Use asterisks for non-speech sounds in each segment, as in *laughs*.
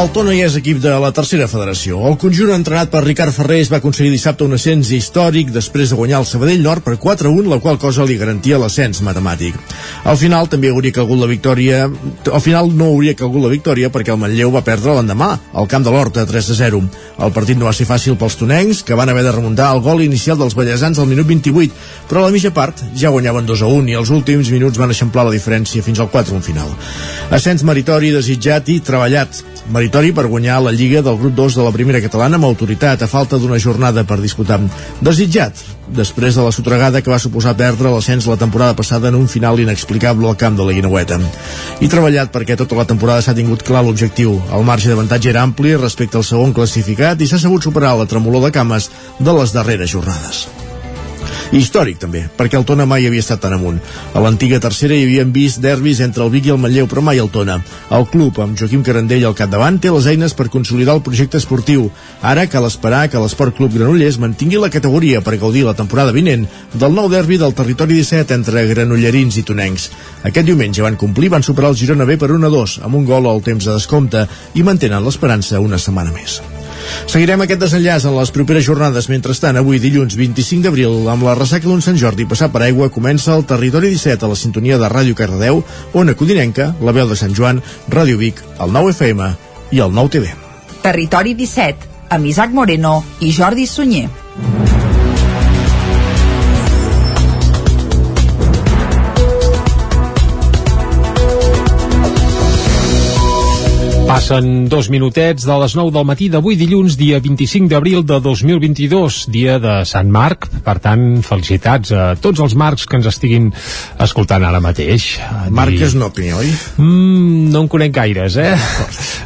El Tona ja és equip de la tercera federació. El conjunt entrenat per Ricard Ferrés va aconseguir dissabte un ascens històric després de guanyar el Sabadell Nord per 4-1, la qual cosa li garantia l'ascens matemàtic. Al final també hauria calgut la victòria... Al final no hauria calgut la victòria perquè el Manlleu va perdre l'endemà, al camp de l'Horta, 3-0. El partit no va ser fàcil pels tonencs, que van haver de remuntar el gol inicial dels ballesans al minut 28, però a la mitja part ja guanyaven 2-1 i els últims minuts van eixamplar la diferència fins al 4-1 final. Ascens meritori, desitjat i treballat. Meritori per guanyar la Lliga del grup 2 de la primera catalana amb autoritat a falta d'una jornada per disputar. Desitjat, després de la sotregada que va suposar perdre l'ascens la temporada passada en un final inexplicable al camp de la Guinaueta. I treballat perquè tota la temporada s'ha tingut clar l'objectiu. El marge d'avantatge era ampli respecte al segon classificat i s'ha sabut superar la tremolor de cames de les darreres jornades. Històric també, perquè el Tona mai havia estat tan amunt. A l'antiga tercera hi havien vist derbis entre el Vic i el Manlleu, però mai el Tona. El club, amb Joaquim Carandell al capdavant, té les eines per consolidar el projecte esportiu. Ara cal esperar que l'Esport Club Granollers mantingui la categoria per gaudir la temporada vinent del nou derbi del territori 17 entre granollerins i tonencs. Aquest diumenge van complir, van superar el Girona B per 1-2, amb un gol al temps de descompte, i mantenen l'esperança una setmana més. Seguirem aquest desenllaç en les properes jornades. Mentrestant, avui dilluns 25 d'abril, amb la ressaca d'un Sant Jordi passar per aigua, comença el Territori 17 a la sintonia de Ràdio Cardedeu, Ona Codinenca, la veu de Sant Joan, Ràdio Vic, el 9 FM i el 9 TV. Territori 17, amb Isaac Moreno i Jordi Sunyer. Passen dos minutets de les 9 del matí d'avui dilluns, dia 25 d'abril de 2022, dia de Sant Marc. Per tant, felicitats a tots els marcs que ens estiguin escoltant ara mateix. Marques no, que oi? Mm, no en conec gaires, eh?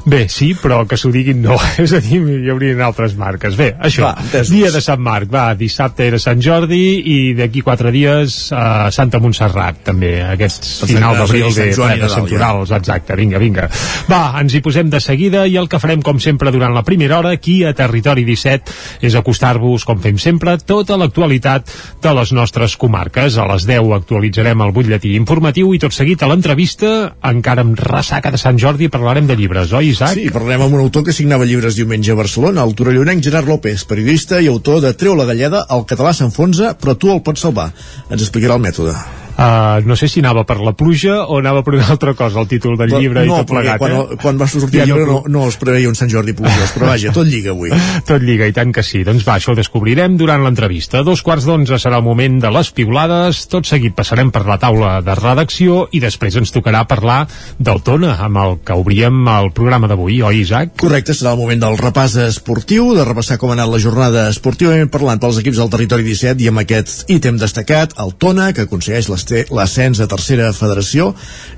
Bé, sí, però que s'ho diguin no. *laughs* És a dir, hi haurien altres marques. Bé, això, Va, dia de Sant Marc. Va, dissabte era Sant Jordi i d'aquí quatre dies a Santa Montserrat, també. Aquest final d'abril de, Sant Joan de. Exacte, vinga, vinga. Va, ens hi posem de seguida i el que farem, com sempre, durant la primera hora aquí a Territori 17 és acostar-vos, com fem sempre, tota l'actualitat de les nostres comarques. A les 10 actualitzarem el butlletí informatiu i tot seguit a l'entrevista, encara amb ressaca de Sant Jordi, parlarem de llibres, oi, Isaac? Sí, parlarem amb un autor que signava llibres diumenge a Barcelona, el torellonenc Gerard López, periodista i autor de Treu la galleda, el català s'enfonsa, però tu el pots salvar. Ens explicarà el mètode. Uh, no sé si anava per la pluja o anava per una altra cosa, el títol del llibre no, i tot plegat, quan, eh? quan va sortir el no- llibre no, no es preveia un Sant Jordi plujós, però vaja, tot lliga avui. *laughs* Tot lliga, i tant que sí. Doncs va, això ho descobrirem durant l'entrevista. A dos quarts d'onze serà el moment de les piulades, tot seguit passarem per la taula de redacció i després ens tocarà parlar del Tona, amb el que obríem el programa d'avui, oi, Isaac? Correcte, serà el moment del repàs esportiu, de repassar com ha anat la jornada esportivament parlant pels equips del territori 17 i amb aquest ítem destacat, el Tona, que aconsegueix l'este- l'ascens a tercera federació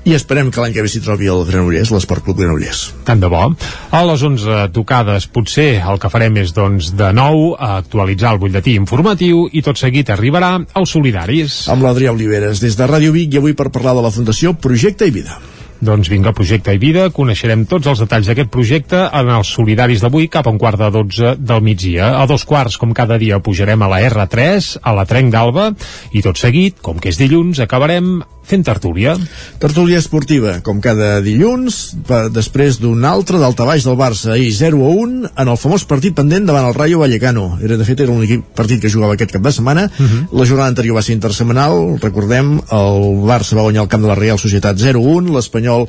i esperem que l'any que ve s'hi trobi el Granollers, l'Esport Club Granollers. Tant de bo. A les 11 tocades potser el que farem és doncs de nou actualitzar el butlletí informatiu i tot seguit arribarà als solidaris. Amb l'Adrià Oliveres, des de Ràdio Vic i avui per parlar de la Fundació Projecte i Vida. Doncs vinga, Projecte i Vida, coneixerem tots els detalls d'aquest projecte en els solidaris d'avui cap a un quart de 12 del migdia. A dos quarts, com cada dia, pujarem a la R3, a la Trenc d'Alba, i tot seguit, com que és dilluns, acabarem fent tertúlia. Tertúlia esportiva, com cada dilluns, després d'un altre d'alta baix del Barça, ahir 0 a 1, en el famós partit pendent davant el Rayo Vallecano. Era, de fet, era l'únic partit que jugava aquest cap de setmana. La jornada anterior va ser intersemanal, recordem, el Barça va guanyar el camp de la Real Societat 0-1, l'Espanyol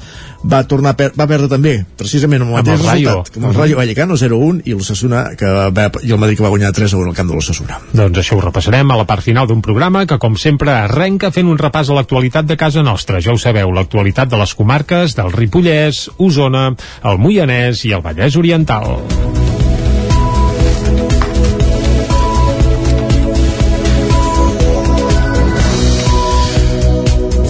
va tornar a per va perdre també, precisament amb el Amb mateix el Rayo. resultat, com el Rayo Vallecano 0-1 i l'Ossassuna que va, i el Madrid que va guanyar 3-1 al camp de l'Ossassuna. Doncs això ho repassarem a la part final d'un programa que, com sempre, arrenca fent un repàs a l'actualitat de casa nostra. Ja ho sabeu, l'actualitat de les comarques del Ripollès, Osona, el Moianès i el Vallès Oriental.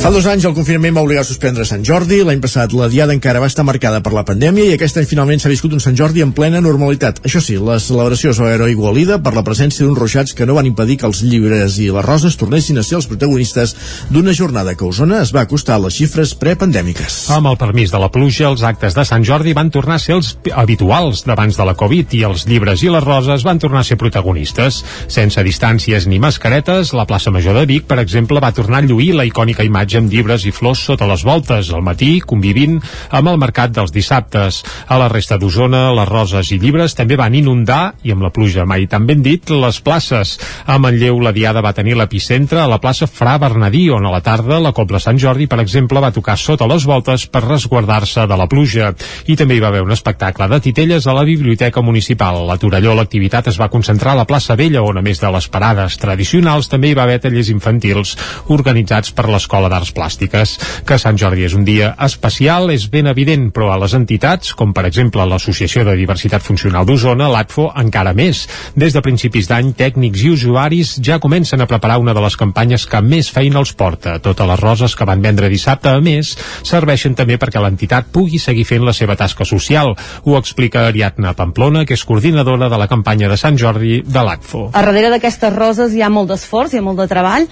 Fa dos anys el confinament va obligar a suspendre Sant Jordi. L'any passat la diada encara va estar marcada per la pandèmia i aquest any finalment s'ha viscut un Sant Jordi en plena normalitat. Això sí, la celebració es va veure igualida per la presència d'uns ruixats que no van impedir que els llibres i les roses tornessin a ser els protagonistes d'una jornada que a Osona es va acostar a les xifres prepandèmiques. Amb el permís de la pluja, els actes de Sant Jordi van tornar a ser els habituals d'abans de la Covid i els llibres i les roses van tornar a ser protagonistes. Sense distàncies ni mascaretes, la plaça Major de Vic, per exemple, va tornar a lluir la icònica imatge amb llibres i flors sota les voltes, al matí convivint amb el mercat dels dissabtes. A la resta d'Osona, les roses i llibres també van inundar, i amb la pluja mai tan ben dit, les places. A Manlleu la Diada va tenir l'epicentre a la plaça Fra Bernadí, on a la tarda la Cobla Sant Jordi, per exemple, va tocar sota les voltes per resguardar-se de la pluja. I també hi va haver un espectacle de titelles a la Biblioteca Municipal. A Torelló l'activitat es va concentrar a la plaça Vella, on a més de les parades tradicionals també hi va haver tallers infantils organitzats per l'Escola d'Arts Plàstiques. Que Sant Jordi és un dia especial és ben evident, però a les entitats, com per exemple l'Associació de Diversitat Funcional d'Osona, l'ATFO, encara més. Des de principis d'any, tècnics i usuaris ja comencen a preparar una de les campanyes que més feina els porta. Totes les roses que van vendre dissabte, a més, serveixen també perquè l'entitat pugui seguir fent la seva tasca social. Ho explica Ariadna Pamplona, que és coordinadora de la campanya de Sant Jordi de l'ACFO. A darrere d'aquestes roses hi ha molt d'esforç, hi ha molt de treball.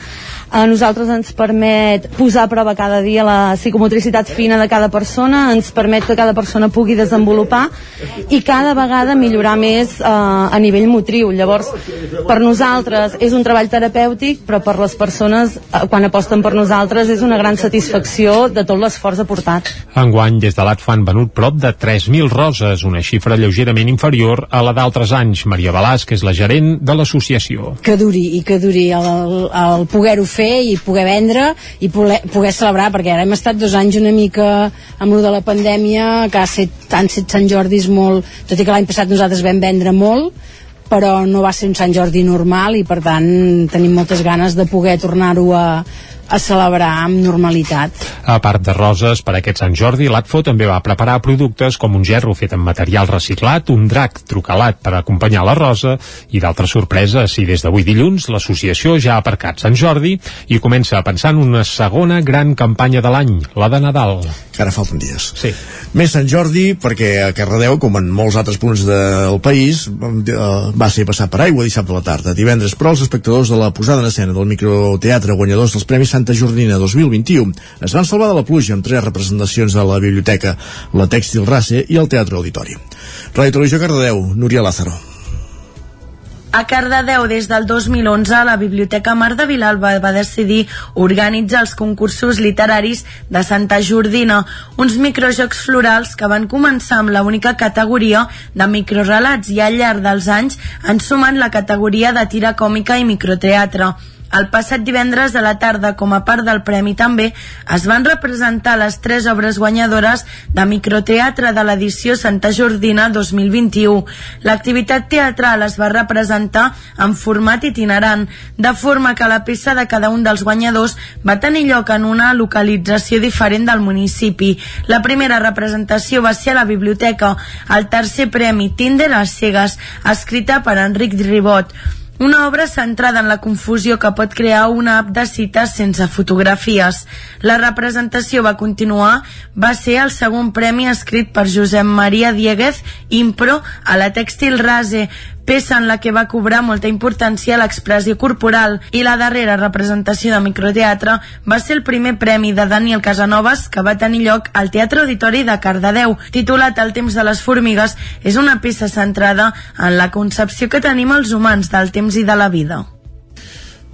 A nosaltres ens permet posar a prova cada dia la psicomotricitat fina de cada persona, ens permet que cada persona pugui desenvolupar i cada vegada millorar més eh, a nivell motriu. Llavors, per nosaltres és un treball terapèutic, però per les persones, eh, quan aposten per nosaltres, és una gran satisfacció de tot l'esforç aportat. Enguany, des de l'ATFA han venut prop de 3.000 roses, una xifra lleugerament inferior a la d'altres anys. Maria Balàs, que és la gerent de l'associació. Que duri, i que duri el, el poder-ho fer i poder vendre i poder, poder celebrar, perquè ara hem estat dos anys una mica amb lo de la pandèmia, que ha set, han set Sant Jordis molt, tot i que l'any passat nosaltres vam vendre molt, però no va ser un Sant Jordi normal i per tant tenim moltes ganes de poder tornar-ho a, a celebrar amb normalitat. A part de roses, per aquest Sant Jordi, l'ATFO també va preparar productes com un gerro fet amb material reciclat, un drac trucalat per acompanyar la rosa i d'altres sorpreses. I des d'avui dilluns, l'associació ja ha aparcat Sant Jordi i comença a pensar en una segona gran campanya de l'any, la de Nadal. Que ara falten dies. Sí. Més Sant Jordi, perquè a Cardedeu, com en molts altres punts del país, eh, va ser passat per aigua dissabte a la tarda. Divendres, però, els espectadors de la posada en escena del microteatre guanyadors dels Premis Santa Jordina 2021 es van salvar de la pluja amb tres representacions a la biblioteca, la Tèxtil Race i el Teatre Auditori. Ràdio Televisió Cardedeu, Núria Lázaro. A Cardedeu, des del 2011, la Biblioteca Mar de Vilalba va decidir organitzar els concursos literaris de Santa Jordina, uns microjocs florals que van començar amb la única categoria de microrelats i al llarg dels anys han sumat la categoria de tira còmica i microteatre. El passat divendres a la tarda, com a part del premi també, es van representar les tres obres guanyadores de microteatre de l'edició Santa Jordina 2021. L'activitat teatral es va representar en format itinerant, de forma que la peça de cada un dels guanyadors va tenir lloc en una localització diferent del municipi. La primera representació va ser a la biblioteca, el tercer premi Tinder a cegues, escrita per Enric Ribot. Una obra centrada en la confusió que pot crear una app de cites sense fotografies. La representació va continuar, va ser el segon premi escrit per Josep Maria Dieguez, Impro, a la Tèxtil Rase, peça en la que va cobrar molta importància l'expressió corporal i la darrera representació de microteatre va ser el primer premi de Daniel Casanovas que va tenir lloc al Teatre Auditori de Cardedeu, titulat El temps de les formigues, és una peça centrada en la concepció que tenim els humans del temps i de la vida.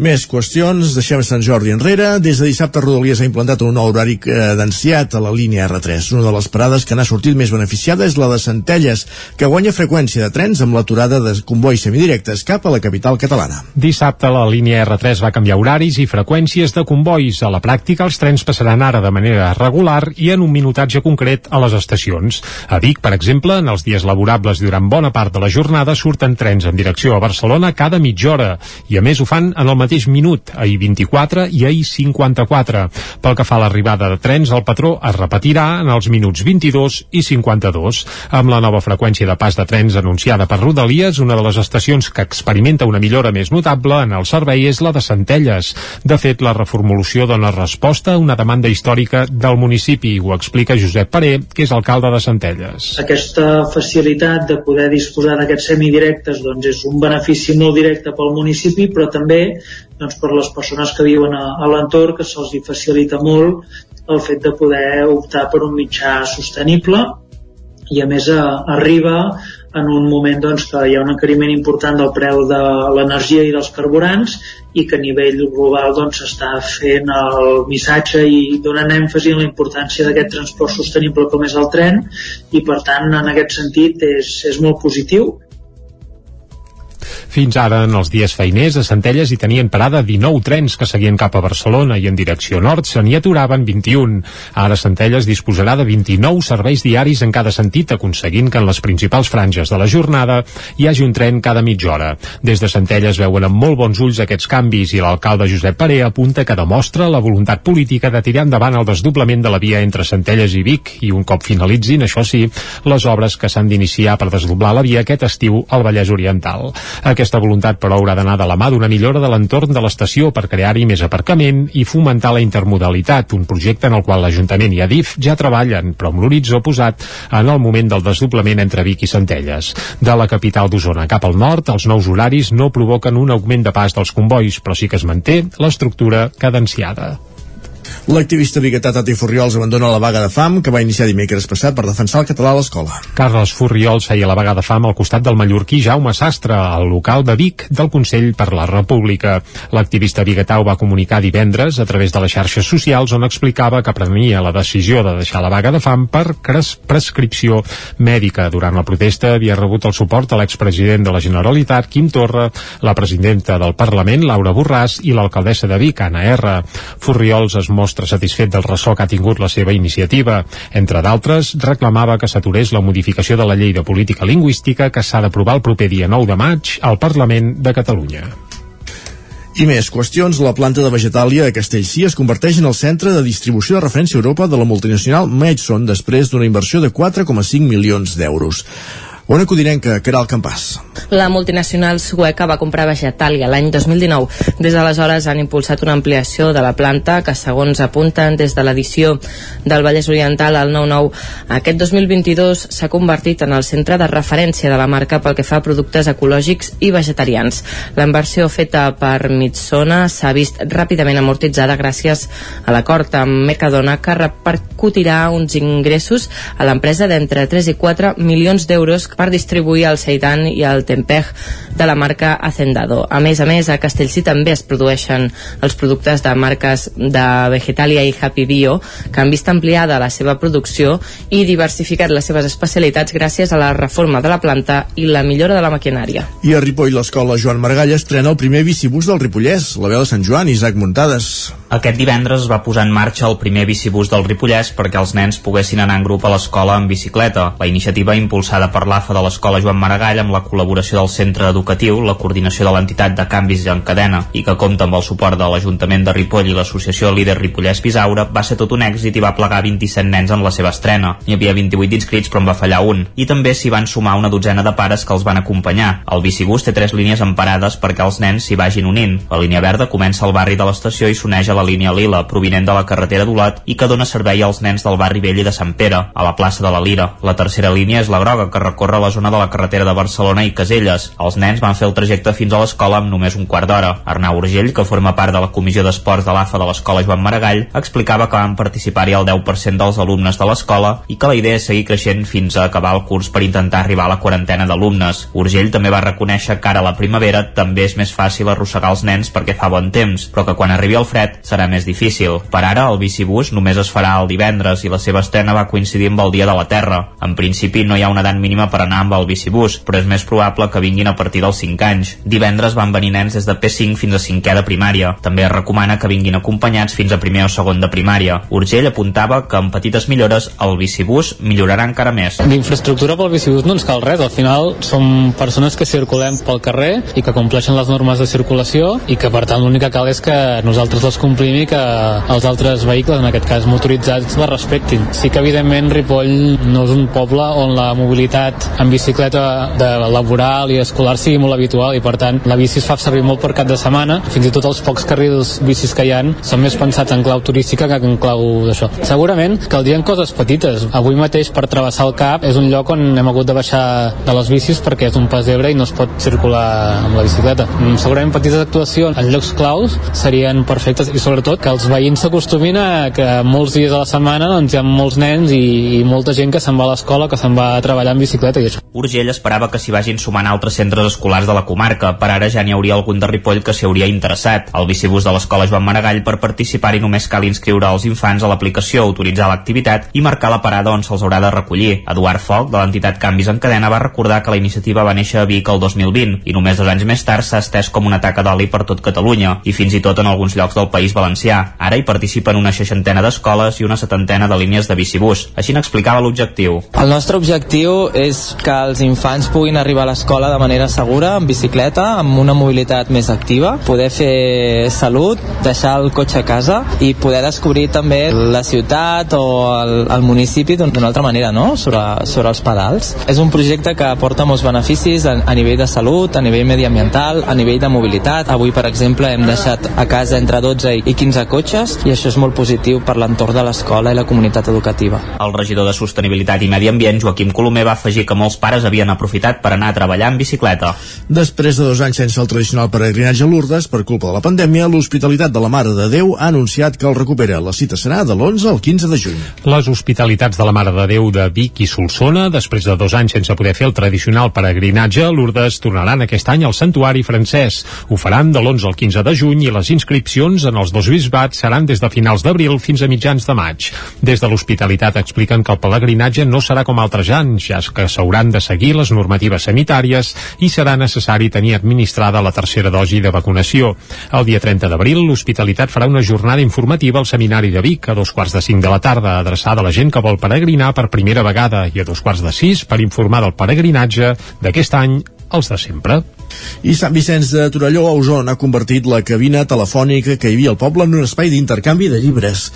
Més qüestions, deixem Sant Jordi enrere. Des de dissabte Rodalies ha implantat un nou horari cadenciat a la línia R3. Una de les parades que n'ha sortit més beneficiada és la de Centelles, que guanya freqüència de trens amb l'aturada de convois semidirectes cap a la capital catalana. Dissabte la línia R3 va canviar horaris i freqüències de convois. A la pràctica els trens passaran ara de manera regular i en un minutatge concret a les estacions. A Vic, per exemple, en els dies laborables durant bona part de la jornada surten trens en direcció a Barcelona cada mitja hora i a més ho fan en el mateix minut a I-24 i a I-54. Pel que fa a l'arribada de trens, el patró es repetirà en els minuts 22 i 52. Amb la nova freqüència de pas de trens anunciada per Rodalies, una de les estacions que experimenta una millora més notable en el servei és la de Centelles. De fet, la reformulació dona resposta a una demanda històrica del municipi, ho explica Josep Paré, que és alcalde de Centelles. Aquesta facilitat de poder disposar d'aquests semidirectes doncs, és un benefici molt directe pel municipi, però també doncs, per les persones que viuen a, a l'entorn, que se'ls facilita molt el fet de poder optar per un mitjà sostenible i a més a, arriba en un moment doncs, que hi ha un encariment important del preu de l'energia i dels carburants i que a nivell global doncs, s'està doncs, fent el missatge i donant èmfasi en la importància d'aquest transport sostenible com és el tren i per tant en aquest sentit és, és molt positiu fins ara, en els dies feiners, a Centelles hi tenien parada 19 trens que seguien cap a Barcelona i en direcció nord se n'hi aturaven 21. Ara Centelles disposarà de 29 serveis diaris en cada sentit, aconseguint que en les principals franges de la jornada hi hagi un tren cada mitja hora. Des de Centelles veuen amb molt bons ulls aquests canvis i l'alcalde Josep Paré apunta que demostra la voluntat política de tirar endavant el desdoblament de la via entre Centelles i Vic i un cop finalitzin, això sí, les obres que s'han d'iniciar per desdoblar la via aquest estiu al Vallès Oriental. Aquest aquesta voluntat, però, haurà d'anar de la mà d'una millora de l'entorn de l'estació per crear-hi més aparcament i fomentar la intermodalitat, un projecte en el qual l'Ajuntament i Adif ja treballen, però amb l'horitzó posat en el moment del desdoblament entre Vic i Centelles. De la capital d'Osona cap al nord, els nous horaris no provoquen un augment de pas dels convois, però sí que es manté l'estructura cadenciada. L'activista biguetà Tati Furriols abandona la vaga de fam que va iniciar dimecres passat per defensar el català a l'escola. Carles Furriols feia la vaga de fam al costat del mallorquí Jaume Sastre, al local de Vic del Consell per la República. L'activista biguetà ho va comunicar divendres a través de les xarxes socials on explicava que prenia la decisió de deixar la vaga de fam per prescripció mèdica. Durant la protesta havia rebut el suport de l'expresident de la Generalitat, Quim Torra, la presidenta del Parlament, Laura Borràs, i l'alcaldessa de Vic, Anna R. Furriols es mostra mostra satisfet del ressò que ha tingut la seva iniciativa. Entre d'altres, reclamava que s'aturés la modificació de la llei de política lingüística que s'ha d'aprovar el proper dia 9 de maig al Parlament de Catalunya. I més qüestions, la planta de Vegetàlia a Castellcí es converteix en el centre de distribució de referència a Europa de la multinacional Maidson després d'una inversió de 4,5 milions d'euros. Ona Codinenca, Caral Campàs. La multinacional sueca va comprar Vegetàlia l'any 2019. Des d'aleshores han impulsat una ampliació de la planta que, segons apunten des de l'edició del Vallès Oriental al 9-9, aquest 2022 s'ha convertit en el centre de referència de la marca pel que fa a productes ecològics i vegetarians. La inversió feta per Mitsona s'ha vist ràpidament amortitzada gràcies a l'acord amb Mercadona que repercutirà uns ingressos a l'empresa d'entre 3 i 4 milions d'euros per distribuir el seitan i el tempeh de la marca Hacendado. A més a més, a Castellcí també es produeixen els productes de marques de Vegetalia i Happy Bio, que han vist ampliada la seva producció i diversificat les seves especialitats gràcies a la reforma de la planta i la millora de la maquinària. I a Ripoll, l'escola Joan Margall estrena el primer bicibús del Ripollès, la veu de Sant Joan, Isaac Muntades. Aquest divendres es va posar en marxa el primer bicibús del Ripollès perquè els nens poguessin anar en grup a l'escola en bicicleta. La iniciativa impulsada per la l'AFA de l'Escola Joan Maragall amb la col·laboració del centre educatiu, la coordinació de l'entitat de canvis en cadena i que compta amb el suport de l'Ajuntament de Ripoll i l'associació Líder Ripollès Pisaura, va ser tot un èxit i va plegar 27 nens en la seva estrena. Hi havia 28 inscrits però en va fallar un. I també s'hi van sumar una dotzena de pares que els van acompanyar. El bicibús té tres línies emparades perquè els nens s'hi vagin unint. La línia verda comença al barri de l'estació i s'uneix a la línia lila, provinent de la carretera d'Olat i que dona servei als nens del barri vell i de Sant Pere, a la plaça de la Lira. La tercera línia és la groga, que recorre la zona de la carretera de Barcelona i Caselles. Els nens van fer el trajecte fins a l'escola amb només un quart d'hora. Arnau Urgell, que forma part de la comissió d'esports de l'AFA de l'escola Joan Maragall, explicava que van participar-hi el 10% dels alumnes de l'escola i que la idea és seguir creixent fins a acabar el curs per intentar arribar a la quarantena d'alumnes. Urgell també va reconèixer que ara a la primavera també és més fàcil arrossegar els nens perquè fa bon temps, però que quan arribi el fred serà més difícil. Per ara, el bicibús només es farà el divendres i la seva estrena va coincidir amb el Dia de la Terra. En principi no hi ha una edat mínima per anar amb el bicibús, però és més probable que vinguin a partir dels 5 anys. Divendres van venir nens des de P5 fins a 5è de primària. També es recomana que vinguin acompanyats fins a primer o segon de primària. Urgell apuntava que amb petites millores el bicibús millorarà encara més. D'infraestructura pel bicibús no ens cal res, al final som persones que circulem pel carrer i que compleixen les normes de circulació i que per tant l'únic que cal és que nosaltres les complim i que els altres vehicles, en aquest cas motoritzats, les respectin. Sí que evidentment Ripoll no és un poble on la mobilitat en bicicleta de laboral i escolar sigui molt habitual i per tant la bici es fa servir molt per cap de setmana, fins i tot els pocs carrils bicis que hi han són més pensats en clau turística que en clau d'això. Segurament caldrien coses petites. Avui mateix per travessar el cap és un lloc on hem hagut de baixar de les bicis perquè és un pas d'ebre i no es pot circular amb la bicicleta. Mm, segurament petites actuacions en llocs claus serien perfectes i sobretot que els veïns s'acostumin a que molts dies a la setmana doncs, hi ha molts nens i, i molta gent que se'n va a l'escola, que se'n va a treballar en bicicleta i això. Urgell esperava que s'hi vagin sumant altres centres escolars de la comarca. Per ara ja n'hi hauria algun de Ripoll que s'hi hauria interessat. El bicibús de l'escola Joan Maragall per participar-hi només cal inscriure els infants a l'aplicació, autoritzar l'activitat i marcar la parada on se'ls haurà de recollir. Eduard Foc, de l'entitat Canvis en Cadena, va recordar que la iniciativa va néixer a Vic el 2020 i només dos anys més tard s'ha estès com una taca d'oli per tot Catalunya i fins i tot en alguns llocs del País Valencià. Ara hi participen una seixantena d'escoles i una setantena de línies de bicibús. Així n'explicava l'objectiu. El nostre objectiu és que els infants puguin arribar a l'escola de manera segura, en bicicleta, amb una mobilitat més activa, poder fer salut, deixar el cotxe a casa i poder descobrir també la ciutat o el, el municipi d'una altra manera, no?, sobre, sobre els pedals. És un projecte que aporta molts beneficis a, a nivell de salut, a nivell mediambiental, a nivell de mobilitat. Avui, per exemple, hem deixat a casa entre 12 i 15 cotxes i això és molt positiu per l'entorn de l'escola i la comunitat educativa. El regidor de Sostenibilitat i Medi Ambient, Joaquim Colomer, va afegir que molts pares havien aprofitat per anar a treballar en bicicleta. Després de dos anys sense el tradicional peregrinatge a Lourdes, per culpa de la pandèmia, l'Hospitalitat de la Mare de Déu ha anunciat que el recupera. La cita serà de l'11 al 15 de juny. Les Hospitalitats de la Mare de Déu de Vic i Solsona, després de dos anys sense poder fer el tradicional peregrinatge a Lourdes, tornaran aquest any al Santuari francès. Ho faran de l'11 al 15 de juny i les inscripcions en els dos bisbats seran des de finals d'abril fins a mitjans de maig. Des de l'Hospitalitat expliquen que el pelegrinatge no serà com altres anys, ja que s'hauran de seguir les normatives sanitàries i serà necessari tenir administrada la tercera dosi de vacunació. El dia 30 d'abril, l'Hospitalitat farà una jornada informativa al Seminari de Vic a dos quarts de cinc de la tarda, adreçada a la gent que vol peregrinar per primera vegada i a dos quarts de sis per informar del peregrinatge d'aquest any els de sempre. I Sant Vicenç de Torelló, a Osona, ha convertit la cabina telefònica que hi havia al poble en un espai d'intercanvi de llibres.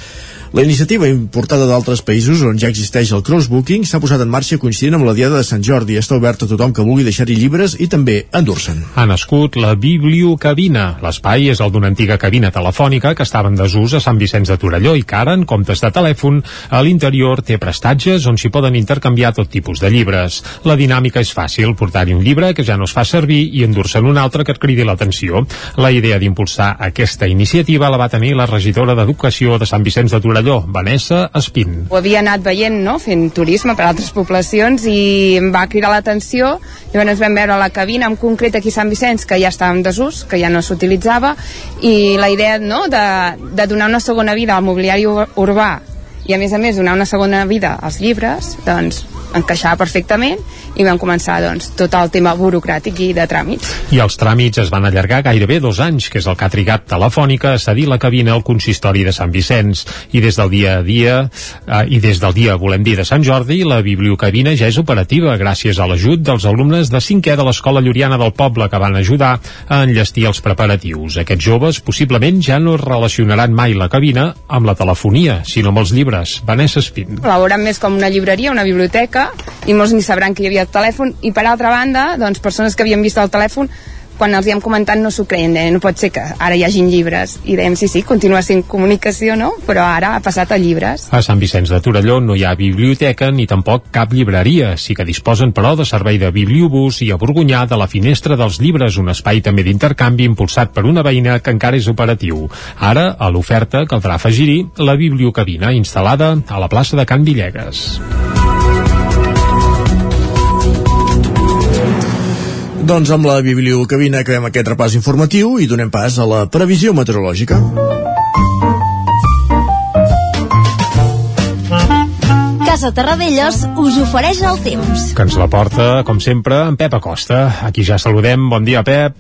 La iniciativa importada d'altres països on ja existeix el crossbooking s'ha posat en marxa coincidint amb la Diada de Sant Jordi. Està obert a tothom que vulgui deixar-hi llibres i també endur-se'n. Ha nascut la Bibliocabina. L'espai és el d'una antiga cabina telefònica que estava en desús a Sant Vicenç de Torelló i que ara, en comptes de telèfon, a l'interior té prestatges on s'hi poden intercanviar tot tipus de llibres. La dinàmica és fàcil, portar-hi un llibre que ja no es fa servir i endur-se'n un altre que et cridi l'atenció. La idea d'impulsar aquesta iniciativa la va tenir la regidora d'Educació de Sant Vicenç de Torelló, Vanessa Espín. Ho havia anat veient, no?, fent turisme per altres poblacions i em va cridar l'atenció. Llavors vam veure la cabina, en concret aquí a Sant Vicenç, que ja estava en desús, que ja no s'utilitzava, i la idea, no?, de, de donar una segona vida al mobiliari ur- urbà i a més a més donar una segona vida als llibres, doncs encaixava perfectament i vam començar doncs, tot el tema burocràtic i de tràmits. I els tràmits es van allargar gairebé dos anys, que és el que ha trigat Telefònica a cedir la cabina al consistori de Sant Vicenç. I des del dia a dia, eh, i des del dia, volem dir, de Sant Jordi, la bibliocabina ja és operativa gràcies a l'ajut dels alumnes de cinquè de l'Escola Lloriana del Poble que van ajudar a enllestir els preparatius. Aquests joves possiblement ja no relacionaran mai la cabina amb la telefonia, sinó amb els llibres. Vanessa Espín. La veuran més com una llibreria, una biblioteca, i molts ni sabran que hi havia el telèfon, i per altra banda, doncs, persones que havien vist el telèfon quan els hi hem comentat no s'ho creien, deien, no pot ser que ara hi hagin llibres. I dèiem, sí, sí, continua sent comunicació, no? Però ara ha passat a llibres. A Sant Vicenç de Torelló no hi ha biblioteca ni tampoc cap llibreria. Sí que disposen, però, de servei de bibliobús i a Borgunyà de la Finestra dels Llibres, un espai també d'intercanvi impulsat per una veïna que encara és operatiu. Ara, a l'oferta, caldrà afegir-hi la bibliocabina instal·lada a la plaça de Can Villegas. Doncs amb la bibliocabina acabem aquest repàs informatiu i donem pas a la previsió meteorològica. Casa Terradellos us ofereix el temps. Que ens la porta, com sempre, en Pep Acosta. Aquí ja saludem. Bon dia, Pep.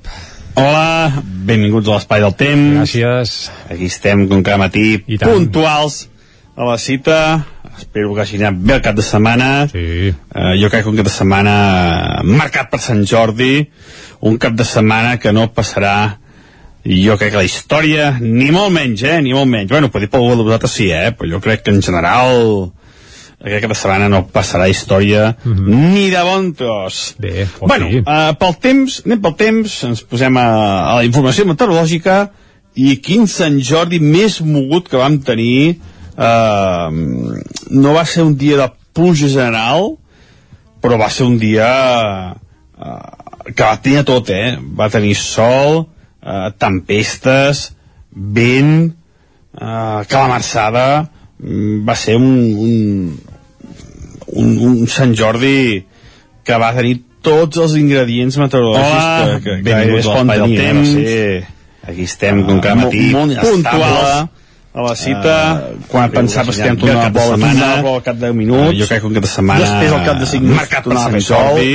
Hola, benvinguts a l'Espai del Temps. Gràcies. Aquí estem, com cada matí, I puntuals a la cita Espero que hagi anat bé el cap de setmana. Sí. Uh, jo crec que un cap de setmana marcat per Sant Jordi, un cap de setmana que no passarà jo crec que la història, ni molt menys, eh, ni molt menys. Bueno, potser per algú de vosaltres sí, eh, però jo crec que en general aquest cap de setmana no passarà història mm -hmm. ni de bon tros. Bé, bueno, sí. uh, pel temps, anem pel temps, ens posem a, a la informació meteorològica i quin Sant Jordi més mogut que vam tenir uh, no va ser un dia de pluja general però va ser un dia uh, que va tenir tot, eh? Va tenir sol, uh, tempestes, vent, uh, calamarsada, mm, va ser un, un, un, un Sant Jordi que va tenir tots els ingredients meteorològics Hola, que, que, que es a l'Espai del tenir, Temps. no sé. Aquí estem, com cada Ah, matí, molt- molt puntuals a la cita, uh, quan pensaves que hem tornat tornat a bola setmana, setmana, al cap de 10 minuts, uh, jo crec que un cap de setmana després al cap de 5 minuts marcat per Sant Jordi,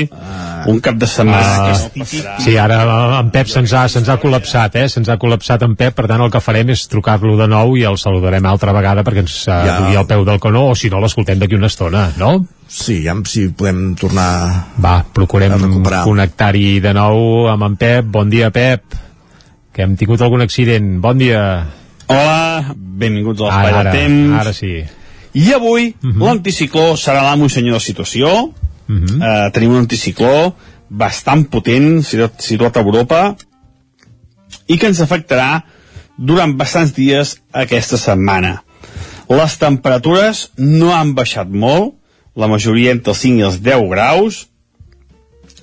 un cap de setmana típic Sí, ara en Pep se'ns ha, se'ns ha col·lapsat, eh? Se'ns ha col·lapsat en Pep, per tant el que farem és trucar-lo de nou i el saludarem altra vegada perquè ens uh, Ja. dugui al peu del canó o si no l'escoltem d'aquí una estona, no? Sí, ja, si podem tornar Va, procurem connectar-hi de nou amb en Pep. Bon dia, Pep. Que hem tingut algun accident. Bon dia. Hola, benvinguts a l'Espai del Temps. ara sí. I avui uh -huh. l'anticicló serà l'amo i senyor de la situació. Uh -huh. uh, tenim un anticicló bastant potent, situat, situat a Europa, i que ens afectarà durant bastants dies aquesta setmana. Les temperatures no han baixat molt, la majoria entre els 5 i els 10 graus,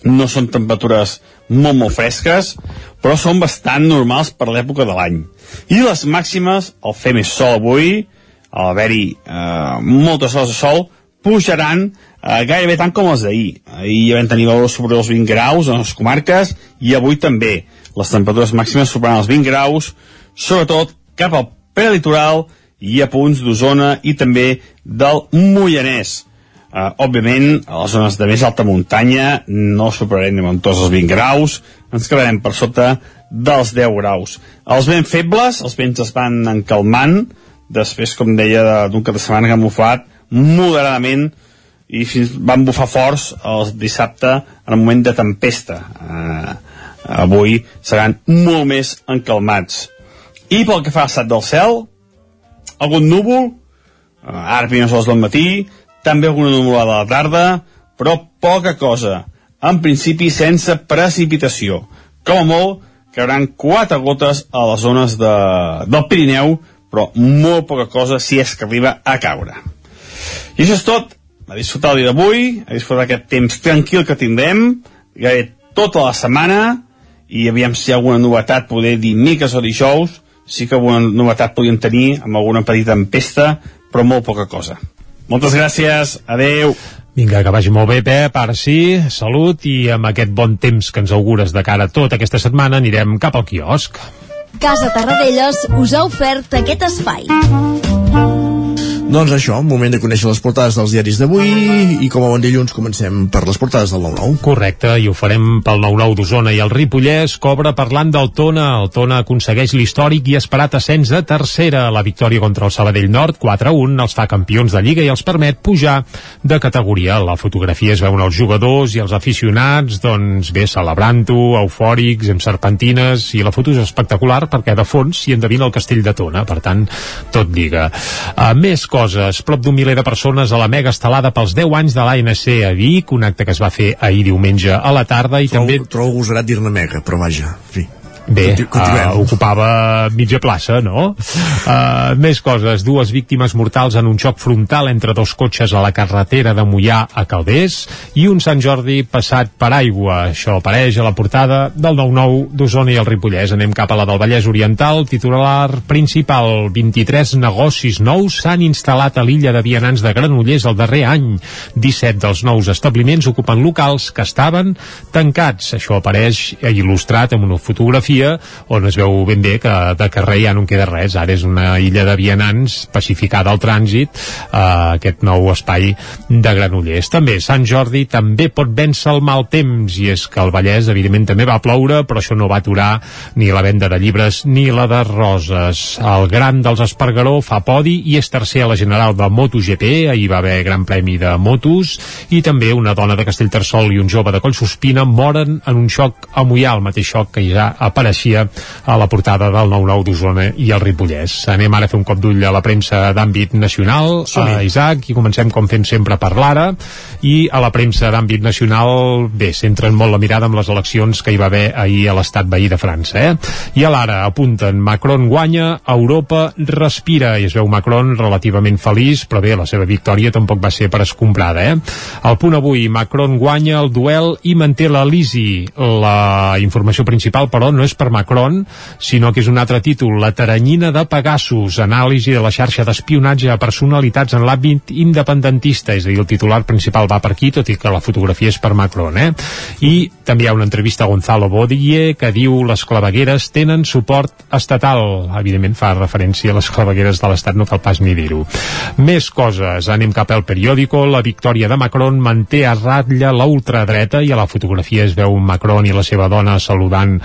no són temperatures molt, molt fresques, però són bastant normals per l'època de l'any. I les màximes, al fer més sol avui, al haver-hi eh, moltes hores de sol, pujaran eh, gairebé tant com els d'ahir. Ahir ja vam tenir valors sobre els 20 graus en les comarques i avui també. Les temperatures màximes superaran els 20 graus, sobretot cap al prelitoral i a punts d'Osona i també del Moianès. Uh, òbviament, a les zones de més alta muntanya no superarem ni tots els 20 graus, ens quedarem per sota dels 10 graus. Els vents febles, els vents es van encalmant, després, com deia, de- d'un cap de setmana que han bufat moderadament i fins van bufar forts el dissabte en el moment de tempesta. Uh, avui seran molt més encalmats. I pel que fa a l'estat del cel, algun núvol, eh, ara primeres hores del matí, també alguna nuvolada a la tarda, però poca cosa. En principi sense precipitació. Com a molt, cauran quatre gotes a les zones de, del Pirineu, però molt poca cosa si és que arriba a caure. I això és tot. A disfrutar el dia d'avui, a disfrutar aquest temps tranquil que tindrem, gairebé tota la setmana, i aviam si hi ha alguna novetat, poder dimecres o dijous, sí que alguna novetat podríem tenir amb alguna petita tempesta, però molt poca cosa. Moltes gràcies, adeu. Vinga, que vagi molt bé, Pep, ara sí, salut, i amb aquest bon temps que ens augures de cara a tota aquesta setmana anirem cap al quiosc. Casa Tarradellas us ha ofert aquest espai. Doncs això, moment de conèixer les portades dels diaris d'avui i com a bon dilluns comencem per les portades del 9-9. Correcte, i ho farem pel 9-9 d'Osona i el Ripollès cobra parlant del Tona. El Tona aconsegueix l'històric i esperat ascens de tercera. La victòria contra el Sabadell Nord, 4-1, els fa campions de Lliga i els permet pujar de categoria. A la fotografia es veuen els jugadors i els aficionats, doncs bé, celebrant-ho, eufòrics, amb serpentines, i la foto és espectacular perquè de fons s'hi endevina el castell de Tona, per tant, tot lliga. Uh, més coses, prop d'un miler de persones a la mega estelada pels 10 anys de l'ANC a Vic, un acte que es va fer ahir diumenge a la tarda i Trobo, també trobo agosarat dir-ne mega, però vaja, en fi. Bé, continuem. uh, ocupava mitja plaça, no? Uh, *laughs* més coses. Dues víctimes mortals en un xoc frontal entre dos cotxes a la carretera de Mollà a Calders i un Sant Jordi passat per aigua. Això apareix a la portada del 9-9 d'Osona i el Ripollès. Anem cap a la del Vallès Oriental. Titular principal. 23 negocis nous s'han instal·lat a l'illa de Vianants de Granollers el darrer any. 17 dels nous establiments ocupen locals que estaven tancats. Això apareix il·lustrat amb una fotografia dia on es veu ben bé que de carrer ja no en queda res, ara és una illa de vianants pacificada al trànsit eh, aquest nou espai de Granollers. També Sant Jordi també pot vèncer el mal temps i és que el Vallès evidentment també va ploure però això no va aturar ni la venda de llibres ni la de roses. El gran dels Espargaró fa podi i és tercer a la general de MotoGP, ahir va haver gran premi de motos i també una dona de Castellterçol i un jove de Collsospina moren en un xoc a Mollà, el mateix xoc que ja apareixia a la portada del 9-9 d'Osona i el Ripollès. Anem ara a fer un cop d'ull a la premsa d'àmbit nacional, a Isaac, i comencem com fem sempre per l'ara, i a la premsa d'àmbit nacional, bé, centren molt la mirada amb les eleccions que hi va haver ahir a l'estat veí de França, eh? I a l'ara apunten Macron guanya, Europa respira, i es veu Macron relativament feliç, però bé, la seva victòria tampoc va ser per escombrada, eh? Al punt avui, Macron guanya el duel i manté la Lisi. La informació principal, però, no és per Macron, sinó que és un altre títol, la taranyina de Pegasus, anàlisi de la xarxa d'espionatge a personalitats en l'àmbit independentista, és a dir, el titular principal va per aquí, tot i que la fotografia és per Macron, eh? I també hi ha una entrevista a Gonzalo Bodie que diu les clavegueres tenen suport estatal. Evidentment fa referència a les clavegueres de l'Estat, no cal pas ni dir-ho. Més coses. Anem cap al periòdico. La victòria de Macron manté a ratlla la ultradreta i a la fotografia es veu Macron i la seva dona saludant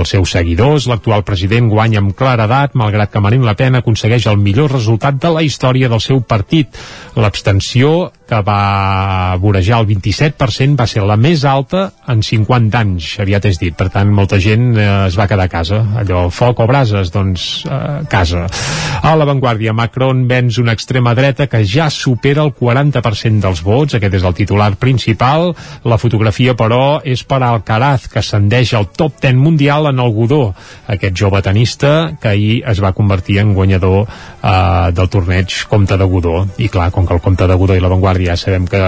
els seus seguidors. L'actual president guanya amb claredat, malgrat que Marine Le Pen aconsegueix el millor resultat de la història del seu partit. L'abstenció que va vorejar el 27% va ser la més alta en 50 anys, aviat és dit. Per tant, molta gent eh, es va quedar a casa. Allò, foc o brases, doncs eh, casa. A l'avantguàrdia, Macron venç una extrema dreta que ja supera el 40% dels vots. Aquest és el titular principal. La fotografia, però, és per Alcaraz, que ascendeix al top 10 mundial en el Godó. Aquest jove tenista que ahir es va convertir en guanyador eh, del torneig Comte de Godó. I clar, com que el Comte de Godó i l'avantguàrdia ja sabem que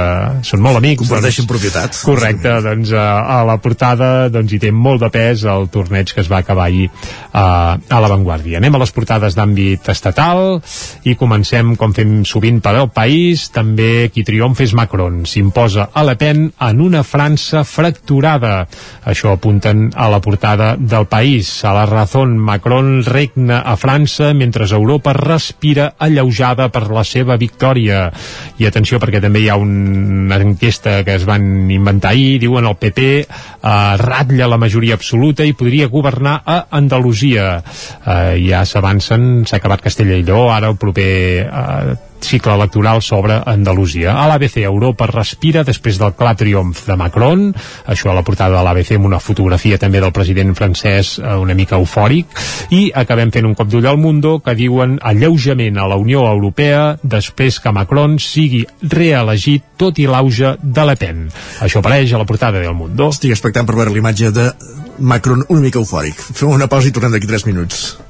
són molt amics. Comparteixen doncs, propietats. Correcte, doncs a, a la portada doncs, hi té molt de pes el torneig que es va acabar ahir a, a l'avantguàrdia. Anem a les portades d'àmbit estatal i comencem, com fem sovint per al país, també qui triomfa és Macron. S'imposa a Le Pen en una França fracturada. Això apunten a la portada del país. A la raó, Macron regna a França mentre Europa respira alleujada per la seva victòria. I atenció perquè també hi ha una enquesta que es van inventar ahir, diuen el PP eh, ratlla la majoria absoluta i podria governar a Andalusia. Eh, ja s'avancen, s'ha acabat Castella i Lleó, ara el proper eh, cicle electoral sobre Andalusia. A l'ABC, Europa respira després del clar triomf de Macron, això a la portada de l'ABC amb una fotografia també del president francès eh, una mica eufòric, i acabem fent un cop d'ull al Mundo que diuen alleujament a la Unió Europea després que Macron sigui reelegit tot i l'auge de Le Pen. Això apareix a la portada del Mundo. Estic expectant per veure l'imatge de Macron una mica eufòric. Fem una pausa i tornem d'aquí 3 minuts.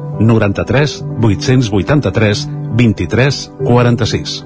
93 883 23 46.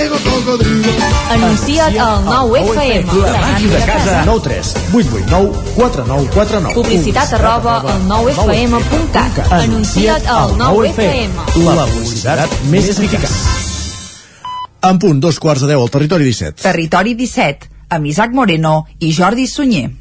cocodrilo. Anuncia't al 9FM. La màquina de casa. 9 3 8 8 9 4 9 4 9 Publicitat arroba al 9FM.cat. Anuncia't al 9FM. La publicitat més eficaç. En punt, dos quarts de deu al territori 17. Territori 17, amb Isaac Moreno i Jordi Sunyer.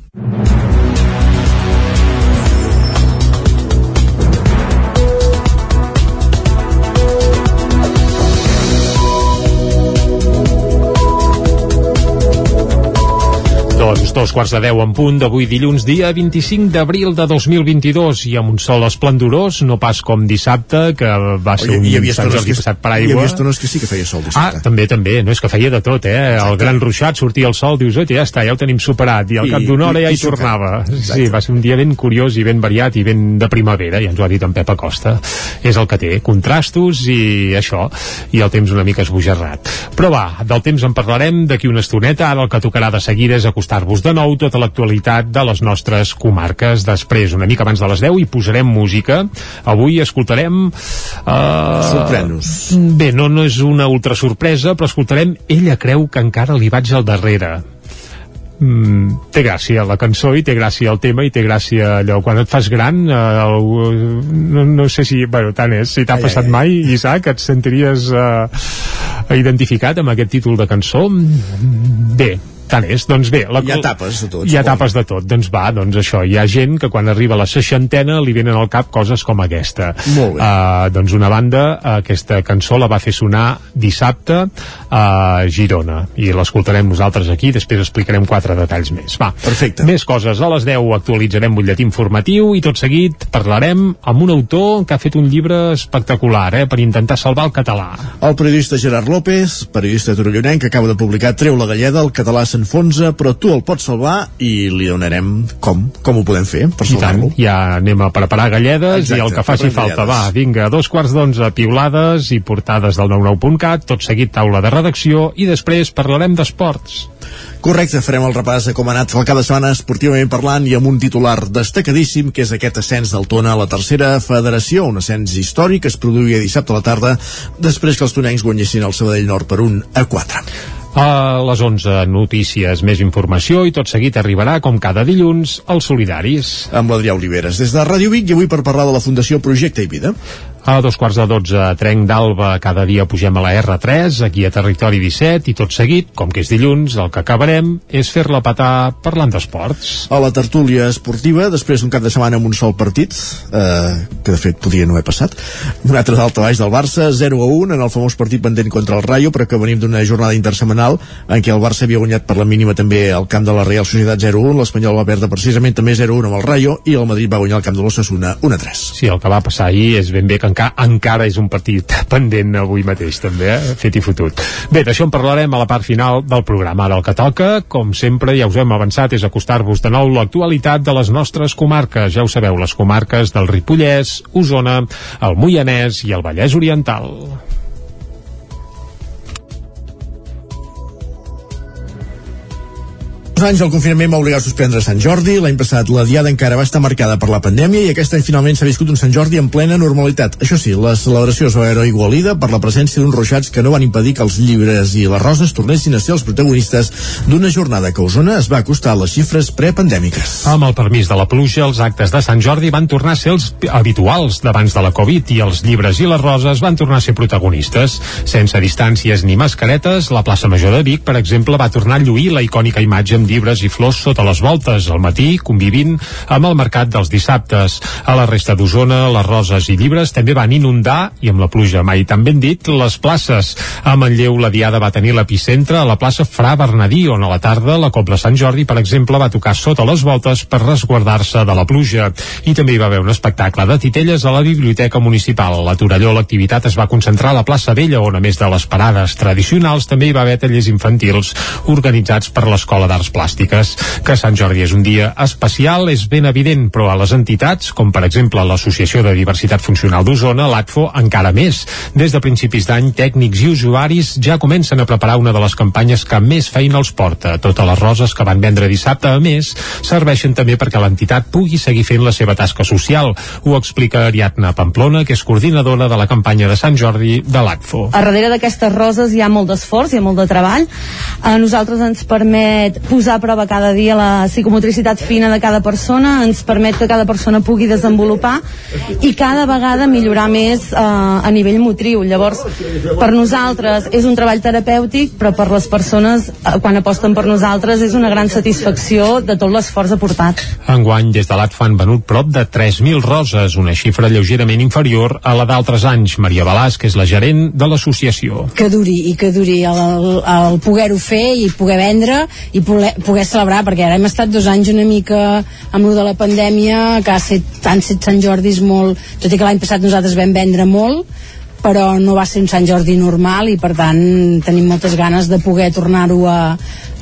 Doncs dos quarts de deu en punt d'avui dilluns, dia 25 d'abril de 2022 i amb un sol esplendorós, no pas com dissabte, que va ser un hi havia Sant Jordi que, passat per hi aigua. havia estones que sí que feia sol Ah, dissabte. també, també, no és que feia de tot, eh? El gran ruixat, sortia el sol, dius, oi, ja està, ja ho tenim superat, i al I- cap d'una hora i- ja hi tornava. Exacte. Sí, va ser un dia ben curiós i ben variat i ben de primavera, ja ens ho ha dit en Pep Acosta. És el que té, contrastos i això, i el temps una mica esbojarrat. Però va, del temps en parlarem d'aquí una estoneta, ara el que tocarà de seguida és acostar-vos de nou tota l'actualitat de les nostres comarques. Després, una mica abans de les 10, hi posarem música. Avui escoltarem... Uh, Sorprèn-nos. Bé, no, no és una ultra sorpresa, però escoltarem Ella creu que encara li vaig al darrere. Mm, té gràcia la cançó i té gràcia el tema i té gràcia allò, quan et fas gran eh, el, no, no sé si bueno, tant és, si t'ha passat ai, ai. mai Isaac, et sentiries eh, identificat amb aquest títol de cançó Mm, bé, tant és, doncs bé la, Hi ha etapes de tot, hi ha etapes de tot, doncs va, doncs això hi ha gent que quan arriba a la seixantena li venen al cap coses com aquesta Molt bé. Uh, doncs una banda, aquesta cançó la va fer sonar dissabte a Girona i l'escoltarem nosaltres aquí, després explicarem quatre detalls més. Va, Perfecte. més coses. A les 10 actualitzarem butlletí informatiu i tot seguit parlarem amb un autor que ha fet un llibre espectacular eh, per intentar salvar el català. El periodista Gerard López, periodista torollonenc, que acaba de publicar Treu la galleda, el català s'enfonsa, però tu el pots salvar i li donarem com, com ho podem fer per salvar-lo. ja anem a preparar galledes Exacte, i el que faci falta. galledes. Va, vinga, dos quarts d'onze, piulades i portades del 99.cat, tot seguit taula de redacció i després parlarem d'esports. Correcte, farem el repàs de com ha anat el cap de setmana esportivament parlant i amb un titular destacadíssim que és aquest ascens del Tona a la tercera federació, un ascens històric que es produïa dissabte a la tarda després que els tonencs guanyessin el Sabadell Nord per un a 4. A les 11 notícies, més informació i tot seguit arribarà, com cada dilluns, els solidaris. Amb l'Adrià Oliveres, des de Ràdio Vic i avui per parlar de la Fundació Projecte i Vida. A dos quarts de 12, a Trenc d'Alba, cada dia pugem a la R3, aquí a Territori 17, i tot seguit, com que és dilluns, el que acabarem és fer-la patar parlant d'esports. A la tertúlia esportiva, després d'un cap de setmana amb un sol partit, eh, que de fet podria no haver passat, un altre d'alta baix del Barça, 0 a 1 en el famós partit pendent contra el Rayo, però que venim d'una jornada intersemanal en què el Barça havia guanyat per la mínima també al camp de la Real Societat 0-1, l'Espanyol va perdre precisament també 0-1 amb el Rayo i el Madrid va guanyar al camp de l'Ossassuna 1-3. Sí, el que va passar ahir és ben bé que encara, encara és un partit pendent avui mateix, també, eh? fet i fotut. Bé, d'això en parlarem a la part final del programa. Ara el que toca, com sempre, ja us hem avançat, és acostar-vos de nou l'actualitat de les nostres comarques. Ja ho sabeu, les comarques del Ripollès, Osona, el Moianès i el Vallès Oriental. Uns anys el confinament va obligar a suspendre Sant Jordi. L'any passat la diada encara va estar marcada per la pandèmia i aquest any finalment s'ha viscut un Sant Jordi en plena normalitat. Això sí, la celebració es va veure igualida per la presència d'uns ruixats que no van impedir que els llibres i les roses tornessin a ser els protagonistes d'una jornada que a Osona es va acostar a les xifres prepandèmiques. Amb el permís de la pluja, els actes de Sant Jordi van tornar a ser els habituals d'abans de la Covid i els llibres i les roses van tornar a ser protagonistes. Sense distàncies ni mascaretes, la plaça Major de Vic, per exemple, va tornar a lluir la icònica imatge amb llibres i flors sota les voltes, al matí, convivint amb el mercat dels dissabtes. A la resta d'Osona, les roses i llibres també van inundar, i amb la pluja mai tan ben dit, les places. A Manlleu, la diada va tenir l'epicentre a la plaça Fra Bernadí, on a la tarda la Cobla Sant Jordi, per exemple, va tocar sota les voltes per resguardar-se de la pluja. I també hi va haver un espectacle de titelles a la Biblioteca Municipal. A Torelló l'activitat es va concentrar a la plaça Vella, on a més de les parades tradicionals també hi va haver tallers infantils organitzats per l'Escola d'Arts públiques. Que Sant Jordi és un dia especial és ben evident, però a les entitats, com per exemple l'Associació de Diversitat Funcional d'Osona, l'ATFO, encara més. Des de principis d'any, tècnics i usuaris ja comencen a preparar una de les campanyes que més feina els porta. Totes les roses que van vendre dissabte, a més, serveixen també perquè l'entitat pugui seguir fent la seva tasca social. Ho explica Ariadna Pamplona, que és coordinadora de la campanya de Sant Jordi de l'ATFO. A darrere d'aquestes roses hi ha molt d'esforç, hi ha molt de treball. A nosaltres ens permet posar a prova cada dia la psicomotricitat fina de cada persona, ens permet que cada persona pugui desenvolupar i cada vegada millorar més eh, a nivell motriu. Llavors, per nosaltres és un treball terapèutic, però per les persones, eh, quan aposten per nosaltres, és una gran satisfacció de tot l'esforç aportat. Enguany, des de l'ATFA han venut prop de 3.000 roses, una xifra lleugerament inferior a la d'altres anys. Maria Balàs, que és la gerent de l'associació. Que duri, i que duri el, el poder-ho fer i poder vendre i poder, poder celebrar, perquè ara hem estat dos anys una mica amb lo de la pandèmia, que ha set, han set Sant Jordis molt, tot i que l'any passat nosaltres vam vendre molt, però no va ser un Sant Jordi normal i per tant tenim moltes ganes de poder tornar-ho a,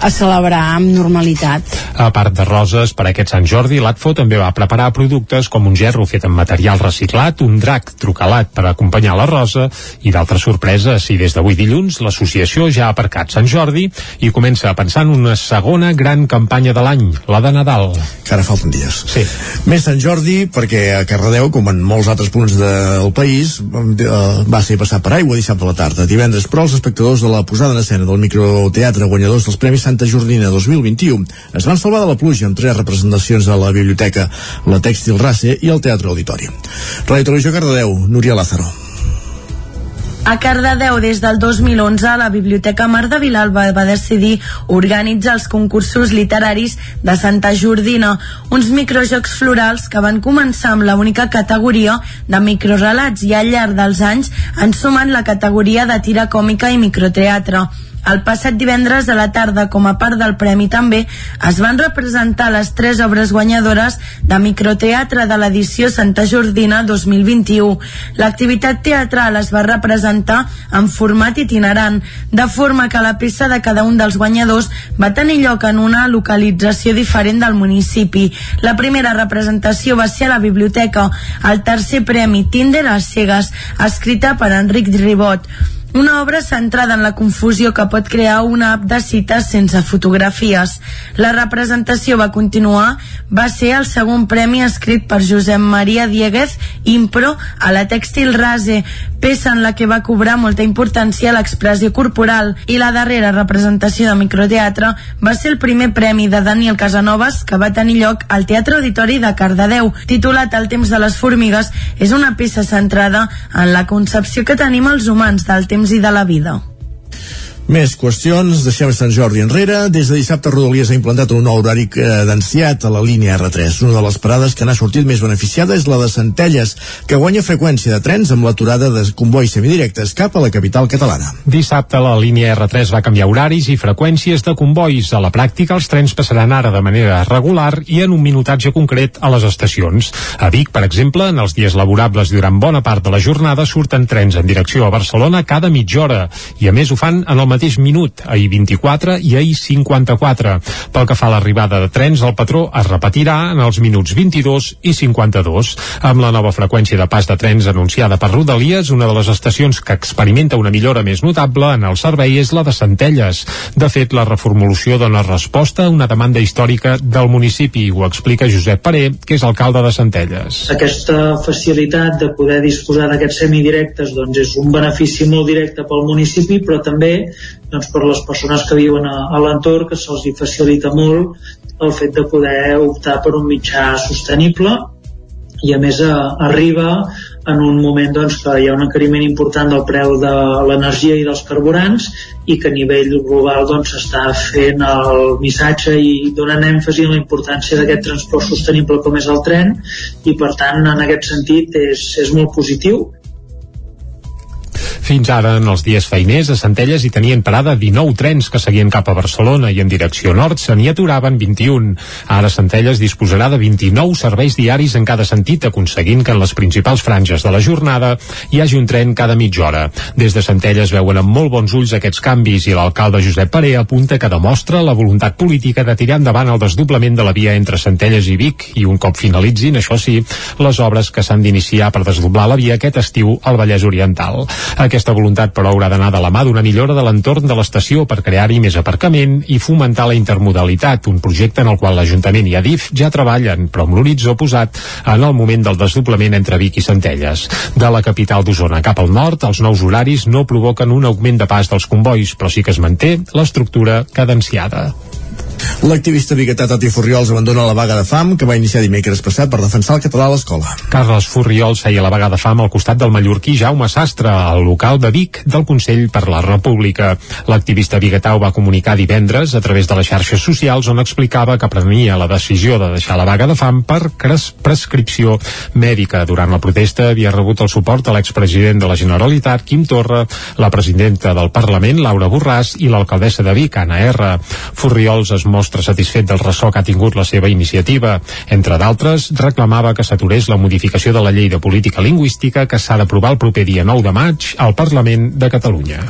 a celebrar amb normalitat. A part de roses, per aquest Sant Jordi, l'ATFO també va preparar productes com un gerro fet amb material reciclat, un drac trucalat per acompanyar la rosa i d'altres sorpreses. I des d'avui dilluns, l'associació ja ha aparcat Sant Jordi i comença a pensar en una segona gran campanya de l'any, la de Nadal. Que ara falten dies. Sí. Més Sant Jordi, perquè a Cardedeu, com en molts altres punts del país, eh, va ser passat per aigua dissabte a la tarda. Divendres, però, els espectadors de la posada en escena del microteatre guanyadors dels Premis Santa Jordina 2021 es van salvar de la pluja amb tres representacions a la biblioteca, la Tèxtil Race i el Teatre Auditori. Ràdio Televisió Cardedeu, Núria Lázaro. A Cardedeu, des del 2011, la Biblioteca Mar de Vilalba va decidir organitzar els concursos literaris de Santa Jordina, uns microjocs florals que van començar amb la única categoria de microrelats i al llarg dels anys han sumat la categoria de tira còmica i microteatre. El passat divendres a la tarda, com a part del premi també, es van representar les tres obres guanyadores de microteatre de l'edició Santa Jordina 2021. L'activitat teatral es va representar en format itinerant, de forma que la peça de cada un dels guanyadors va tenir lloc en una localització diferent del municipi. La primera representació va ser a la biblioteca, el tercer premi Tinder a cegues, escrita per Enric Ribot. Una obra centrada en la confusió que pot crear una app de cites sense fotografies. La representació va continuar, va ser el segon premi escrit per Josep Maria Dieguez, Impro, a la Tèxtil Rase, peça en la que va cobrar molta importància l'expressió corporal, i la darrera representació de microteatre va ser el primer premi de Daniel Casanovas que va tenir lloc al Teatre Auditori de Cardedeu, titulat El temps de les formigues, és una peça centrada en la concepció que tenim els humans del temps temps i de la vida. Més qüestions, deixem Sant Jordi enrere. Des de dissabte Rodalies ha implantat un nou horari cadenciat a la línia R3. Una de les parades que n'ha sortit més beneficiada és la de Centelles, que guanya freqüència de trens amb l'aturada de convois semidirectes cap a la capital catalana. Dissabte la línia R3 va canviar horaris i freqüències de convois. A la pràctica els trens passaran ara de manera regular i en un minutatge concret a les estacions. A Vic, per exemple, en els dies laborables durant bona part de la jornada surten trens en direcció a Barcelona cada mitja hora i a més ho fan en el mateix minut, a I-24 i a I-54. Pel que fa a l'arribada de trens, el patró es repetirà en els minuts 22 i 52. Amb la nova freqüència de pas de trens anunciada per Rodalies, una de les estacions que experimenta una millora més notable en el servei és la de Centelles. De fet, la reformulació dona resposta a una demanda històrica del municipi, ho explica Josep Paré, que és alcalde de Centelles. Aquesta facilitat de poder disposar d'aquests semidirectes doncs és un benefici molt directe pel municipi, però també doncs, per les persones que viuen a, a l'entorn, que se'ls hi facilita molt el fet de poder optar per un mitjà sostenible. I a més a, arriba en un moment doncs, que hi ha un encariment important del preu de l'energia i dels carburants i que a nivell global doncs, s'està doncs, fent el missatge i donant èmfasi en la importància d'aquest transport sostenible com és el tren. I per tant en aquest sentit és, és molt positiu fins ara, en els dies feiners, a Centelles hi tenien parada 19 trens que seguien cap a Barcelona i en direcció nord se n'hi aturaven 21. Ara Centelles disposarà de 29 serveis diaris en cada sentit, aconseguint que en les principals franges de la jornada hi hagi un tren cada mitja hora. Des de Centelles veuen amb molt bons ulls aquests canvis i l'alcalde Josep Paré apunta que demostra la voluntat política de tirar endavant el desdoblament de la via entre Centelles i Vic i un cop finalitzin, això sí, les obres que s'han d'iniciar per desdoblar la via aquest estiu al Vallès Oriental. Aquest aquesta voluntat, però, haurà d'anar de la mà d'una millora de l'entorn de l'estació per crear-hi més aparcament i fomentar la intermodalitat, un projecte en el qual l'Ajuntament i Adif ja treballen, però amb l'horitzó posat en el moment del desdoblament entre Vic i Centelles. De la capital d'Osona cap al nord, els nous horaris no provoquen un augment de pas dels convois, però sí que es manté l'estructura cadenciada. L'activista biguetà Tati Furriols abandona la vaga de fam que va iniciar dimecres passat per defensar el català a l'escola. Carles Furriols feia la vaga de fam al costat del mallorquí Jaume Sastre, al local de Vic del Consell per la República. L'activista biguetà ho va comunicar divendres a través de les xarxes socials on explicava que prenia la decisió de deixar la vaga de fam per prescripció mèdica. Durant la protesta havia rebut el suport de l'expresident de la Generalitat, Quim Torra, la presidenta del Parlament, Laura Borràs, i l'alcaldessa de Vic, Anna R. Furriols es mostra satisfet del ressò que ha tingut la seva iniciativa. Entre d'altres, reclamava que s'aturés la modificació de la llei de política lingüística que s'ha d'aprovar el proper dia 9 de maig al Parlament de Catalunya.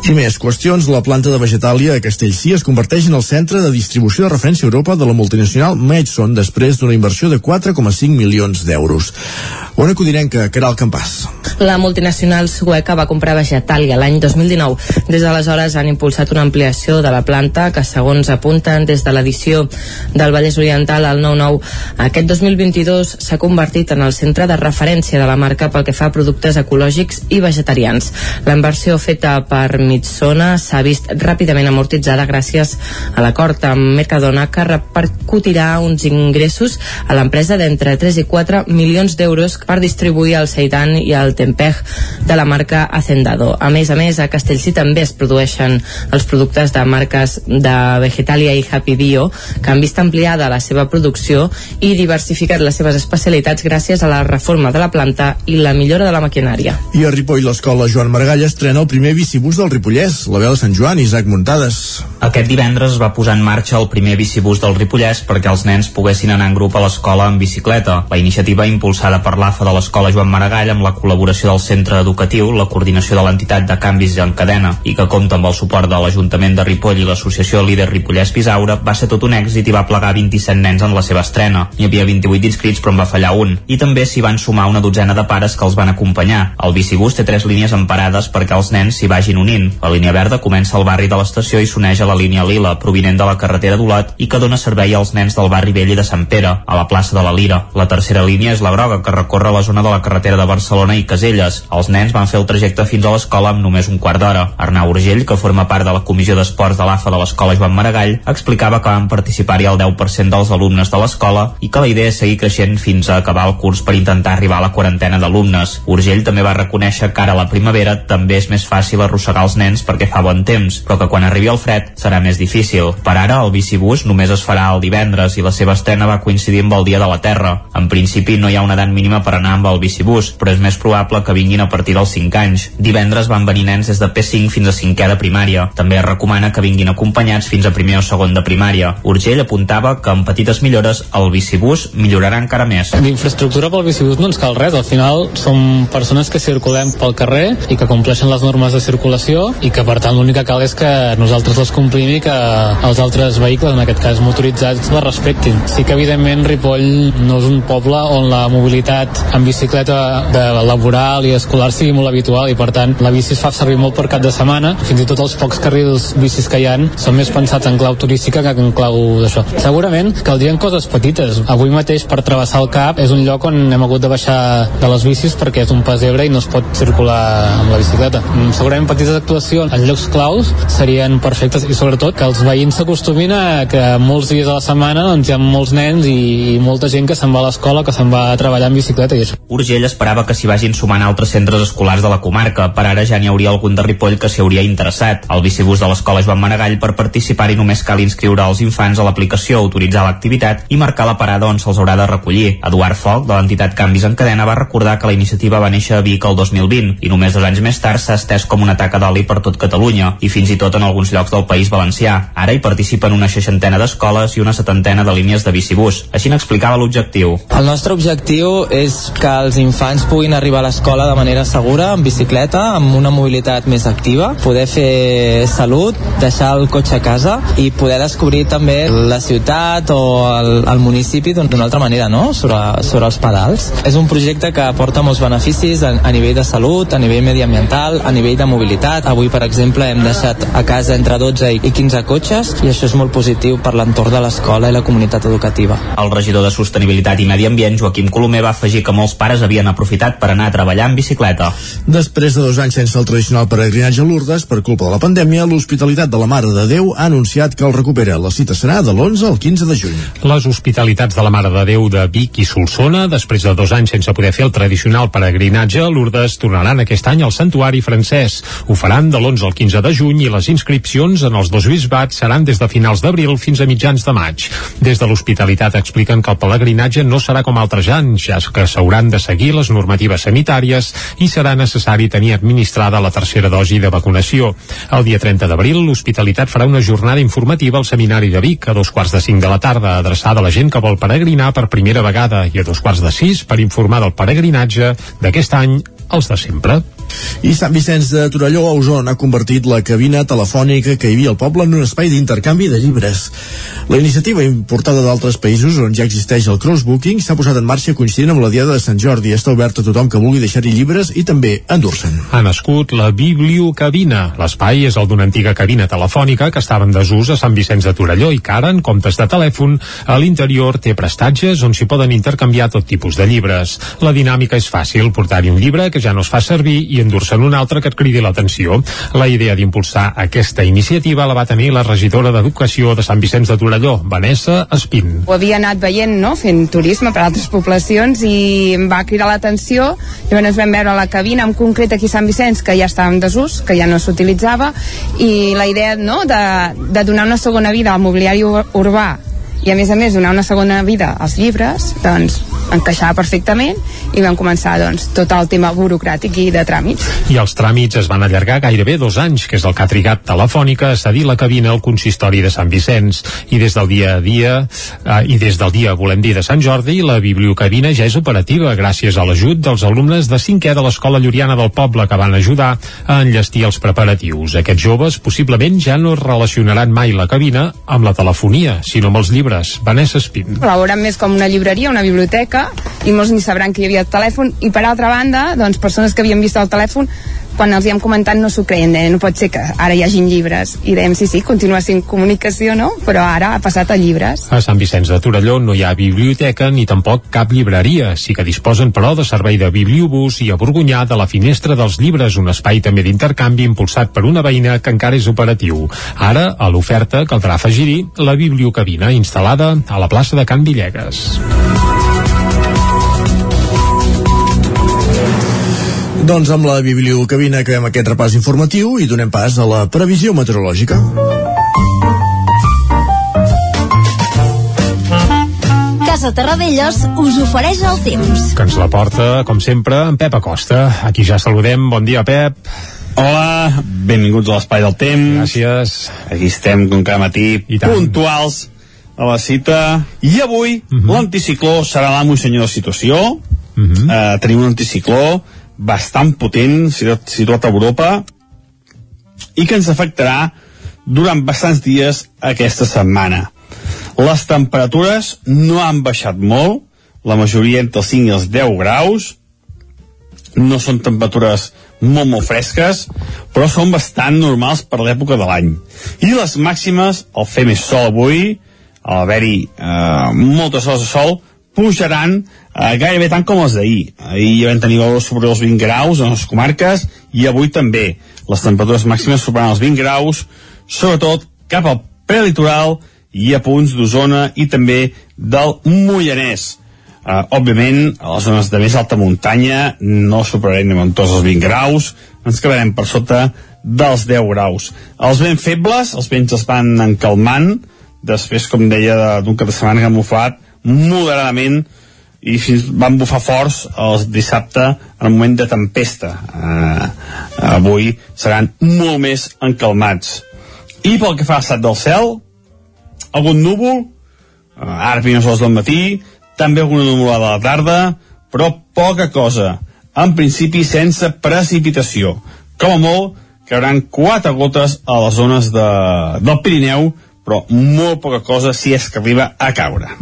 I més qüestions, la planta de Vegetàlia a Castellcí es converteix en el centre de distribució de referència a Europa de la multinacional Madson després d'una inversió de 4,5 milions d'euros. On acudirem que Caral Campàs? La multinacional sueca va comprar Vegetàlia l'any 2019. Des d'aleshores han impulsat una ampliació de la planta que, segons apunten des de l'edició del Vallès Oriental al 9-9, aquest 2022 s'ha convertit en el centre de referència de la marca pel que fa a productes ecològics i vegetarians. La inversió feta per Mitsona s'ha vist ràpidament amortitzada gràcies a l'acord amb Mercadona que repercutirà uns ingressos a l'empresa d'entre 3 i 4 milions d'euros per distribuir el seitan i el tempeh de la marca Hacendado. A més a més, a Castellcí també es produeixen els productes de marques de Vegetalia i Happy Bio que han vist ampliada la seva producció i diversificat les seves especialitats gràcies a la reforma de la planta i la millora de la maquinària. I a Ripoll l'escola Joan Maragall estrena el primer bicibús del Ripollès, la veu de Sant Joan, Isaac Muntades. Aquest divendres va posar en marxa el primer bicibús del Ripollès perquè els nens poguessin anar en grup a l'escola en bicicleta. La iniciativa impulsada per l'AFA de l'escola Joan Maragall amb la col·laboració del centre educatiu, la coordinació de l'entitat de canvis en cadena i que compta amb el suport de l'Ajuntament de Ripoll i l'associació Líder Ripollès Pisaura, va ser tot un èxit i va plegar 27 nens en la seva estrena. Hi havia 28 inscrits però en va fallar un. I també s'hi van sumar una dotzena de pares que els van acompanyar. El bicibús té tres línies emparades perquè els nens s'hi vagin unint. La línia verda comença al barri de l'estació i s'uneix a la línia lila, provinent de la carretera d'Olot i que dona servei als nens del barri vell i de Sant Pere, a la plaça de la Lira. La tercera línia és la groga, que recorre la zona de la carretera de Barcelona i Caselles. Els nens van fer el trajecte fins a l'escola amb només un quart d'hora. Arnau Urgell, que forma part de la comissió d'esports de l'AFA de l'escola Joan Maragall, explicava que van participar-hi el 10% dels alumnes de l'escola i que la idea és seguir creixent fins a acabar el curs per intentar arribar a la quarantena d'alumnes. Urgell també va reconèixer que ara a la primavera també és més fàcil arrossegar els nens perquè fa bon temps, però que quan arribi el fred serà més difícil. Per ara, el bicibús només es farà el divendres i la seva estrena va coincidir amb el Dia de la Terra. En principi no hi ha una edat mínima per anar amb el bicibús, però és més probable que vinguin a partir dels 5 anys. Divendres van venir nens des de P5 fins a 5è de primària. També es recomana que vinguin acompanyats fins a primer o segon de primària. Urgell apuntava que amb petites millores el bicibús millorarà encara més. D'infraestructura pel bicibús no ens cal res, al final som persones que circulem pel carrer i que compleixen les normes de circulació i que per tant l'únic que cal és que nosaltres les complim i que els altres vehicles, en aquest cas motoritzats, les respectin. Sí que evidentment Ripoll no és un poble on la mobilitat en bicicleta de laboral i escolar sigui molt habitual i per tant la bici es fa servir molt per cap de setmana, fins i tot els pocs carrils bicis que hi han són més pensats en clau turística que en clau d'això. Segurament caldrien coses petites. Avui mateix per travessar el cap és un lloc on hem hagut de baixar de les bicis perquè és un pessebre i no es pot circular amb la bicicleta. Mm, Segurament petites actuacions en llocs claus serien perfectes i sobretot que els veïns s'acostumin a que molts dies a la setmana doncs, hi ha molts nens i, i molta gent que se'n va a l'escola, que se'n va a treballar en bicicleta i això. Urgell esperava que s'hi vagin sumant altres centres escolars de la comarca. Per ara ja n'hi hauria algun de Ripoll que s'hi hauria interessat. El bicibús de l'escola Joan Maragall per participar-hi només cal inscriure els infants a l'aplicació, autoritzar l'activitat i marcar la parada on se'ls haurà de recollir. Eduard Foc, de l'entitat Canvis en Cadena, va recordar que la iniciativa va néixer a Vic el 2020 i només dos anys més tard s'ha estès com una taca d'oli per tot Catalunya i fins i tot en alguns llocs del País Valencià. Ara hi participen una seixantena d'escoles i una setantena de línies de bicibús. Així n'explicava l'objectiu. El nostre objectiu és que els infants puguin arribar a l'escola de manera segura, en bicicleta, amb una mobilitat més activa, poder fer salut, deixar el cotxe a casa i poder descobrir també la ciutat o el, el municipi d'una altra manera, no?, sobre, sobre els pedals. És un projecte que aporta molts beneficis a, a nivell de salut, a nivell mediambiental, a nivell de mobilitat. Avui, per exemple, hem deixat a casa entre 12 i 15 cotxes i això és molt positiu per l'entorn de l'escola i la comunitat educativa. El regidor de Sostenibilitat i Medi Ambient, Joaquim Colomer, va afegir que molts pares havien aprofitat per anar a treballar en bicicleta. Després de dos anys sense el tradicional peregrinatge a Lourdes, per culpa de la pandèmia, l'Hospitalitat de la Mare de Déu ha anunciat que el recupera. La cita serà de l'11 al 15 de juny. Les hospitalitats de la Mare de Déu de Vic i Solsona, després de dos anys sense poder fer el tradicional peregrinatge a Lourdes, tornaran aquest any al Santuari francès. Ho faran de l'11 al 15 de juny i les inscripcions en els dos bisbats seran des de finals d'abril fins a mitjans de maig. Des de l'hospitalitat expliquen que el pelegrinatge no serà com altres anys, ja que s'hauran de seguir les normatives sanitàries i serà necessari tenir administrada la tercera dosi de vacunació. El dia 30 d'abril, l'hospitalitat farà una jornada informativa al Seminari de Vic a dos quarts de cinc de la tarda, adreçada a la gent que vol peregrinar per primera vegada i a dos quarts de sis per informar del peregrinatge d'aquest any els de sempre. I Sant Vicenç de Torelló a Osona ha convertit la cabina telefònica que hi havia al poble en un espai d'intercanvi de llibres. La iniciativa importada d'altres països on ja existeix el crossbooking s'ha posat en marxa coincidint amb la Diada de Sant Jordi. Està obert a tothom que vulgui deixar-hi llibres i també endur-se'n. Ha nascut la Bibliocabina. L'espai és el d'una antiga cabina telefònica que estava en desús a Sant Vicenç de Torelló i que ara, en comptes de telèfon, a l'interior té prestatges on s'hi poden intercanviar tot tipus de llibres. La dinàmica és fàcil, portar-hi un llibre que ja no es fa servir i endur-se'n un altre que et cridi l'atenció. La idea d'impulsar aquesta iniciativa la va tenir la regidora d'Educació de Sant Vicenç de Torelló, Vanessa Espín. ho havia anat veient, no?, fent turisme per altres poblacions i em va cridar l'atenció llavors vam veure la cabina en concret aquí a Sant Vicenç que ja estava en desús, que ja no s'utilitzava i la idea no, de, de donar una segona vida al mobiliari ur- urbà i a més a més donar una segona vida als llibres doncs encaixava perfectament i vam començar doncs tot el tema burocràtic i de tràmits I els tràmits es van allargar gairebé dos anys, que és el que ha trigat Telefònica a cedir la cabina al consistori de Sant Vicenç. I des del dia a dia, eh, i des del dia, volem dir, de Sant Jordi, la bibliocabina ja és operativa gràcies a l'ajut dels alumnes de 5è de l'Escola Lloriana del Poble que van ajudar a enllestir els preparatius. Aquests joves possiblement ja no relacionaran mai la cabina amb la telefonia, sinó amb els llibres. Vanessa Espín. la veuran més com una llibreria, una biblioteca i molts ni sabran que hi havia el telèfon i per altra banda, doncs persones que havien vist el telèfon quan els hi hem comentat no s'ho creien, deien, no pot ser que ara hi hagin llibres i dèiem, sí, sí, continua sent comunicació, no? Però ara ha passat a llibres A Sant Vicenç de Torelló no hi ha biblioteca ni tampoc cap llibreria. Sí que disposen, però, de servei de bibliobús i a Borgunyà de la Finestra dels Llibres, un espai també d'intercanvi impulsat per una veïna que encara és operatiu. Ara, a l'oferta, caldrà afegir-hi la bibliocabina instal·lada a la plaça de Can Villegas. Doncs amb la bibliocabina acabem aquest repàs informatiu i donem pas a la previsió meteorològica. Casa Terradellos us ofereix el temps. Que ens la porta, com sempre, en Pep Acosta. Aquí ja saludem. Bon dia, Pep. Hola, benvinguts a l'Espai del Temps. Gràcies. Aquí estem, com cada matí, tant. puntuals a la cita. I avui, uh -huh. l'anticicló serà l'amo i senyor de la situació. Uh -huh. uh, tenim un anticicló bastant potent, situat, situat a Europa, i que ens afectarà durant bastants dies aquesta setmana. Les temperatures no han baixat molt, la majoria entre els 5 i els 10 graus, no són temperatures molt, molt fresques, però són bastant normals per l'època de l'any. I les màximes, al fer més sol avui, al haver-hi eh, moltes hores de sol, pujaran eh, gairebé tant com els d'ahir. Ahir ja vam tenir valors sobre els 20 graus en les comarques i avui també. Les temperatures màximes superaran els 20 graus, sobretot cap al prelitoral i a punts d'Osona i també del Mollanès. Uh, òbviament, a les zones de més alta muntanya no superarem en tots els 20 graus, ens quedarem per sota dels 10 graus. Els vents febles, els vents es van encalmant, després, com deia, d'un cap de setmana que han bufat moderadament i fins van bufar forts els dissabte en el moment de tempesta. Uh, avui seran molt més encalmats. I pel que fa a l'estat del cel, algun núvol, uh, ara primeres hores del matí, també alguna nuvolada a la tarda, però poca cosa. En principi sense precipitació. Com a molt, cauran quatre gotes a les zones de, del Pirineu, però molt poca cosa si és que arriba a caure.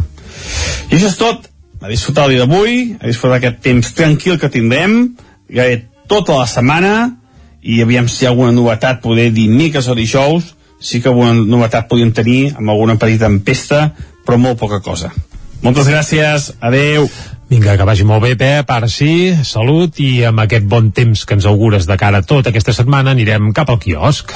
I això és tot. A disfrutar el dia d'avui, a disfrutar aquest temps tranquil que tindrem, gairebé tota la setmana, i aviam si hi ha alguna novetat, poder dimecres o dijous, sí que alguna novetat podríem tenir amb alguna petita tempesta, però molt poca cosa. Moltes gràcies, adeu. Vinga, que vagi molt bé, Pep, ara sí, salut, i amb aquest bon temps que ens augures de cara a tota aquesta setmana anirem cap al quiosc.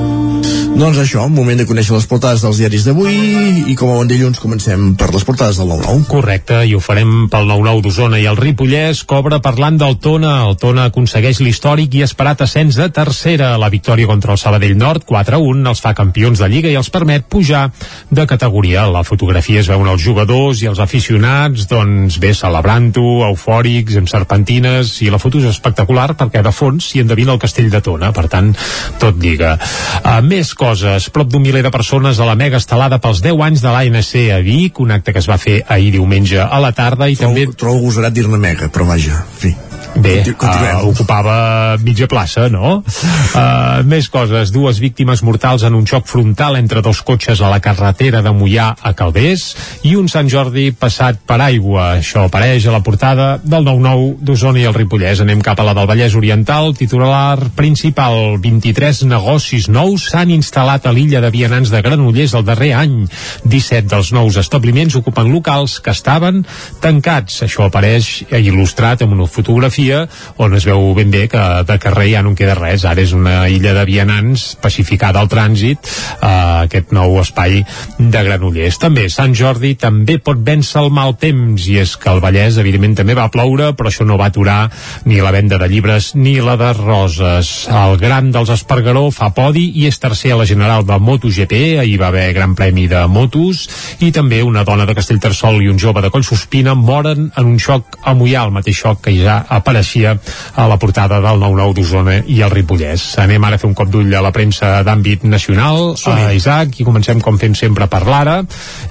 Doncs això, moment de conèixer les portades dels diaris d'avui i com a bon dilluns comencem per les portades del 9-9. Correcte, i ho farem pel 9-9 d'Osona i el Ripollès cobra parlant del Tona. El Tona aconsegueix l'històric i esperat ascens de tercera. La victòria contra el Sabadell Nord, 4-1, els fa campions de Lliga i els permet pujar de categoria. La fotografia es veuen els jugadors i els aficionats, doncs bé, celebrant-ho, eufòrics, amb serpentines, i la foto és espectacular perquè de fons s'hi endevina el castell de Tona, per tant, tot lliga. Uh, més coses. Prop d'un miler de persones a la mega estelada pels 10 anys de l'ANC a Vic, un acte que es va fer ahir diumenge a la tarda i trobo, també... Trobo agosarat dir-ne mega, però vaja, en fi. Bé, uh, ocupava mitja plaça, no? Uh, *laughs* més coses. Dues víctimes mortals en un xoc frontal entre dos cotxes a la carretera de Mollà a Calders i un Sant Jordi passat per aigua. Això apareix a la portada del 9-9 d'Osona i el Ripollès. Anem cap a la del Vallès Oriental. Titular principal. 23 negocis nous s'han instal·lat a l'illa de Vianants de Granollers el darrer any. 17 dels nous establiments ocupen locals que estaven tancats. Això apareix il·lustrat amb una fotografia fotografia on es veu ben bé que de carrer ja no en queda res, ara és una illa de vianants pacificada al trànsit eh, aquest nou espai de Granollers. També Sant Jordi també pot vèncer el mal temps i és que el Vallès evidentment també va ploure però això no va aturar ni la venda de llibres ni la de roses. El gran dels Espargaró fa podi i és tercer a la general del MotoGP, ahir va haver gran premi de motos i també una dona de Castellterçol i un jove de Collsospina moren en un xoc a Mollà, el mateix xoc que ja apareixia a la portada del 9-9 d'Osona i el Ripollès. Anem ara a fer un cop d'ull a la premsa d'àmbit nacional, a Isaac, i comencem com fem sempre per l'ara,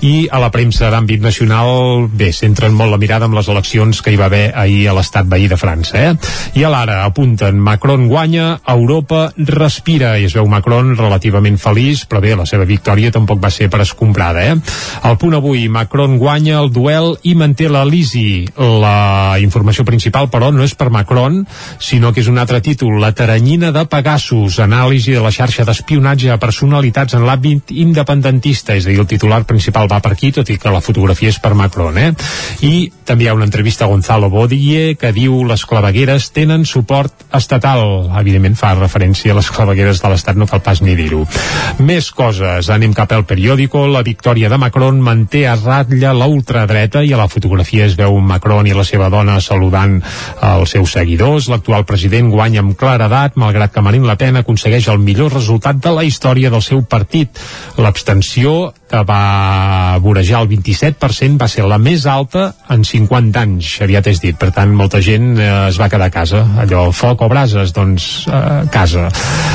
i a la premsa d'àmbit nacional, bé, centren molt la mirada amb les eleccions que hi va haver ahir a l'estat veí de França, eh? I a l'ara apunten, Macron guanya, Europa respira, i es veu Macron relativament feliç, però bé, la seva victòria tampoc va ser per escombrada, eh? Al punt avui, Macron guanya el duel i manté la Lisi. La informació principal, però, no és per Macron, sinó que és un altre títol, la taranyina de Pegasus, anàlisi de la xarxa d'espionatge a personalitats en l'àmbit independentista, és a dir, el titular principal va per aquí, tot i que la fotografia és per Macron, eh? I també hi ha una entrevista a Gonzalo Bodie que diu les clavegueres tenen suport estatal. Evidentment fa referència a les clavegueres de l'Estat, no cal pas ni dir-ho. Més coses, anem cap al periòdico, la victòria de Macron manté a ratlla la ultradreta i a la fotografia es veu Macron i la seva dona saludant els seus seguidors. L'actual president guanya amb claredat, malgrat que Marine Le Pen aconsegueix el millor resultat de la història del seu partit. L'abstenció que va vorejar el 27% va ser la més alta en 50 anys, aviat és dit. Per tant, molta gent eh, es va quedar a casa. Allò, foc o brases, doncs eh, casa.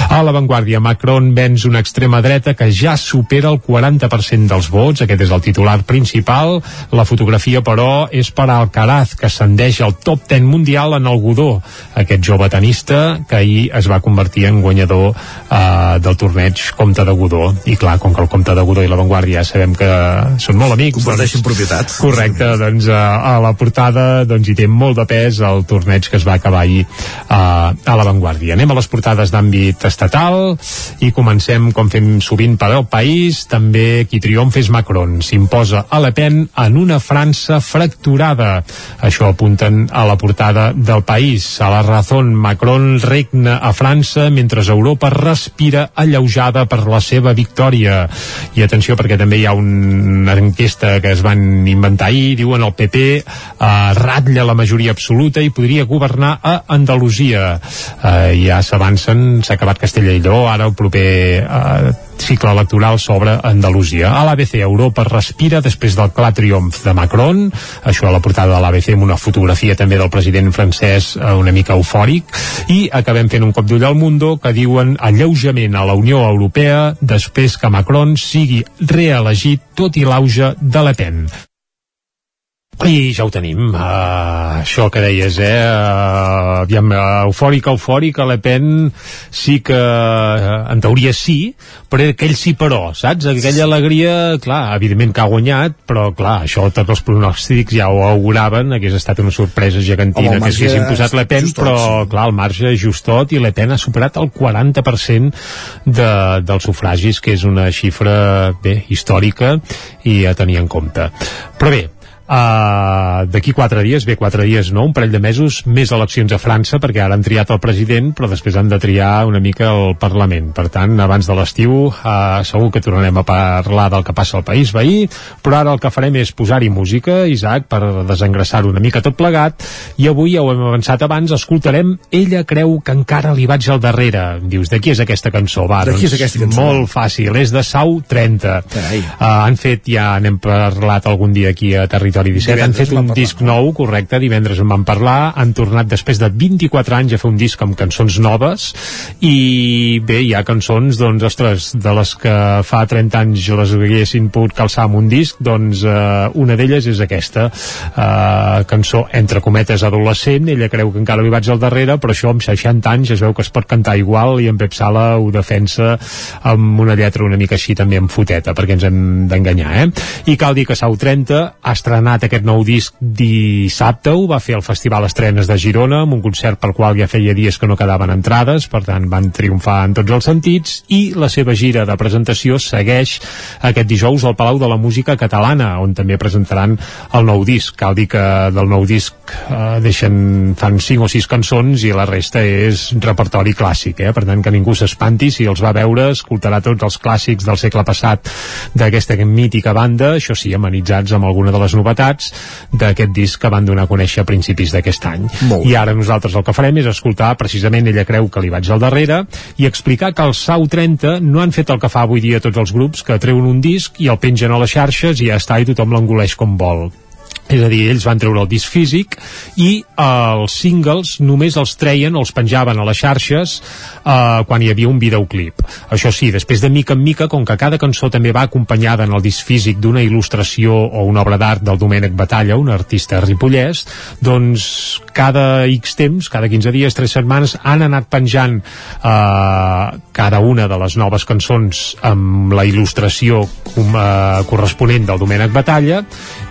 A l'avantguàrdia, Macron venç una extrema dreta que ja supera el 40% dels vots. Aquest és el titular principal. La fotografia, però, és per Alcaraz, que ascendeix al top 10 mundial en el Godó. Aquest jove tenista que ahir es va convertir en guanyador eh, del torneig Comte de Godó. I clar, com que el Comte de Godó i l'avantguàrdia ja sabem que són molt amics. Comparteixen doncs, propietat. Correcte, doncs a, a la portada doncs, hi té molt de pes el torneig que es va acabar ahir a, a l'avantguàrdia. Anem a les portades d'àmbit estatal i comencem, com fem sovint per al país, també qui triomfa és Macron. S'imposa a Le Pen en una França fracturada. Això apunten a la portada del país. A la raó, Macron regna a França mentre Europa respira alleujada per la seva victòria. I atenció perquè també hi ha una enquesta que es van inventar ahir, diuen el PP eh, ratlla la majoria absoluta i podria governar a Andalusia. Eh, ja s'avancen, s'ha acabat Castella i Lleó, ara el proper eh, cicle electoral sobre Andalusia. A l'ABC, Europa respira després del clar triomf de Macron, això a la portada de l'ABC amb una fotografia també del president francès eh, una mica eufòric, i acabem fent un cop d'ull al Mundo que diuen alleujament a la Unió Europea després que Macron sigui reelegit tot i l'auge de Le Pen. I ja ho tenim, uh, això que deies, eh? Uh, aviam, uh, eufòric, eufòric, a Le Pen sí que, uh, en teoria sí, però aquell sí però, saps? Aquella alegria, clar, evidentment que ha guanyat, però clar, això tots els pronòstics ja ho auguraven, hagués estat una sorpresa gegantina Home, que s'hagués imposat Le Pen, però sí. clar, el marge és justot i Le Pen ha superat el 40% de, dels sufragis, que és una xifra, bé, històrica i a tenir en compte. Però bé, Uh, d'aquí quatre dies, bé, quatre dies no, un parell de mesos, més eleccions a França perquè ara han triat el president però després han de triar una mica el Parlament per tant, abans de l'estiu uh, segur que tornarem a parlar del que passa al país veí, però ara el que farem és posar-hi música, Isaac, per desengressar una mica tot plegat, i avui ja ho hem avançat abans, escoltarem Ella creu que encara li vaig al darrere dius, de qui és aquesta cançó? Va, de qui és doncs aquesta cançó? Molt fàcil, és de Sau 30 uh, han fet, ja n'hem parlat algun dia aquí a Territori Territori 17 divendres han fet un disc nou, correcte, divendres en van parlar, han tornat després de 24 anys a fer un disc amb cançons noves. I bé, hi ha cançons doncs, ostres, de les que fa 30 anys les haguessin pogut calçar amb un disc doncs eh, una d'elles és aquesta eh, cançó entre cometes adolescent, ella creu que encara li vaig al darrere, però això amb 60 anys es veu que es pot cantar igual i en Pep Sala ho defensa amb una lletra una mica així també amb foteta, perquè ens hem d'enganyar eh? i cal dir que Sau 30 ha estrenat estrenat aquest nou disc dissabte, ho va fer el Festival Estrenes de Girona, amb un concert pel qual ja feia dies que no quedaven entrades, per tant van triomfar en tots els sentits, i la seva gira de presentació segueix aquest dijous al Palau de la Música Catalana, on també presentaran el nou disc. Cal dir que del nou disc eh, deixen, fan 5 o 6 cançons i la resta és repertori clàssic, eh? per tant que ningú s'espanti, si els va veure escoltarà tots els clàssics del segle passat d'aquesta mítica banda, això sí, amenitzats amb alguna de les novetats novetats d'aquest disc que van donar a conèixer a principis d'aquest any. I ara nosaltres el que farem és escoltar precisament Ella creu que li vaig al darrere i explicar que els Sau 30 no han fet el que fa avui dia tots els grups, que treuen un disc i el pengen a les xarxes i ja està i tothom l'engoleix com vol és a dir, ells van treure el disc físic i eh, els singles només els treien, els penjaven a les xarxes eh, quan hi havia un videoclip. Això sí, després de mica en mica com que cada cançó també va acompanyada en el disc físic d'una il·lustració o una obra d'art del Domènec Batalla, un artista ripollès doncs cada X temps, cada 15 dies, 3 setmanes han anat penjant eh, cada una de les noves cançons amb la il·lustració eh, corresponent del Domènec Batalla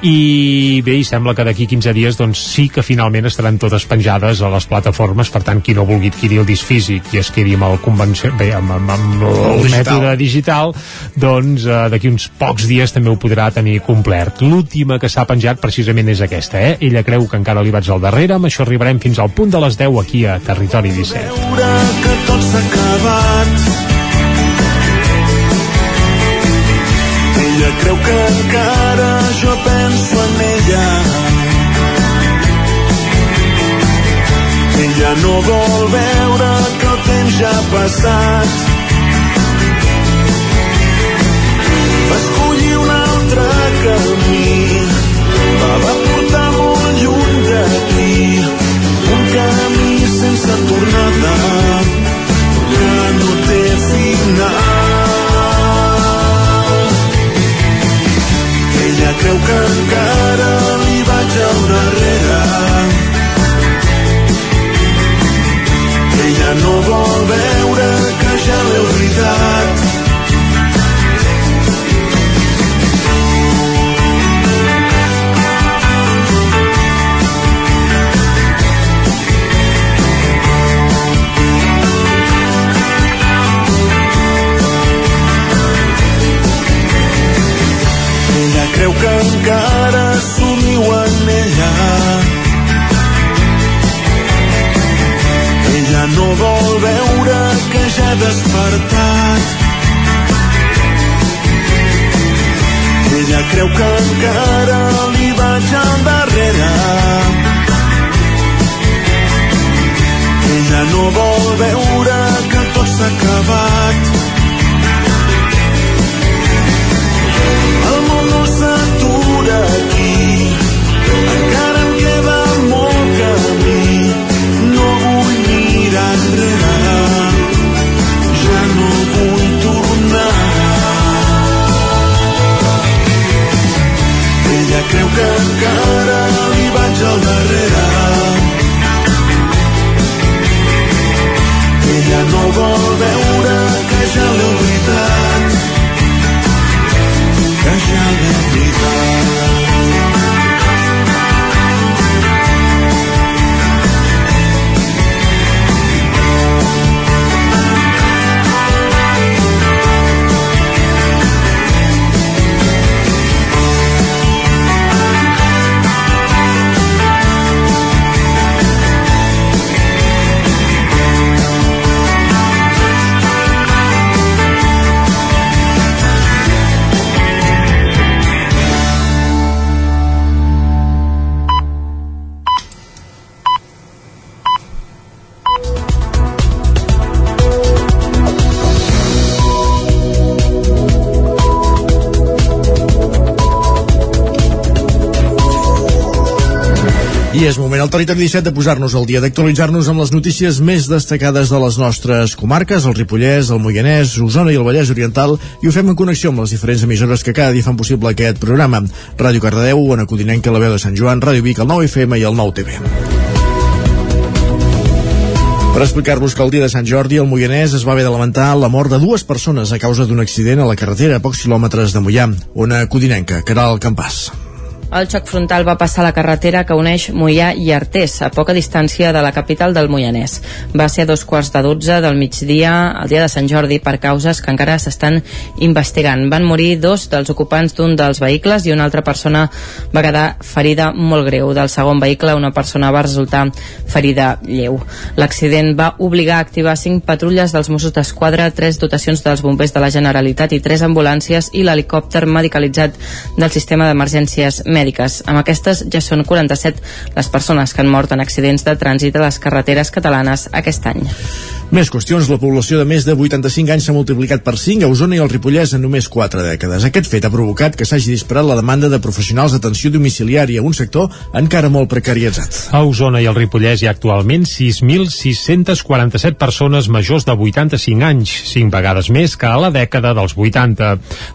i bé, i sembla que d'aquí 15 dies doncs sí que finalment estaran totes penjades a les plataformes, per tant qui no vulgui adquirir el disc físic i es quedi amb el convenció, bé, amb, amb, amb el, el digital. mètode digital doncs eh, d'aquí uns pocs dies també ho podrà tenir complet. L'última que s'ha penjat precisament és aquesta, eh? Ella creu que encara li vaig al darrere, amb això arribarem fins al punt de les 10 aquí a Territori 17. que tot s'ha acabat Ella creu que encara en ella Ella no vol veure que el temps ja ha passat. Va escollir un altre camí, la va portar molt lluny d'aquí, un camí sense tornada, que no té final. Creu que encara no vol veure que ja l'he oblidat. Despertat. Ella creu que encara li vaig al darrere. Ella no vol veure que tot s'ha acabat. El món no s'atura li És moment al territori 17 de posar-nos al dia, d'actualitzar-nos amb les notícies més destacades de les nostres comarques, el Ripollès, el Moianès, Osona i el Vallès Oriental, i ho fem en connexió amb les diferents emissores que cada dia fan possible aquest programa. Ràdio Cardedeu, Ona Codinenca, la veu de Sant Joan, Ràdio Vic, el 9 FM i el 9 TV. Per explicar-vos que el dia de Sant Jordi el Moianès es va haver de lamentar la mort de dues persones a causa d'un accident a la carretera a pocs quilòmetres de Moià. Ona Codinenca, Caral Campàs. El xoc frontal va passar a la carretera que uneix Moià i Artés, a poca distància de la capital del Moianès. Va ser a dos quarts de dotze del migdia, el dia de Sant Jordi, per causes que encara s'estan investigant. Van morir dos dels ocupants d'un dels vehicles i una altra persona va quedar ferida molt greu. Del segon vehicle, una persona va resultar ferida lleu. L'accident va obligar a activar cinc patrulles dels Mossos d'Esquadra, tres dotacions dels bombers de la Generalitat i tres ambulàncies i l'helicòpter medicalitzat del sistema d'emergències mèdiques mèdiques. Amb aquestes ja són 47 les persones que han mort en accidents de trànsit a les carreteres catalanes aquest any. Més qüestions, la població de més de 85 anys s'ha multiplicat per 5 a Osona i el Ripollès en només 4 dècades. Aquest fet ha provocat que s'hagi disparat la demanda de professionals d'atenció domiciliària, un sector encara molt precaritzat. A Osona i el Ripollès hi ha actualment 6.647 persones majors de 85 anys, 5 vegades més que a la dècada dels 80.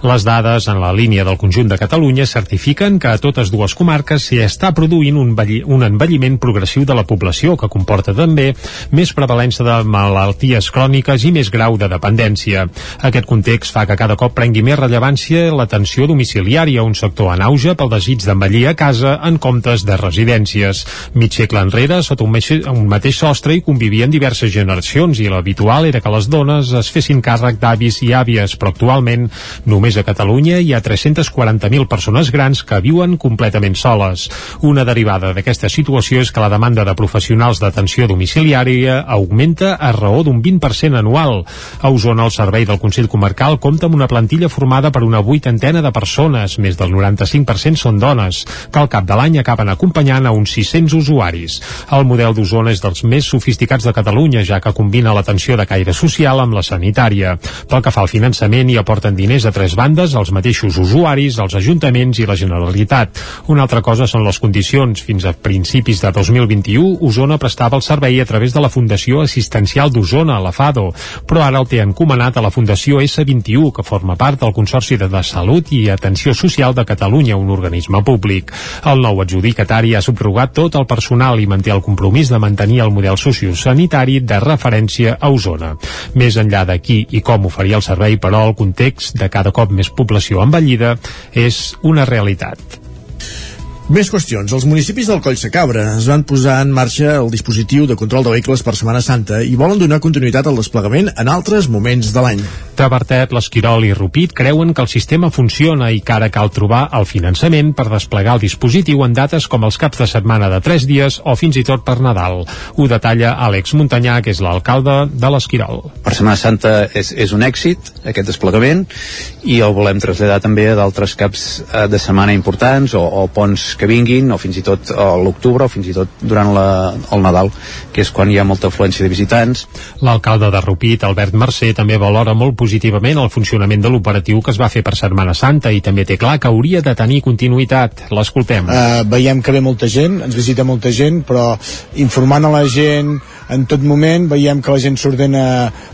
Les dades en la línia del conjunt de Catalunya certifiquen que a totes dues comarques s'hi està produint un, un envelliment progressiu de la població que comporta també més prevalença de malalties cròniques i més grau de dependència. Aquest context fa que cada cop prengui més rellevància l'atenció domiciliària, un sector en auge pel desig d'envellir a casa en comptes de residències. Mig segle enrere, sota un, meixe, un mateix sostre hi convivien diverses generacions i l'habitual era que les dones es fessin càrrec d'avis i àvies, però actualment només a Catalunya hi ha 340.000 persones grans que viuen completament soles. Una derivada d'aquesta situació és que la demanda de professionals d'atenció domiciliària augmenta a raó d'un 20% anual. A Osona, el servei del Consell Comarcal compta amb una plantilla formada per una vuitantena de persones, més del 95% són dones, que al cap de l'any acaben acompanyant a uns 600 usuaris. El model d'Osona és dels més sofisticats de Catalunya, ja que combina l'atenció de caire social amb la sanitària. Pel que fa al finançament, hi aporten diners a tres bandes, els mateixos usuaris, els ajuntaments i la Generalitat. Una altra cosa són les condicions. Fins a principis de 2021, Osona prestava el servei a través de la Fundació Assistencial d'Osona, la FADO, però ara el té encomanat a la Fundació S21, que forma part del Consorci de, de Salut i Atenció Social de Catalunya, un organisme públic. El nou adjudicatari ha subrogat tot el personal i manté el compromís de mantenir el model sociosanitari de referència a Osona. Més enllà de qui i com oferir el servei, però, el context de cada cop més població envellida és una realitat. Més qüestions. Els municipis del Coll Cabra es van posar en marxa el dispositiu de control de vehicles per Setmana Santa i volen donar continuïtat al desplegament en altres moments de l'any. Tabertet, l'Esquirol i Rupit creuen que el sistema funciona i que ara cal trobar el finançament per desplegar el dispositiu en dates com els caps de setmana de 3 dies o fins i tot per Nadal. Ho detalla Àlex Muntanyà, que és l'alcalde de l'Esquirol. Per Setmana Santa és, és un èxit, aquest desplegament, i el volem traslladar també a d'altres caps eh, de setmana importants o, o ponts que vinguin, o fins i tot a l'octubre, o fins i tot durant la, el Nadal, que és quan hi ha molta afluència de visitants. L'alcalde de Rupit, Albert Mercè, també valora molt positivament el funcionament de l'operatiu que es va fer per Setmana Santa i també té clar que hauria de tenir continuïtat. L'escoltem. Uh, veiem que ve molta gent, ens visita molta gent, però informant a la gent en tot moment veiem que la gent s'ordena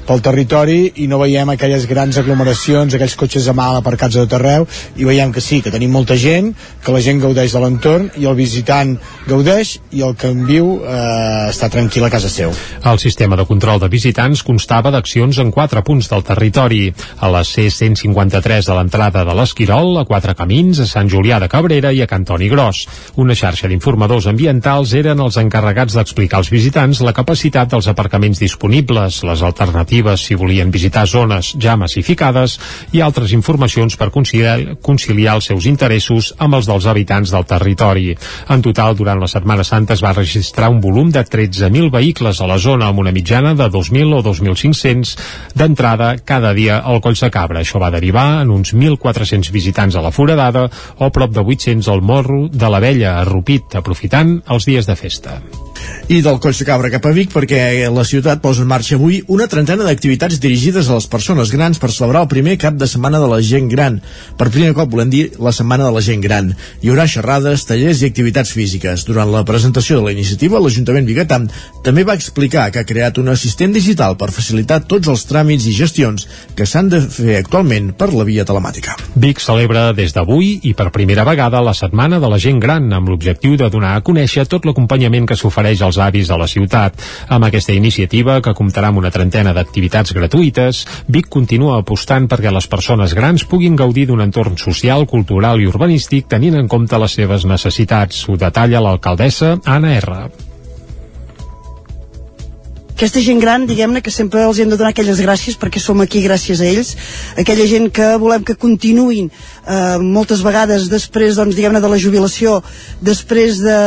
pel territori i no veiem aquelles grans aglomeracions, aquells cotxes a mal aparcats a tot arreu i veiem que sí, que tenim molta gent, que la gent gaudeix de l'entorn i el visitant gaudeix i el que en viu eh, està tranquil a casa seu. El sistema de control de visitants constava d'accions en quatre punts del territori. A la C-153 de l'entrada de l'Esquirol, a Quatre Camins, a Sant Julià de Cabrera i a Cantoni Gros. Una xarxa d'informadors ambientals eren els encarregats d'explicar als visitants la capacitat dels aparcaments disponibles, les alternatives si volien visitar zones ja massificades i altres informacions per conciliar, conciliar els seus interessos amb els dels habitants del territori. En total, durant la Setmana Santa es va registrar un volum de 13.000 vehicles a la zona amb una mitjana de 2.000 o 2.500 d'entrada cada dia al Coll de Cabra. Això va derivar en uns 1.400 visitants a la Foradada o prop de 800 al Morro de la Vella a Rupit, aprofitant els dies de festa i del Coll de Cabra cap a Vic perquè la ciutat posa en marxa avui una trentena d'activitats dirigides a les persones grans per celebrar el primer cap de setmana de la gent gran. Per primer cop volem dir la setmana de la gent gran. Hi haurà xerrades, tallers i activitats físiques. Durant la presentació de la iniciativa, l'Ajuntament Bigatà també va explicar que ha creat un assistent digital per facilitar tots els tràmits i gestions que s'han de fer actualment per la via telemàtica. Vic celebra des d'avui i per primera vegada la setmana de la gent gran amb l'objectiu de donar a conèixer tot l'acompanyament que s'ofereix als avis de la ciutat. Amb aquesta iniciativa, que comptarà amb una trentena d'activitats gratuïtes, Vic continua apostant perquè les persones grans puguin gaudir d'un entorn social, cultural i urbanístic tenint en compte les seves necessitats. Ho detalla l'alcaldessa Anna R aquesta gent gran, diguem-ne, que sempre els hem de donar aquelles gràcies perquè som aquí gràcies a ells, aquella gent que volem que continuïn eh, moltes vegades després, doncs, diguem-ne, de la jubilació, després de,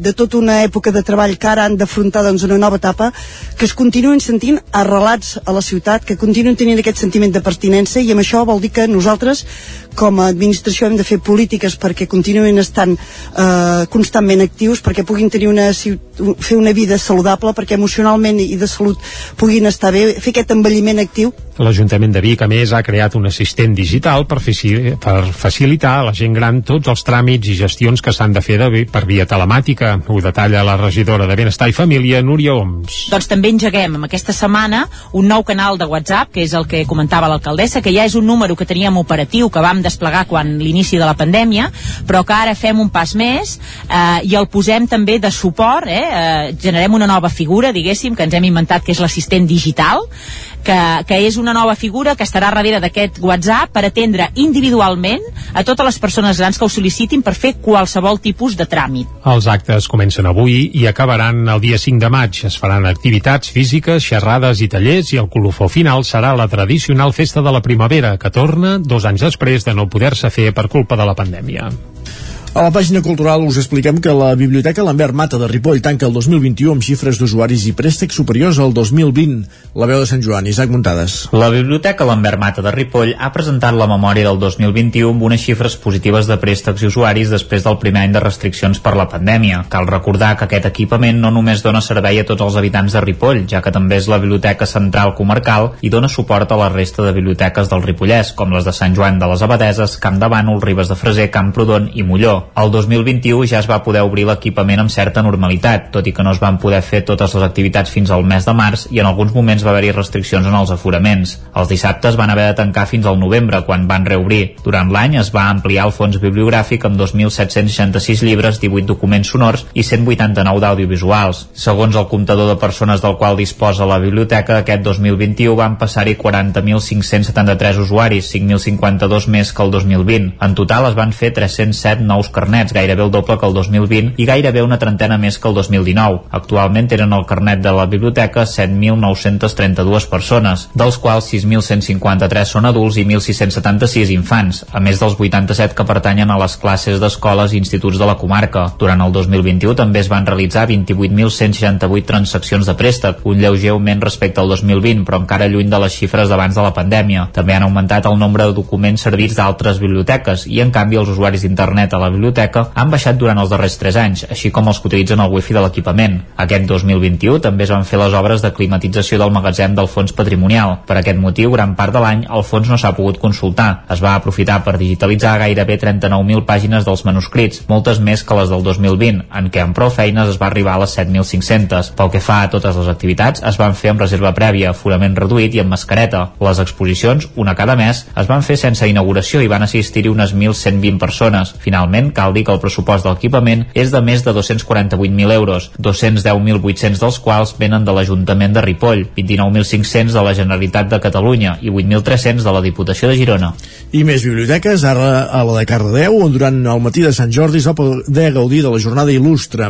de tota una època de treball que ara han d'afrontar doncs, una nova etapa, que es continuïn sentint arrelats a la ciutat, que continuïn tenint aquest sentiment de pertinença i amb això vol dir que nosaltres com a administració hem de fer polítiques perquè continuïn estant eh, constantment actius, perquè puguin tenir una, fer una vida saludable, perquè emocionalment i de salut puguin estar bé, fer aquest envelliment actiu. L'Ajuntament de Vic, a més, ha creat un assistent digital per, per facilitar a la gent gran tots els tràmits i gestions que s'han de fer de, per via telemàtica. Ho detalla la regidora de Benestar i Família, Núria Oms. Doncs també engeguem amb aquesta setmana un nou canal de WhatsApp, que és el que comentava l'alcaldessa, que ja és un número que teníem operatiu, que vam desplegar quan l'inici de la pandèmia, però que ara fem un pas més eh, i el posem també de suport, eh, eh, generem una nova figura, diguéssim, que ens hem inventat, que és l'assistent digital, que, que és una nova figura que estarà darrere d'aquest WhatsApp per atendre individualment a totes les persones grans que ho sol·licitin per fer qualsevol tipus de tràmit. Els actes comencen avui i acabaran el dia 5 de maig. Es faran activitats físiques, xerrades i tallers i el colofó final serà la tradicional festa de la primavera, que torna dos anys després de no poder-se fer per culpa de la pandèmia. A la pàgina cultural us expliquem que la Biblioteca Lambert Mata de Ripoll tanca el 2021 amb xifres d'usuaris i préstecs superiors al 2020. La veu de Sant Joan, Isaac Muntades. La Biblioteca Lambert Mata de Ripoll ha presentat la memòria del 2021 amb unes xifres positives de préstecs i usuaris després del primer any de restriccions per la pandèmia. Cal recordar que aquest equipament no només dona servei a tots els habitants de Ripoll, ja que també és la Biblioteca Central Comarcal i dona suport a la resta de biblioteques del Ripollès, com les de Sant Joan de les Abadeses, Camp de Bànol, Ribes de Freser, Camprodon i Molló. El 2021 ja es va poder obrir l'equipament amb certa normalitat, tot i que no es van poder fer totes les activitats fins al mes de març i en alguns moments va haver-hi restriccions en els aforaments. Els dissabtes van haver de tancar fins al novembre, quan van reobrir. Durant l'any es va ampliar el fons bibliogràfic amb 2.766 llibres, 18 documents sonors i 189 d'audiovisuals. Segons el comptador de persones del qual disposa la biblioteca, aquest 2021 van passar-hi 40.573 usuaris, 5.052 més que el 2020. En total es van fer 307 nous carnets, gairebé el doble que el 2020 i gairebé una trentena més que el 2019. Actualment tenen el carnet de la biblioteca 7.932 persones, dels quals 6.153 són adults i 1.676 infants, a més dels 87 que pertanyen a les classes d'escoles i instituts de la comarca. Durant el 2021 també es van realitzar 28.168 transaccions de préstec, un lleuger augment respecte al 2020, però encara lluny de les xifres d'abans de la pandèmia. També han augmentat el nombre de documents servits d'altres biblioteques i, en canvi, els usuaris d'internet a la biblioteca han baixat durant els darrers 3 anys, així com els que utilitzen el wifi de l'equipament. Aquest 2021 també es van fer les obres de climatització del magatzem del fons patrimonial. Per aquest motiu, gran part de l'any el fons no s'ha pogut consultar. Es va aprofitar per digitalitzar gairebé 39.000 pàgines dels manuscrits, moltes més que les del 2020, en què amb prou feines es va arribar a les 7.500. Pel que fa a totes les activitats, es van fer amb reserva prèvia, forament reduït i amb mascareta. Les exposicions, una cada mes, es van fer sense inauguració i van assistir-hi unes 1.120 persones. Finalment, cal dir que el pressupost de l'equipament és de més de 248.000 euros, 210.800 dels quals venen de l'Ajuntament de Ripoll, 29.500 de la Generalitat de Catalunya i 8.300 de la Diputació de Girona. I més biblioteques, ara a la de Cardedeu, on durant el matí de Sant Jordi es va poder gaudir de la jornada il·lustre.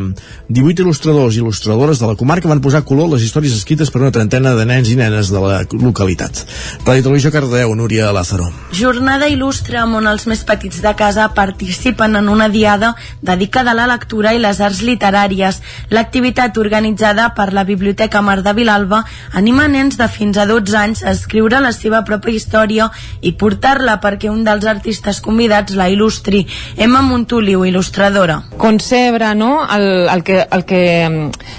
18 il·lustradors i il·lustradores de la comarca van posar color a les històries escrites per una trentena de nens i nenes de la localitat. Ràdio Televisió Cardedeu, Núria Lázaro. Jornada il·lustre on els més petits de casa participen en una diada dedicada a la lectura i les arts literàries. L'activitat organitzada per la Biblioteca Mar de Vilalba anima nens de fins a 12 anys a escriure la seva pròpia història i portar-la perquè un dels artistes convidats la il·lustri. Emma Montoliu, il·lustradora. Concebre no? el, el, que, el que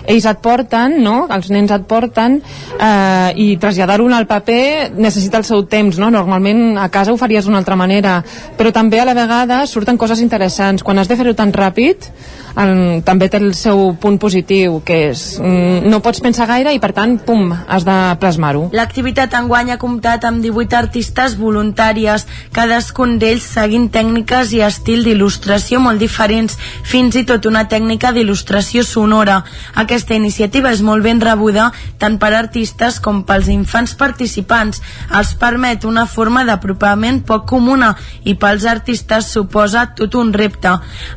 ells et porten, no? els nens et porten, eh, i traslladar-ho al paper necessita el seu temps. No? Normalment a casa ho faries d'una altra manera, però també a la vegada surten coses interessants. Quan has de fer-ho tan ràpid, el, també té el seu punt positiu, que és mm, no pots pensar gaire i per tant, pum, has de plasmar-ho. L'activitat enguany ha comptat amb 18 artistes voluntàries, cadascun d'ells seguint tècniques i estil d'il·lustració molt diferents, fins i tot una tècnica d'il·lustració sonora. Aquesta iniciativa és molt ben rebuda tant per artistes com pels infants participants. Els permet una forma d'apropament poc comuna i pels artistes suposa tot un repte.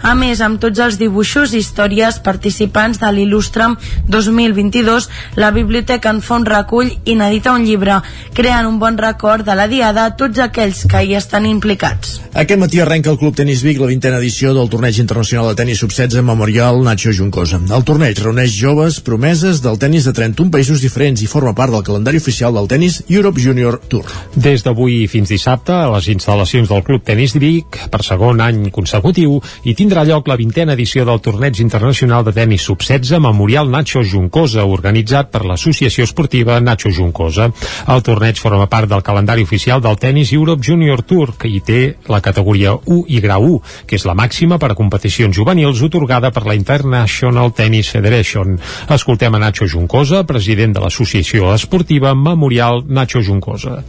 A més, amb tots els dibuixos i històries participants de l'Il·lustram 2022, la biblioteca en fa un recull i n'edita un llibre, creant un bon record de la diada a tots aquells que hi estan implicats. Aquest matí arrenca el Club Tenis Vic la vintena edició del torneig internacional de tenis sub-16 Memorial Nacho Juncosa. El torneig reuneix joves promeses del tenis de 31 països diferents i forma part del calendari oficial del tenis Europe Junior Tour. Des d'avui fins dissabte, a les instal·lacions del Club Tenis Vic, per segon any consecutiu, hi tindrà lloc la vintena edició del torneig internacional de tenis sub-16 Memorial Nacho Juncosa, organitzat per l'Associació Esportiva Nacho Juncosa. El torneig forma part del calendari oficial del tenis Europe Junior Tour, que hi té la categoria 1 i grau 1, que és la màxima per a competicions juvenils otorgada per la International Tennis Federation. Escoltem a Nacho Juncosa, president de l'Associació Esportiva Memorial Nacho Juncosa.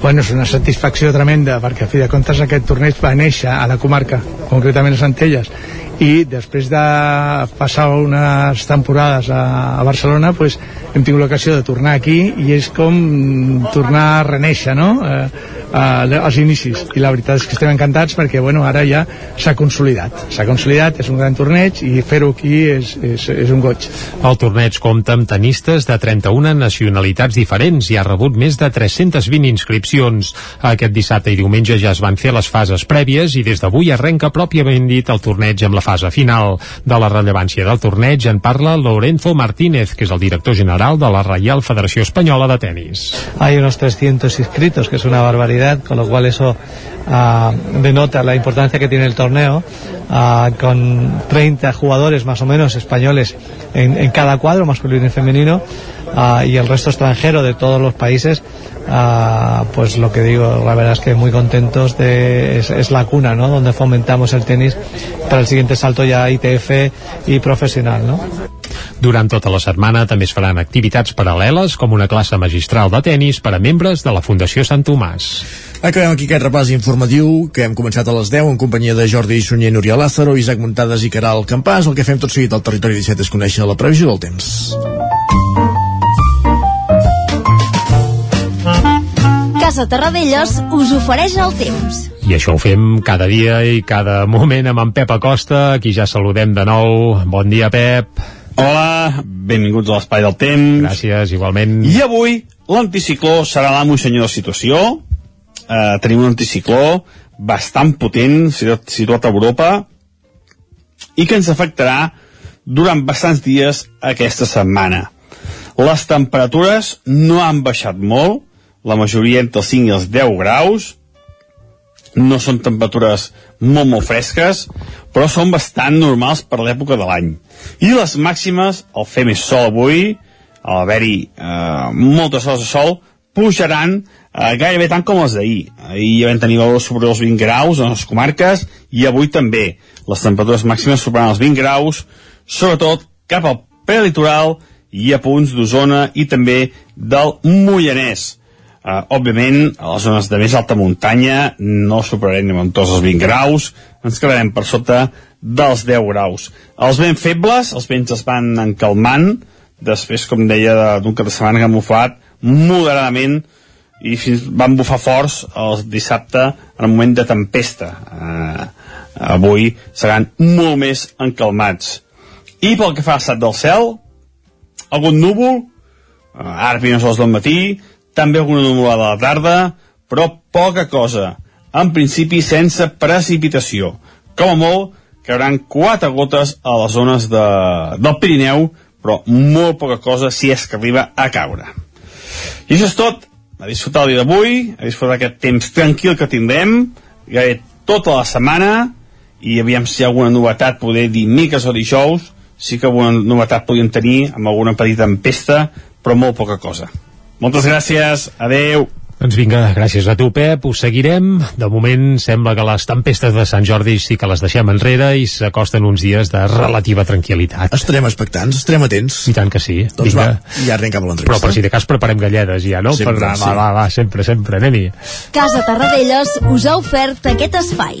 Bueno, és una satisfacció tremenda perquè a fi de comptes aquest torneig va néixer a la comarca, concretament a Centelles i després de passar unes temporades a, a Barcelona pues, hem tingut l'ocasió de tornar aquí i és com tornar a reneixer no? Eh, eh, els inicis i la veritat és que estem encantats perquè bueno, ara ja s'ha consolidat s'ha consolidat, és un gran torneig i fer-ho aquí és, és, és un goig El torneig compta amb tenistes de 31 nacionalitats diferents i ha rebut més de 320 inscripcions. Aquest dissabte i diumenge ja es van fer les fases prèvies i des d'avui arrenca pròpiament dit el torneig amb la fase final. De la rellevància del torneig en parla Lorenzo Martínez, que és el director general de la Reial Federació Espanyola de Tenis. Hay unos 300 inscritos, que es una barbaridad, con lo cual eso uh, denota la importancia que tiene el torneo, uh, con 30 jugadores más o menos españoles en, en cada cuadro, masculino y femenino, uh, y el resto extranjero de todos los países, uh, pues lo que digo, la verdad es que muy contentos de, es, es la cuna, ¿no? Donde fomentamos el tenis para el siguiente salto ya ITF y profesional, ¿no? Durant tota la setmana també es faran activitats paral·leles com una classe magistral de tennis per a membres de la Fundació Sant Tomàs. Acabem aquí aquest repàs informatiu que hem començat a les 10 en companyia de Jordi Sunyer, Núria Lázaro, Isaac Muntades i Caral Campàs. El que fem tot seguit al territori 17 és conèixer la previsió del temps. Casa Terradellos us ofereix el temps. I això ho fem cada dia i cada moment amb en Pep Acosta, aquí ja saludem de nou. Bon dia, Pep. Hola, benvinguts a l'Espai del Temps. Gràcies, igualment. I avui l'anticicló serà l'amo i senyor de situació. Eh, tenim un anticicló bastant potent, situat, situat a Europa, i que ens afectarà durant bastants dies aquesta setmana. Les temperatures no han baixat molt, la majoria entre els 5 i els 10 graus, no són temperatures molt, molt fresques, però són bastant normals per l'època de l'any. I les màximes, al fer més sol avui, al haver-hi eh, moltes hores de sol, pujaran eh, gairebé tant com les d'ahir. Ahir ja vam tenir valors sobre els 20 graus en les comarques i avui també. Les temperatures màximes superaran els 20 graus, sobretot cap al prelitoral i a punts d'Osona i també del Moianès. Uh, òbviament, a les zones de més alta muntanya no superarem amb tots els 20 graus, ens quedarem per sota dels 10 graus. Els vents febles, els vents es van encalmant, després, com deia, d'un cap de setmana que han bufat moderadament i fins van bufar forts el dissabte en el moment de tempesta. Uh, avui seran molt més encalmats. I pel que fa a l'estat del cel, algun núvol, uh, ara primeres hores del matí, també alguna nuvolada a la tarda, però poca cosa. En principi sense precipitació. Com a molt, cauran quatre gotes a les zones de, del Pirineu, però molt poca cosa si és que arriba a caure. I això és tot. A disfrutar el dia d'avui, a disfrutar aquest temps tranquil que tindrem, gairebé tota la setmana, i aviam si hi ha alguna novetat, poder dimecres o dijous, sí que alguna novetat podríem tenir amb alguna petita empesta, però molt poca cosa. Moltes gràcies, adeu. Doncs vinga, gràcies a tu, Pep. Us seguirem. De moment sembla que les tempestes de Sant Jordi sí que les deixem enrere i s'acosten uns dies de relativa tranquil·litat. Estarem expectants, estarem atents. I tant que sí. Doncs vinga. va, ja arrenca amb l'entrevista. Però per si de cas preparem galledes ja, no? Sempre, per, va, sí. va, va, sempre, sempre, anem-hi. Casa Terradellos us ha ofert aquest espai.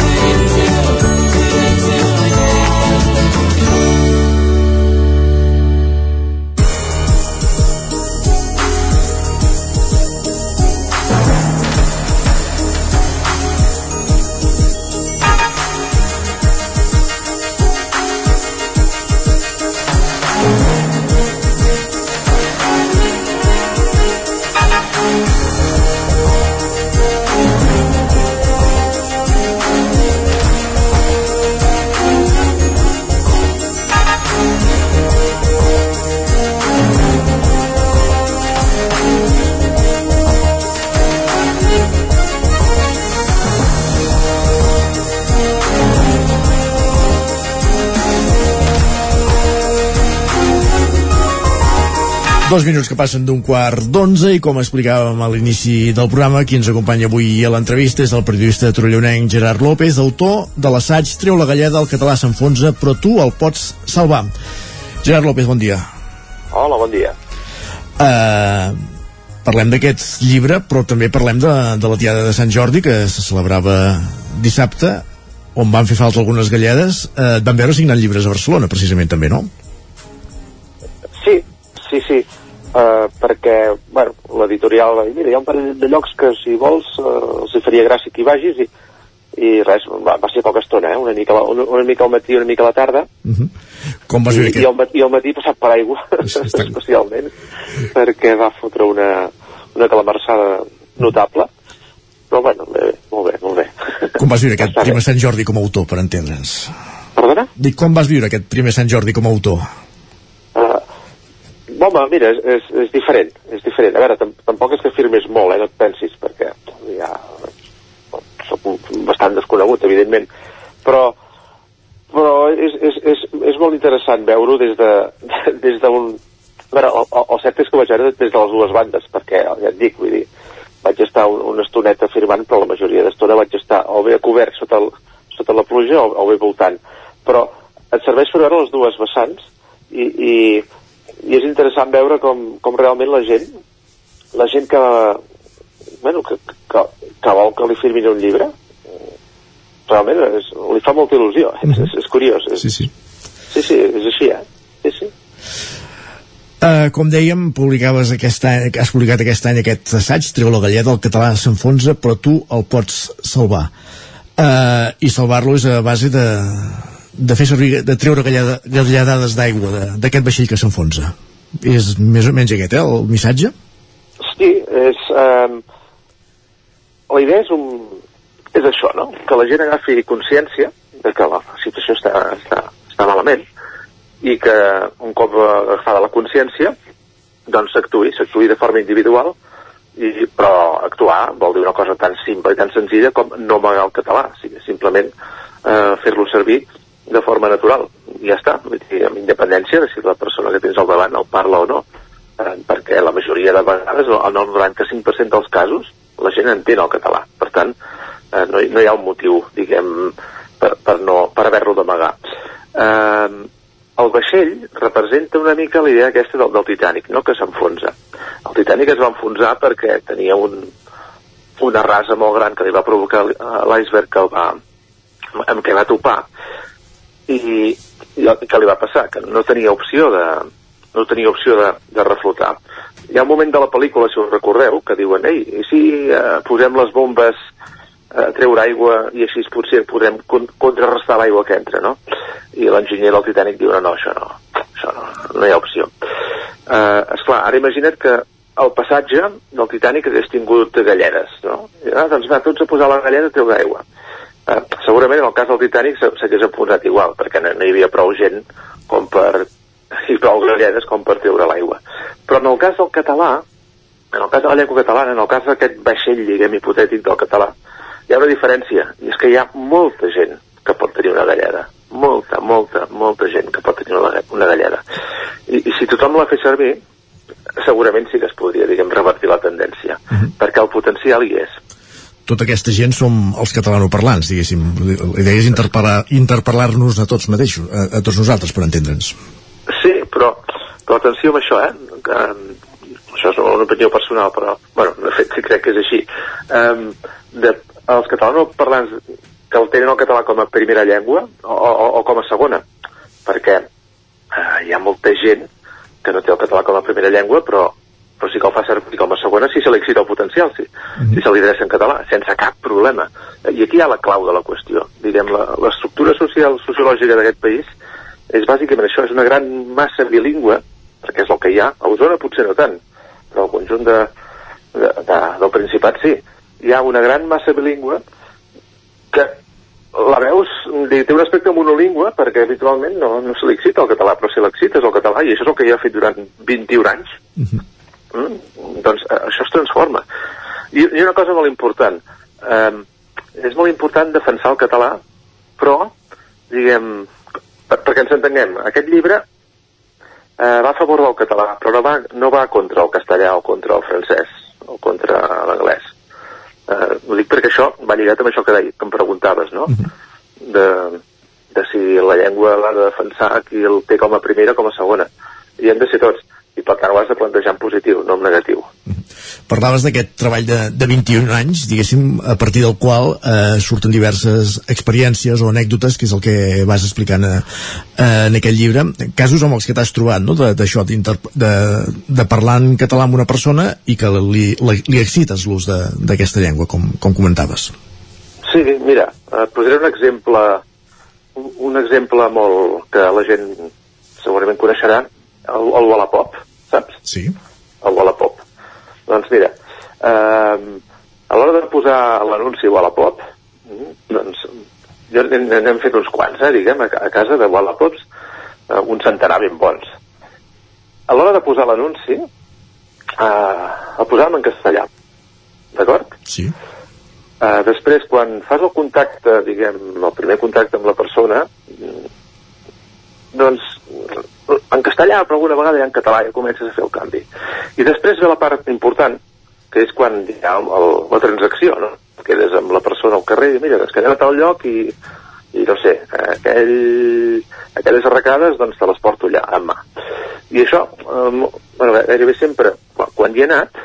Dos minuts que passen d'un quart d'onze i com explicàvem a l'inici del programa, qui ens acompanya avui a l'entrevista és el periodista trollonenc Gerard López, autor de l'assaig Treu la galleda, el català s'enfonsa, però tu el pots salvar. Gerard López, bon dia. Hola, bon dia. Uh, parlem d'aquest llibre, però també parlem de, de la Tiada de Sant Jordi, que se celebrava dissabte, on van fer falta algunes galledes. Uh, et van veure signant llibres a Barcelona, precisament, també, no? Sí, sí, sí. Uh, perquè, bueno, l'editorial va dir, mira, hi ha un parell de llocs que si vols uh, els hi faria gràcia que hi vagis i, i res, va, va ser poca estona, eh? una, mica, una, una mica al matí, una mica a la tarda Uh -huh. Com vas i, veure i, al matí, i al matí passat per aigua *laughs* especialment perquè va fotre una, una calamarsada notable però bueno, bé, molt bé, molt bé Com vas viure aquest bé. primer Sant Jordi com a autor, per entendre'ns? Perdona? Dic, com vas viure aquest primer Sant Jordi com a autor? Home, mira, és, és, diferent, és diferent. A veure, tam tampoc és que firmes molt, eh, no et pensis, perquè ja soc bastant desconegut, evidentment, però però és, és, és, és molt interessant veure-ho des de *laughs* des d'un... A veure, el, el, cert és que vaig veure des de les dues bandes, perquè, ja et dic, vull dir, vaig estar un, una estoneta firmant, però la majoria d'estona vaig estar o bé cobert sota, el, sota la pluja o, o bé voltant. Però et serveix per veure les dues vessants i, i, i és interessant veure com, com realment la gent, la gent que, bueno, que, que, que vol que li firmin un llibre, realment és, li fa molta il·lusió. És, és, és curiós. És, Sí, sí. sí, sí, és així, eh? Sí, sí. Uh, com dèiem, publicaves aquest any, has publicat aquest any aquest assaig, Treu la galleda, el català s'enfonsa, però tu el pots salvar. Uh, I salvar-lo és a base de, de fer servir, de treure galleda, galledades d'aigua d'aquest vaixell que s'enfonsa. És més o menys aquest, eh, el missatge? Sí, és... Eh, la idea és, un, és això, no? Que la gent agafi consciència de que la situació està, està, està malament i que un cop agafada la consciència doncs s'actuï, s'actuï de forma individual i, però actuar vol dir una cosa tan simple i tan senzilla com no amagar el català, o sigui, simplement eh, fer-lo servir de forma natural ja està, vull dir, amb independència de si la persona que tens al davant el parla o no eh, perquè la majoria de vegades, en el 95% dels casos, la gent entén el català. Per tant, eh, no, no hi ha un motiu, diguem, per, per, no, per haver-lo d'amagar. Eh, el vaixell representa una mica la idea aquesta del, del Titanic, no que s'enfonsa. El Titanic es va enfonsar perquè tenia un, una rasa molt gran que li va provocar eh, l'iceberg que el va, amb què va topar i, què li va passar? Que no tenia opció de, no tenia opció de, de reflotar. Hi ha un moment de la pel·lícula, si us recordeu, que diuen, ei, i si eh, posem les bombes a treure aigua i així potser podem con contrarrestar l'aigua que entra, no? I l'enginyer del Titanic diu, no, no, això no, això no, no hi ha opció. Uh, esclar, ara imagina't que el passatge del Titanic hagués tingut galledes, no? I, ah, doncs va, tots a posar la galleda a treure aigua. Uh, segurament en el cas del Titanic s'ha- s'hagués apuntat igual, perquè no, no hi havia prou gent com per *laughs* i prou galledes com per treure l'aigua. Però en el cas del català, en el cas de la llengua catalana, en el cas d'aquest vaixell, diguem, hipotètic del català, hi ha una diferència, i és que hi ha molta gent que pot tenir una galleda. Molta, molta, molta gent que pot tenir una, una galleda. I, I si tothom la fa servir, segurament sí que es podria, diguem, revertir la tendència, perquè el potencial hi és. Tota aquesta gent som els catalanoparlants, diguéssim. La idea és interpel·lar- interpel·lar-nos a tots mateixos, a, a tots nosaltres, per entendre'ns. Sí, però, però atenció amb això, eh? Que, això és una opinió personal, però, bueno, de fet, crec que és així. Um, de, els catalanoparlants que el tenen el català com a primera llengua o, o, o com a segona, perquè uh, hi ha molta gent que no té el català com a primera llengua, però, però sí que el fa servir com a segona si se li excita el potencial, si, si se li adreça en català, sense cap problema. I aquí hi ha la clau de la qüestió. Diguem, l'estructura social, sociològica d'aquest país és bàsicament això, és una gran massa bilingüe, perquè és el que hi ha, a Osona potser no tant, però al conjunt de, de, de, del Principat sí. Hi ha una gran massa bilingüe que la veus, té un aspecte monolingüe perquè habitualment no, no se li excita el català, però si l'excita és el català i això és el que ja ha fet durant 21 anys. Mm? Doncs eh, això es transforma. I, I una cosa molt important, eh, és molt important defensar el català, però, diguem, per, perquè ens entenguem, aquest llibre eh, va a favor del català, però no va, no va contra el castellà o contra el francès o contra l'anglès. Eh, ho dic perquè això va lligat amb això que, deia, que em preguntaves, no? De, de si la llengua l'ha de defensar qui el té com a primera com a segona. I hem de ser tots. I per tant ho has de plantejar en positiu, no en negatiu. Parlaves d'aquest treball de, de 21 anys, diguéssim, a partir del qual eh, surten diverses experiències o anècdotes, que és el que vas explicant eh, eh, en aquest llibre. Casos amb els que t'has trobat, no?, d'això, de, de parlar en català amb una persona i que li, li, li excites l'ús d'aquesta llengua, com, com comentaves. Sí, mira, et posaré un exemple, un, un exemple molt que la gent segurament coneixerà, el, el Wallapop, saps? Sí. El Wallapop. Doncs mira, eh, a l'hora de posar l'anunci Wallapop, mm, doncs jo n'hem fet uns quants, eh, diguem, a, a casa de Wallapops, eh, un centenar ben bons. A l'hora de posar l'anunci, eh, el posàvem en castellà, d'acord? Sí. Uh, després, quan fas el contacte, diguem, el primer contacte amb la persona, doncs, en castellà, però alguna vegada ja en català ja comences a fer el canvi. I després ve la part important, que és quan hi ha el, el, la transacció, no? Quedes amb la persona al carrer i mira, que anem a tal lloc i, i no sé, aquell, aquelles arracades doncs te les porto allà, en mà. I això, eh, bueno, gairebé sempre, quan, quan hi he anat,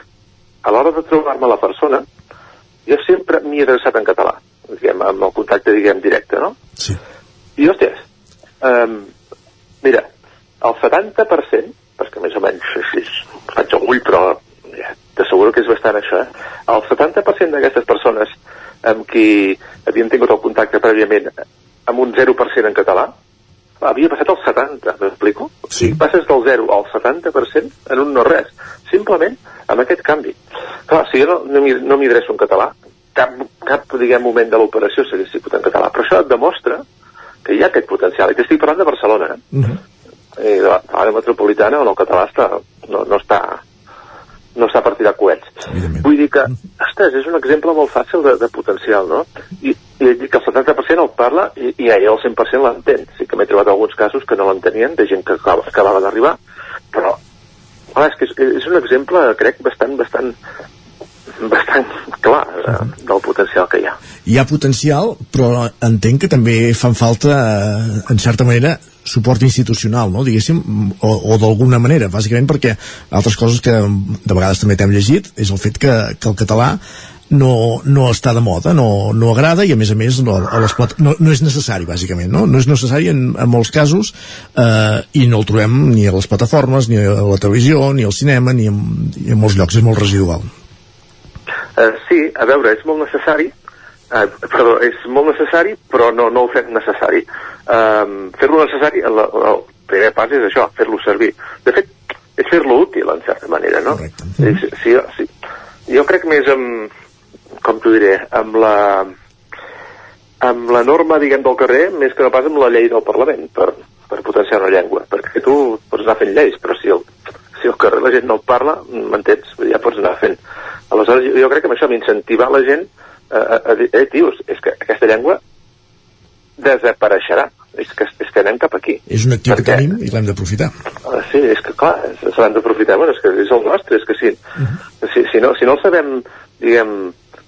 a l'hora de trobar-me la persona, jo sempre m'hi he adreçat en català, diguem, amb el contacte, diguem, directe, no? Sí. I, hòsties, um, mira, el 70%, perquè més o menys així faig el ull, però ja, t'asseguro que és bastant això, eh? El 70% d'aquestes persones amb qui havien tingut el contacte prèviament amb un 0% en català, havia passat al 70, m'explico? Sí. Passes del 0 al 70% en un no res, simplement amb aquest canvi. Clar, si jo no, no m'hi adreço en català, cap, cap diguem, moment de l'operació s'hagués sigut en català, però això et demostra que hi ha aquest potencial. I t'estic parlant de Barcelona, eh? Uh -huh. I de l'àrea metropolitana on el català està, no, no està no està per tirar coets. Vull dir que, ostres, és un exemple molt fàcil de, de potencial, no? I, i dic que el 70% el parla i, i el 100% l'entén. Sí que m'he trobat alguns casos que no l'entenien, de gent que acaba, acabava d'arribar, però clar, és que és, és un exemple, crec, bastant, bastant, bastant clar eh, del potencial que hi ha. Hi ha potencial, però entenc que també fan falta, eh, en certa manera, suport institucional, no? diguéssim, o, o d'alguna manera, bàsicament perquè altres coses que de vegades també t'hem llegit és el fet que, que el català no, no està de moda, no, no agrada i a més a més no, a les plat... no, no és necessari bàsicament, no? no és necessari en, en molts casos eh, i no el trobem ni a les plataformes, ni a la televisió, ni al cinema, ni en, ni en molts llocs, és molt residual. Uh, sí, a veure, és molt necessari, uh, perdó, és molt necessari, però no, no ho fem necessari. Um, fer-lo necessari, el, el primer pas és això, fer-lo servir. De fet, és fer-lo útil, en certa manera, no? És, sí, sí. Jo crec més amb, com t'ho diré, amb la amb la norma, diguem, del carrer, més que no pas amb la llei del Parlament, per, per potenciar una llengua. Perquè tu pots anar fent lleis, però si el, si al carrer la gent no el parla, m'entens? Ja pots anar fent. Aleshores, jo, crec que amb això, m'incentivar la gent a, a, dir, eh, tios, és que aquesta llengua desapareixerà. És que, és que anem cap aquí. És un actiu que tenim i l'hem d'aprofitar. Ah, sí, és que clar, se l'han d'aprofitar, bueno, és que és el nostre, és que si, si, si, no, si no el sabem, diguem,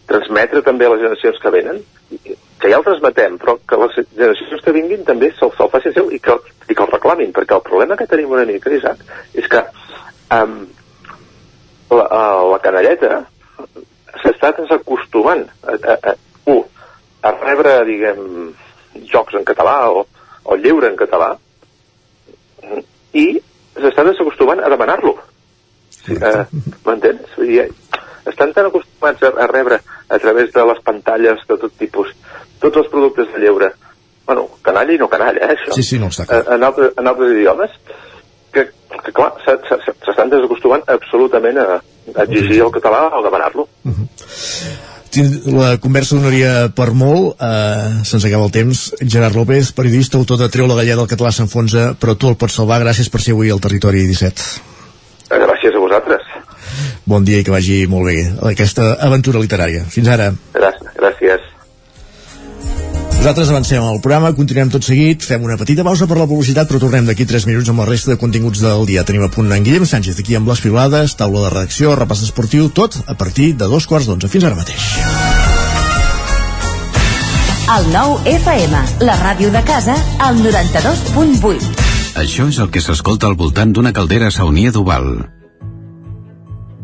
transmetre també a les generacions que venen, que ja el transmetem, però que les generacions que vinguin també se'l se facin seu i que, i que el reclamin, perquè el problema que tenim una mica, Isaac, és que um, la, la canalleta s'està desacostumant a, a, a, uh, a rebre, diguem, jocs en català o, o lleure en català i s'està desacostumant a demanar-lo. Sí, eh, M'entens? Estan tan acostumats a, a rebre a través de les pantalles de tot tipus tots els productes de lleure bueno, canalla i no canalla, eh, això Sí, sí, no està eh, en, altres, en altres idiomes que, que clar, se- se- se- s'estan desacostumant absolutament a, a exigir el català o demanar-lo Tin- La conversa donaria per molt, eh, se'ns acaba el temps. Gerard López, periodista, autor de Treu la galleda, el català s'enfonsa, però tu el pots salvar. Gràcies per ser avui al Territori 17. Eh, gràcies a vosaltres Bon dia i que vagi molt bé aquesta aventura literària. Fins ara. gràcies, gràcies. Nosaltres avancem al programa, continuem tot seguit, fem una petita pausa per la publicitat, però tornem d'aquí 3 minuts amb la resta de continguts del dia. Tenim a punt en Guillem Sánchez aquí amb les pilades, taula de redacció, repàs esportiu, tot a partir de dos quarts d'onze. Fins ara mateix. El nou FM, la ràdio de casa, al 92.8. Això és el que s'escolta al voltant d'una caldera saunia d'Oval.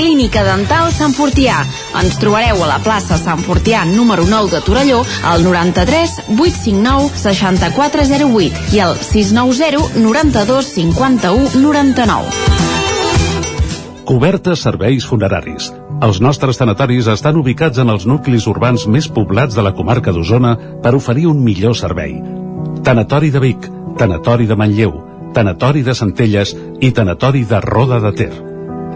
Clínica Dental Sant Fortià. Ens trobareu a la plaça Sant Fortià número 9 de Torelló al 93 859 6408 i al 690 92 51 99. Cobertes serveis funeraris. Els nostres tanatoris estan ubicats en els nuclis urbans més poblats de la comarca d'Osona per oferir un millor servei. Tanatori de Vic, Tanatori de Manlleu, Tanatori de Centelles i Tanatori de Roda de Ter.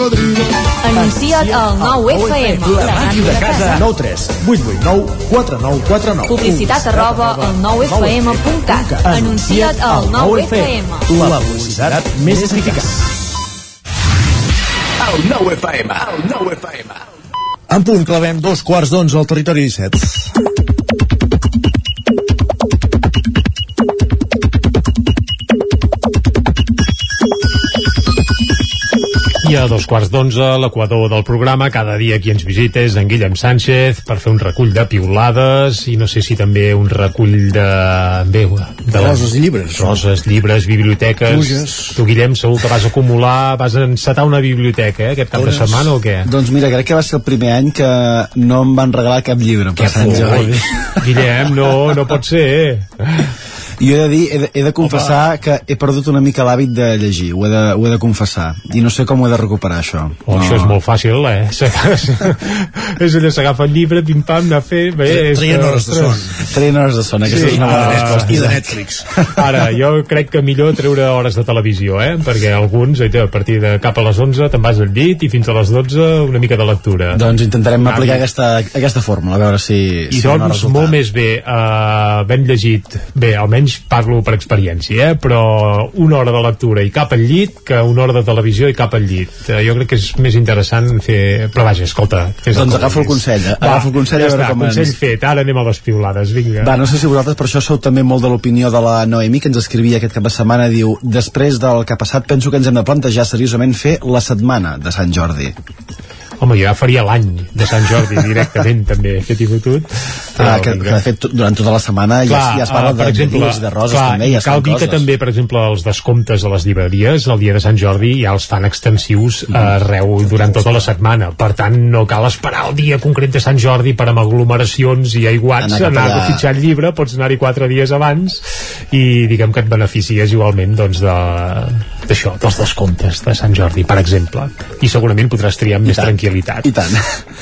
cocodrilo. Anuncia't al 9FM. La màquina de casa. 9 3 8 8 9 4 9 4 9. Publicitat arroba al 9FM.cat. Anuncia't al 9FM. La publicitat més eficaç. El 9 FM, el 9 FM. En punt, clavem dos quarts d'onze al territori 17. I a dos quarts d'onze, l'equador del programa, cada dia qui ens visita és en Guillem Sánchez per fer un recull de piulades i no sé si també un recull de... Bé, de Roses i llibres. Roses, llibres, biblioteques. Pluges. Tu, Guillem, segur que vas acumular, vas encetar una biblioteca, eh, aquest cap de Unes- setmana o què? Doncs mira, crec que va ser el primer any que no em van regalar cap llibre per Sant Jordi. Guillem, no, no pot ser. Jo he de dir, he de, he de confessar que he perdut una mica l'hàbit de llegir, ho he de, ho he de confessar, i no sé com ho he de recuperar, això. Oh, Això és molt fàcil, eh? *laughs* és allò, s'agafa el llibre, pim-pam, anar a fer... Bé, és, Traient hores de son. Traient hores de son, aquesta és una bona resposta. I de Netflix. *laughs* Ara, jo crec que millor treure hores de televisió, eh? Perquè alguns, eh, a partir de cap a les 11 te'n vas al llit i fins a les 12 una mica de lectura. Doncs intentarem Ah, aplicar aquesta, aquesta fórmula, a veure si... I si doncs molt més bé uh, ben llegit, bé, almenys parlo per experiència, eh? però una hora de lectura i cap al llit que una hora de televisió i cap al llit. Uh, jo crec que és més interessant fer... Però vaja, escolta... fes Doncs com agafo el consell, eh? Va, Agafo el consell a ja veure està, com ens- consell fet, ara anem a les piulades, vinga. Va, no sé si vosaltres per això sou també molt de l'opinió de la Noemi, que ens escrivia aquest cap de setmana, diu, després del que ha passat penso que ens hem de plantejar seriosament fer la setmana de Sant Jordi. Home, jo ja faria l'any de Sant Jordi directament *laughs* també fet i fotut. Ah, que, que de fet durant tota la setmana ja, ja es parla ah, per de, exemple, llibres de roses clar, també, ja cal dir coses. que també, per exemple, els descomptes a les llibreries el dia de Sant Jordi ja els fan extensius Mm. arreu durant tota la setmana. Per tant, no cal esperar el dia concret de Sant Jordi per amb aglomeracions i aiguats Anar anar allà. a fitxar el llibre, pots anar-hi quatre dies abans i diguem que et beneficies igualment doncs, de d'això, dels descomptes de Sant Jordi, per exemple. I segurament podràs triar més tant. Tranquil·litat. I tant.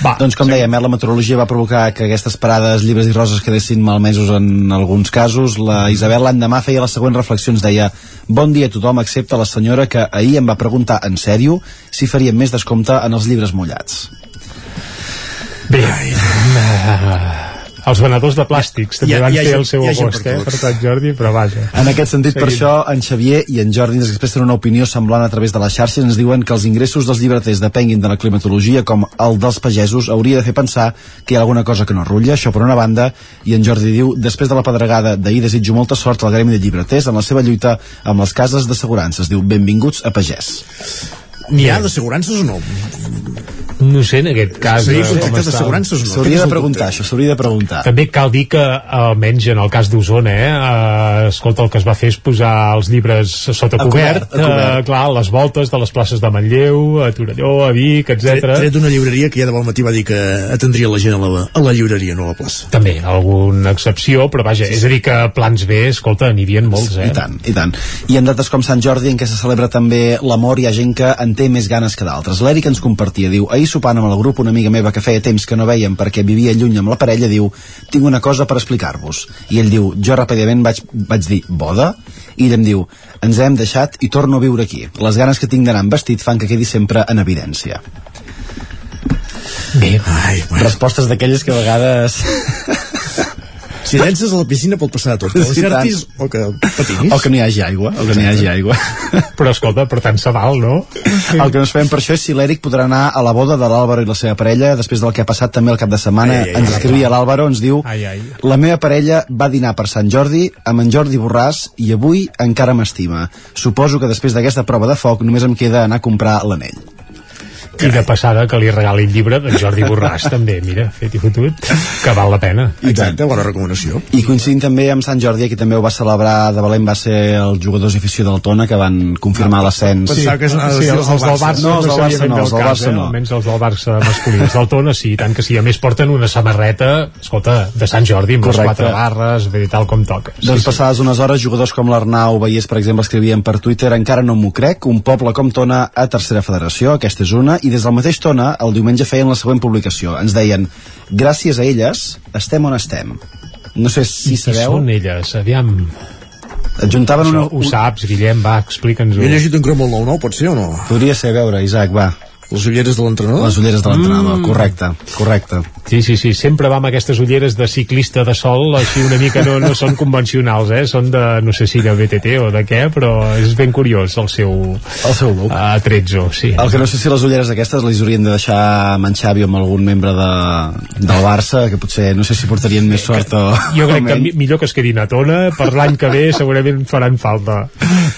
Va, doncs com dèiem, eh, la meteorologia va provocar que aquestes parades llibres i roses quedessin malmesos en alguns casos. La Isabel l'endemà feia les següents reflexions, deia Bon dia a tothom, excepte la senyora que ahir em va preguntar en sèrio si faríem més descompte en els llibres mullats. Bé, uh, *laughs* els venedors de plàstics també Hi ha- van hi ha fer el seu agost, per eh, tot. per Sant Jordi, però vaja. En aquest sentit, per Seguim. això, en Xavier i en Jordi ens expressen una opinió semblant a través de les xarxes. Ens diuen que els ingressos dels llibreters depenguin de la climatologia com el dels pagesos hauria de fer pensar que hi ha alguna cosa que no rutlla, això per una banda, i en Jordi diu, després de la pedregada d'ahir desitjo molta sort al gremi de llibreters en la seva lluita amb les cases d'assegurances. Diu, benvinguts a pagès. N'hi ha d'assegurances o no? No sé, en aquest cas... Sí, eh, com contractes està. d'assegurances o no? S'hauria de preguntar, això s'hauria de preguntar. També cal dir que, almenys en el cas d'Osona, eh, eh, escolta, el que es va fer és posar els llibres sota A cobert, cobert, a cobert. Eh, clar, a les voltes de les places de Manlleu, a Torelló, a Vic, etc. tret d'una llibreria que ja de bon matí va dir que atendria la gent a la, a la llibreria, no a la plaça. També, alguna excepció, però vaja, és a dir que plans B, escolta, n'hi havia molts, eh? I tant, i tant. I en dates com Sant Jordi, en què se celebra també l'amor, hi ha gent que en té més ganes que d'altres. L'Eric ens compartia, diu, ahir sopant amb el grup una amiga meva que feia temps que no veiem perquè vivia lluny amb la parella, diu, tinc una cosa per explicar-vos. I ell diu, jo ràpidament vaig, vaig dir, boda? I ell em diu, ens hem deixat i torno a viure aquí. Les ganes que tinc d'anar amb vestit fan que quedi sempre en evidència. Bé, Ai, bueno. Respostes d'aquelles que a vegades... *laughs* Si llences a la piscina pot passar de tot. Que Sí, l'encertis o que patinis. O que no hi hagi aigua, o que no hi hagi aigua. *laughs* Però escolta, per tant se val, no? El que no sabem per això és si l'Eric podrà anar a la boda de l'Àlvaro i la seva parella després del que ha passat també el cap de setmana. Ai, ai, ai, ens escrivia l'Àlvaro, ens diu Ai, ai. la meva parella va dinar per Sant Jordi amb en Jordi Borràs i avui encara m'estima. Suposo que després d'aquesta prova de foc només em queda anar a comprar l'anell. I de passada que li regali el llibre d'en Jordi Borràs *laughs* també, mira, fet i fotut, que val la pena. Exacte, bona recomanació. I coincidint també amb Sant Jordi, qui també ho va celebrar de valent va ser els jugadors i afició del Tona que van confirmar l'ascens. Pensava que és una Sí, els, els del Barça No, els del Barça no, els el del Barça eh? no. Almenys els del Barça masculins. Del Tona sí, tant que sí. A més porten una samarreta, escolta, de Sant Jordi, amb les Correcte. quatre barres, bé, tal com toca. Doncs passades unes hores, jugadors com l'Arnau Vallès, per exemple, escrivien per Twitter encara no m'ho crec, un poble com Tona a tercera federació, aquesta és una, i des del mateix Tona, el diumenge feien la següent publicació. Ens deien, gràcies a elles, estem on estem. No sé si I sabeu... són elles? Aviam, Adjuntaven això una... ho saps, Guillem, va, explica'ns-ho. Jo he llegit un cromo al 9-9, pot ser o no? Podria ser, a veure, Isaac, va. Les ulleres de l'entrenador? Les ulleres de l'entrenador, Mm. correcte, correcte. Sí, sí, sí, sempre va amb aquestes ulleres de ciclista de sol, així una mica no, no són convencionals, eh? Són de, no sé si de BTT o de què, però és ben curiós el seu... El seu look. Uh, atrezzo, sí. El que no sé si les ulleres aquestes les haurien de deixar amb en Xavi o amb algun membre de, del Barça, que potser no sé si portarien més sort o, Jo o crec que menys. mi- millor que es quedin a tona, per l'any que ve segurament faran falta.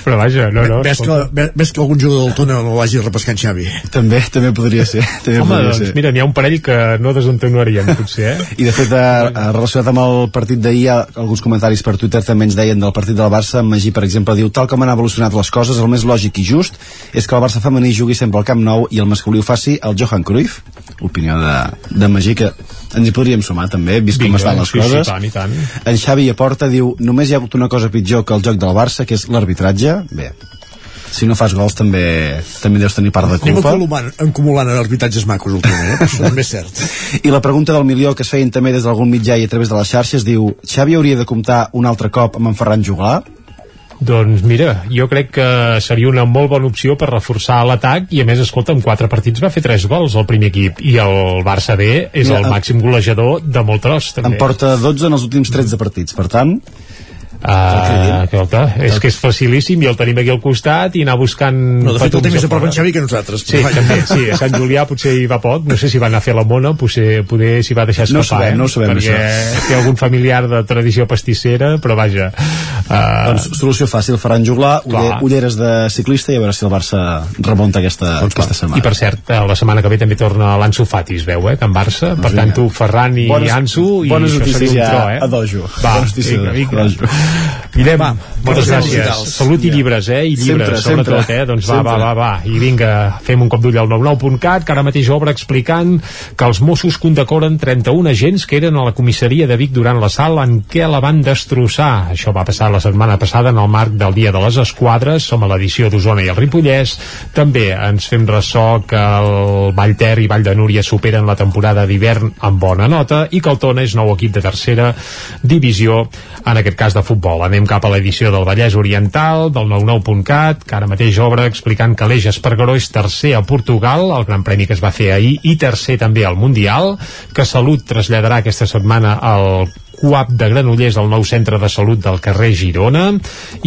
Però vaja, no, no. Ves que, ve- ves que algun jugador del Tona no l'hagi repescant Xavi. També, també podria ser. *laughs* També Home, podria doncs ser. mira, n'hi ha un parell que no desentonarien, potser, eh? I de fet, eh, eh, relacionat amb el partit d'ahir, eh, alguns comentaris per Twitter també ens deien del partit del Barça. En Magí, per exemple, diu, tal com han evolucionat les coses, el més lògic i just és que el Barça femení jugui sempre al Camp Nou i el masculí ho faci el Johan Cruyff. Opinió de, de Magí, que ens hi podríem sumar també, vist com Vinga, estan les sí, coses. Sí, tant, i tant. En Xavi Aporta diu, només hi ha hagut una cosa pitjor que el joc del Barça, que és l'arbitratge. Bé, si no fas gols també també deus tenir part de Anem culpa. acumulant, acumulant arbitratges macos últimament, eh? Això també és cert. *laughs* I la pregunta del milió que es feien també des d'algun mitjà i a través de les xarxes diu Xavi hauria de comptar un altre cop amb en Ferran Juglar? Doncs mira, jo crec que seria una molt bona opció per reforçar l'atac i a més, escolta, en quatre partits va fer tres gols el primer equip i el Barça B és Mira, el màxim golejador de molt tros també. En porta 12 en els últims 13 partits, per tant Uh, escolta, és que és facilíssim i el tenim aquí al costat i anar buscant No, de fet, el té més a prop en Xavi que nosaltres. Sí, també, sí, a Sant Julià potser hi va poc, no sé si va anar a fer la mona, potser, poder s'hi va deixar No escapar, sabem, eh? no sabem, perquè això. té algun familiar de tradició pastissera, però vaja. Uh, Doncs solució fàcil, faran juglar Clar. ulleres de ciclista i a veure si el Barça remunta aquesta, aquesta setmana. I per cert, eh, la setmana que ve també torna l'Ansu Fati, es veu, eh, Can Barça. Per Doncs tant, vinga. tu, Ferran i Bones- Ansu, i bones notícies ja tro, eh? a dojo. Va, Bones notícies vinga, a vinga. dojo. Guillem, Va, moltes gràcies. digitals. Salut i llibres, eh? I llibres, Sempre, sobretot, sempre. eh? Doncs va, Sempre. va, va, va. I vinga, fem un cop d'ull al 99.cat, que ara mateix obre explicant que els Mossos condecoren 31 agents que eren a la comissaria de Vic durant l'assalt en què la van destrossar. Això va passar la setmana passada en el marc del Dia de les Esquadres, som a l'edició d'Osona i el Ripollès. També ens fem ressò que el Vall Ter i Vall de Núria superen la temporada d'hivern amb bona nota i que el Tona és nou equip de tercera divisió, en aquest cas de futbol. Anem cap a l'edició del Vallès Oriental, del 99.cat, que ara mateix obre explicant que l'Eix Espargaró és tercer a Portugal, el Gran Premi que es va fer ahir, i tercer també al Mundial, que Salut traslladarà aquesta setmana al CUAP de Granollers al nou centre de salut del carrer Girona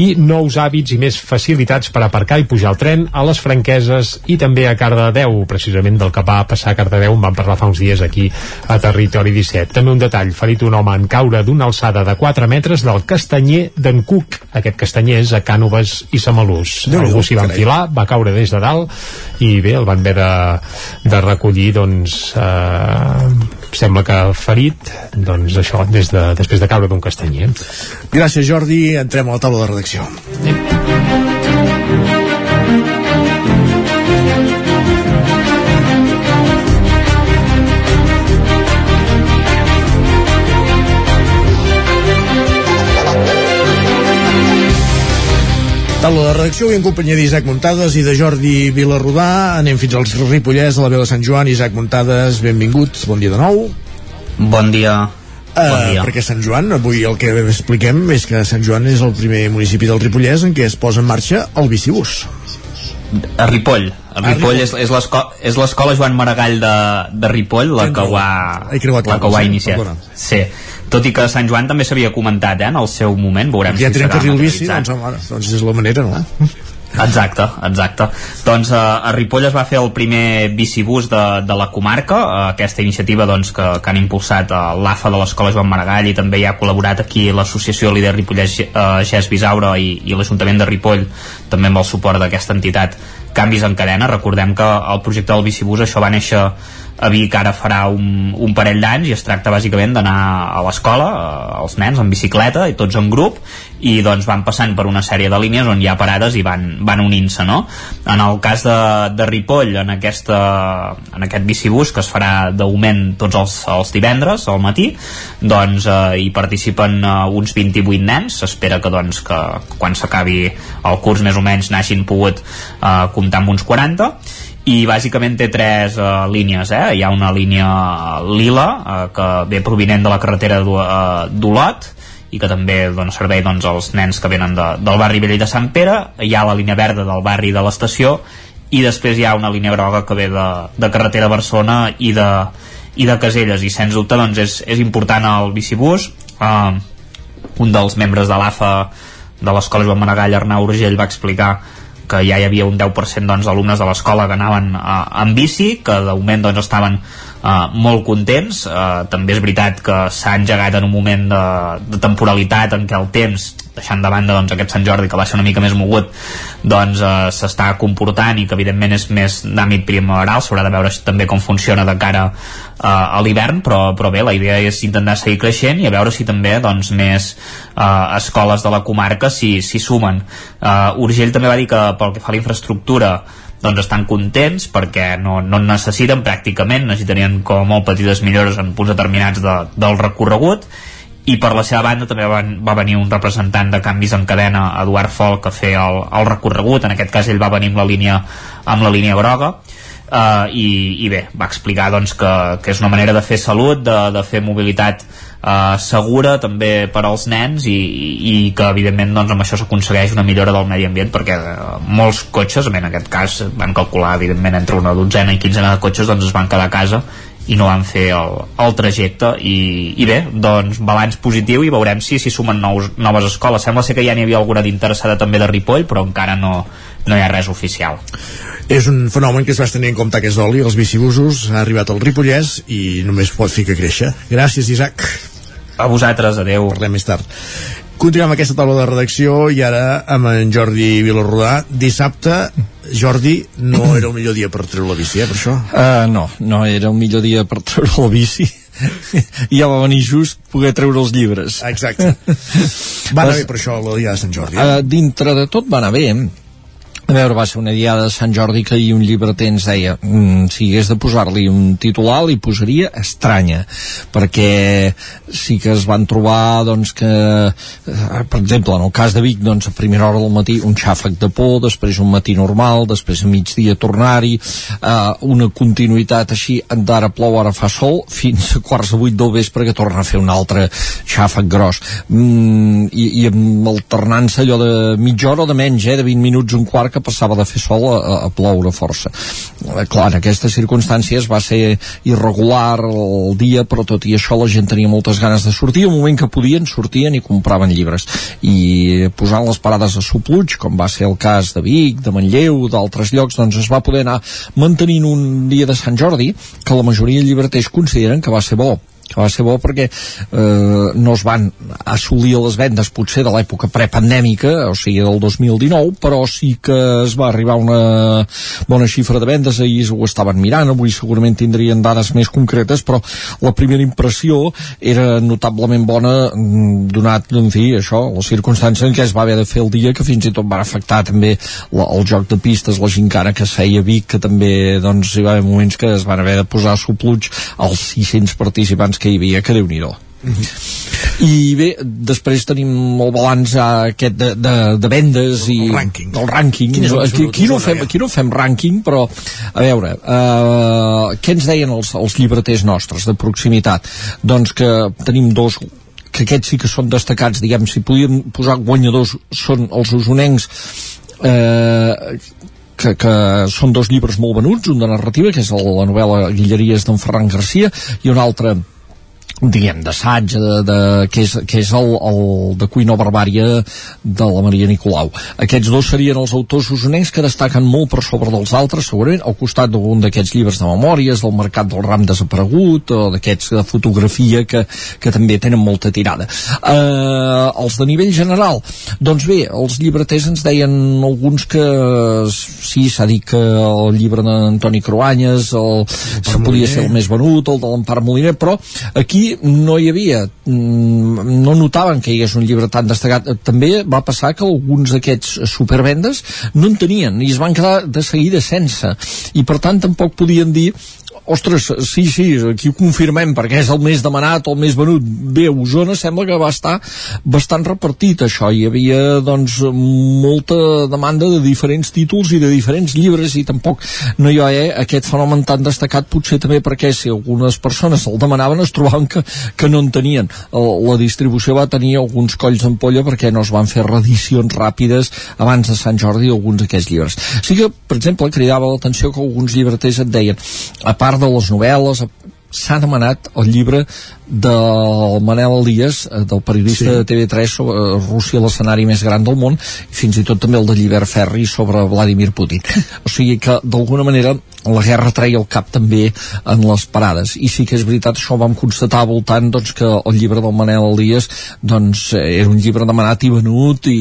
i nous hàbits i més facilitats per aparcar i pujar al tren a les franqueses i també a Cardedeu, precisament del que va passar a Cardedeu, en vam parlar fa uns dies aquí a Territori 17. També un detall, ferit un home en caure d'una alçada de 4 metres del castanyer d'en Cuc. Aquest castanyer és a Cànoves i Samalús. Déu-n'hi-do, Algú s'hi va enfilar, va caure des de dalt i bé, el van haver de, de recollir doncs eh, sembla que ferit doncs això, des de, després de caure d'un castanyer Gràcies, Jordi. Entrem a la taula de redacció. Taula de redacció i en companyia d'Isaac Muntades i de Jordi Vilarrodà. Anem fins als Ripollès, a la veu de Sant Joan. Isaac Muntades, benvingut. Bon dia de nou. Bon dia. Uh, Bon dia. perquè Sant Joan, avui el que expliquem és que Sant Joan és el primer municipi del Ripollès en què es posa en marxa el bicibús. A Ripoll. A Ripoll Ripoll. és, és l'esco- és l'escola Joan Maragall de, de Ripoll la que ho ha, la que ho ha iniciat. Perdona. Sí. Tot i que Sant Joan també s'havia comentat eh, en el seu moment, veurem Ja si serà carril bici, materialitzat. doncs, home, doncs és la manera, no? Exacte, exacte. Doncs eh, a Ripoll es va fer el primer bicibús de, de la comarca, eh, aquesta iniciativa doncs, que, que han impulsat eh, l'AFA de l'Escola Joan Maragall i també hi ha col·laborat aquí l'associació Líder Ripollès eh, Gès Bisaura i, i l'Ajuntament de Ripoll també amb el suport d'aquesta entitat Canvis en cadena, recordem que el projecte del bicibús això va néixer a Vic ara farà un, un parell d'anys i es tracta bàsicament d'anar a l'escola eh, els nens en bicicleta i tots en grup i doncs van passant per una sèrie de línies on hi ha parades i van, van unint-se no? en el cas de, de Ripoll en, aquesta, en aquest bicibús que es farà d'augment tots els, els divendres al matí doncs eh, hi participen eh, uns 28 nens s'espera que doncs que quan s'acabi el curs més o menys n'hagin pogut eh, comptar amb uns 40 i bàsicament té tres uh, línies eh? hi ha una línia lila uh, que ve provinent de la carretera eh, d'Olot i que també dona servei doncs, als nens que venen de, del barri vell de Sant Pere. Hi ha la línia verda del barri de l'estació i després hi ha una línia groga que ve de, de carretera Barcelona i de, i de Caselles. I sens dubte doncs, és, és important el bicibús. Uh, un dels membres de l'AFA de l'escola Joan Maragall, Arnau Urgell, va explicar que ja hi havia un 10% doncs, d'alumnes de l'escola que anaven eh, en bici, que d'augment doncs, estaven eh, molt contents. Eh, també és veritat que s'ha engegat en un moment de, de temporalitat en què el temps, deixant de banda doncs, aquest Sant Jordi que va ser una mica més mogut, doncs eh, s'està comportant i que evidentment és més d'àmbit primaveral, s'haurà de veure també com funciona de cara eh, a l'hivern, però, però bé, la idea és intentar seguir creixent i a veure si també doncs, més eh, escoles de la comarca s'hi s'hi sumen. Eh, Urgell també va dir que pel que fa a la infraestructura doncs estan contents perquè no, no en necessiten pràcticament, necessitarien com a molt petites millores en punts determinats de, del recorregut. I per la seva banda també va, va venir un representant de canvis en cadena, Eduard Folk, a fer el, el recorregut, en aquest cas ell va venir amb la línia, amb la línia groga. Uh, i, i bé, va explicar doncs, que, que és una manera de fer salut, de, de fer mobilitat uh, segura també per als nens i, i que evidentment doncs, amb això s'aconsegueix una millora del medi ambient perquè uh, molts cotxes, en aquest cas van calcular evidentment entre una dotzena i quinzena de cotxes doncs es van quedar a casa i no van fer el, el trajecte i, i bé, doncs balanç positiu i veurem si s'hi sumen nous, noves escoles sembla ser que ja n'hi havia alguna d'interessada també de Ripoll però encara no, no hi ha res oficial és un fenomen que es va tenir en compte aquest oli, els bicibusos, ha arribat al Ripollès i només pot fer que créixer. Gràcies, Isaac. A vosaltres, adeu. Parlem més tard. Continuem amb aquesta taula de redacció i ara amb en Jordi Vilarrodà. Dissabte, Jordi, no era el millor dia per treure la bici, eh, per això? Uh, no, no era el millor dia per treure la bici i *laughs* ja va venir just poder treure els llibres exacte va anar bé per això la dia de Sant Jordi eh? uh, dintre de tot va anar bé a veure, va ser una diada de Sant Jordi que ahir un llibreter ens deia mm, si hagués de posar-li un titular li posaria estranya perquè sí que es van trobar doncs que eh, per exemple en el cas de Vic doncs a primera hora del matí un xàfec de por després un matí normal, després a migdia tornar-hi eh, una continuïtat així d'ara plou, ara fa sol fins a quarts de vuit del vespre que torna a fer un altre xàfec gros. Mm, i, i amb alternança allò de mitja hora o de menys, eh, de 20 minuts un quart que passava de fer sol a, a ploure força. Eh, clar, en aquestes circumstàncies va ser irregular el dia, però tot i això la gent tenia moltes ganes de sortir, al moment que podien sortien i compraven llibres. I posant les parades a Supluig, com va ser el cas de Vic, de Manlleu, d'altres llocs, doncs es va poder anar mantenint un dia de Sant Jordi que la majoria de llibreters consideren que va ser bo que va ser bo perquè eh, no es van assolir les vendes potser de l'època prepandèmica, o sigui del 2019, però sí que es va arribar una bona xifra de vendes, ahir ho estaven mirant, avui segurament tindrien dades més concretes, però la primera impressió era notablement bona mm, donat, en fi, això, les circumstàncies en què es va haver de fer el dia, que fins i tot va afectar també la, el joc de pistes, la gincana que es feia a Vic, que també doncs, hi va haver moments que es van haver de posar supluig als 600 participants que hi havia, que déu nhi Mm -hmm. i bé, després tenim el balanç aquest de, de, de vendes i el rànquing, el rànquing. aquí, aquí, no fem, aquí no fem rànquing però a veure uh, què ens deien els, els llibreters nostres de proximitat doncs que tenim dos que aquests sí que són destacats diguem, si podíem posar guanyadors són els usonencs eh, que, que són dos llibres molt venuts, un de narrativa, que és la novel·la Guilleries d'en Ferran Garcia, i un altre diguem, d'assaig, de, de, que és, que és el, el de Cuina Barbària de la Maria Nicolau. Aquests dos serien els autors usonencs que destaquen molt per sobre dels altres, segurament, al costat d'algun d'aquests llibres de memòries, del Mercat del Ram desaparegut, o d'aquests de fotografia que, que també tenen molta tirada. Eh, els de nivell general, doncs bé, els llibreters ens deien alguns que sí, s'ha dit que el llibre d'Antoni Cruanyes el, el podia ser el més venut, el de l'Empar Moliner, però aquí no hi havia. Mm, no notaven que hi hagués un llibre tan destacat. També va passar que alguns d'aquests supervendes no en tenien i es van quedar de seguida sense. I per tant tampoc podien dir ostres, sí, sí, aquí ho confirmem perquè és el més demanat, el més venut. Bé, Osona sembla que va estar bastant repartit això, hi havia doncs molta demanda de diferents títols i de diferents llibres i tampoc no hi ha eh, aquest fenomen tan destacat potser també perquè si algunes persones el demanaven es trobaven que, que no en tenien. La distribució va tenir alguns colls d'ampolla perquè no es van fer reedicions ràpides abans de Sant Jordi alguns d'aquests llibres. Sí que, per exemple, cridava l'atenció que alguns llibreters et deien a part de les novel·les s'ha demanat el llibre del Manel Elias, eh, del periodista sí. de TV3 sobre eh, Rússia, l'escenari més gran del món, i fins i tot també el de Llibert Ferri sobre Vladimir Putin. *laughs* O sigui que, d'alguna manera, la guerra treia el cap també en les parades. I sí que és veritat, això ho vam constatar voltant doncs, que el llibre del Manel Elias doncs, era un llibre demanat i venut i,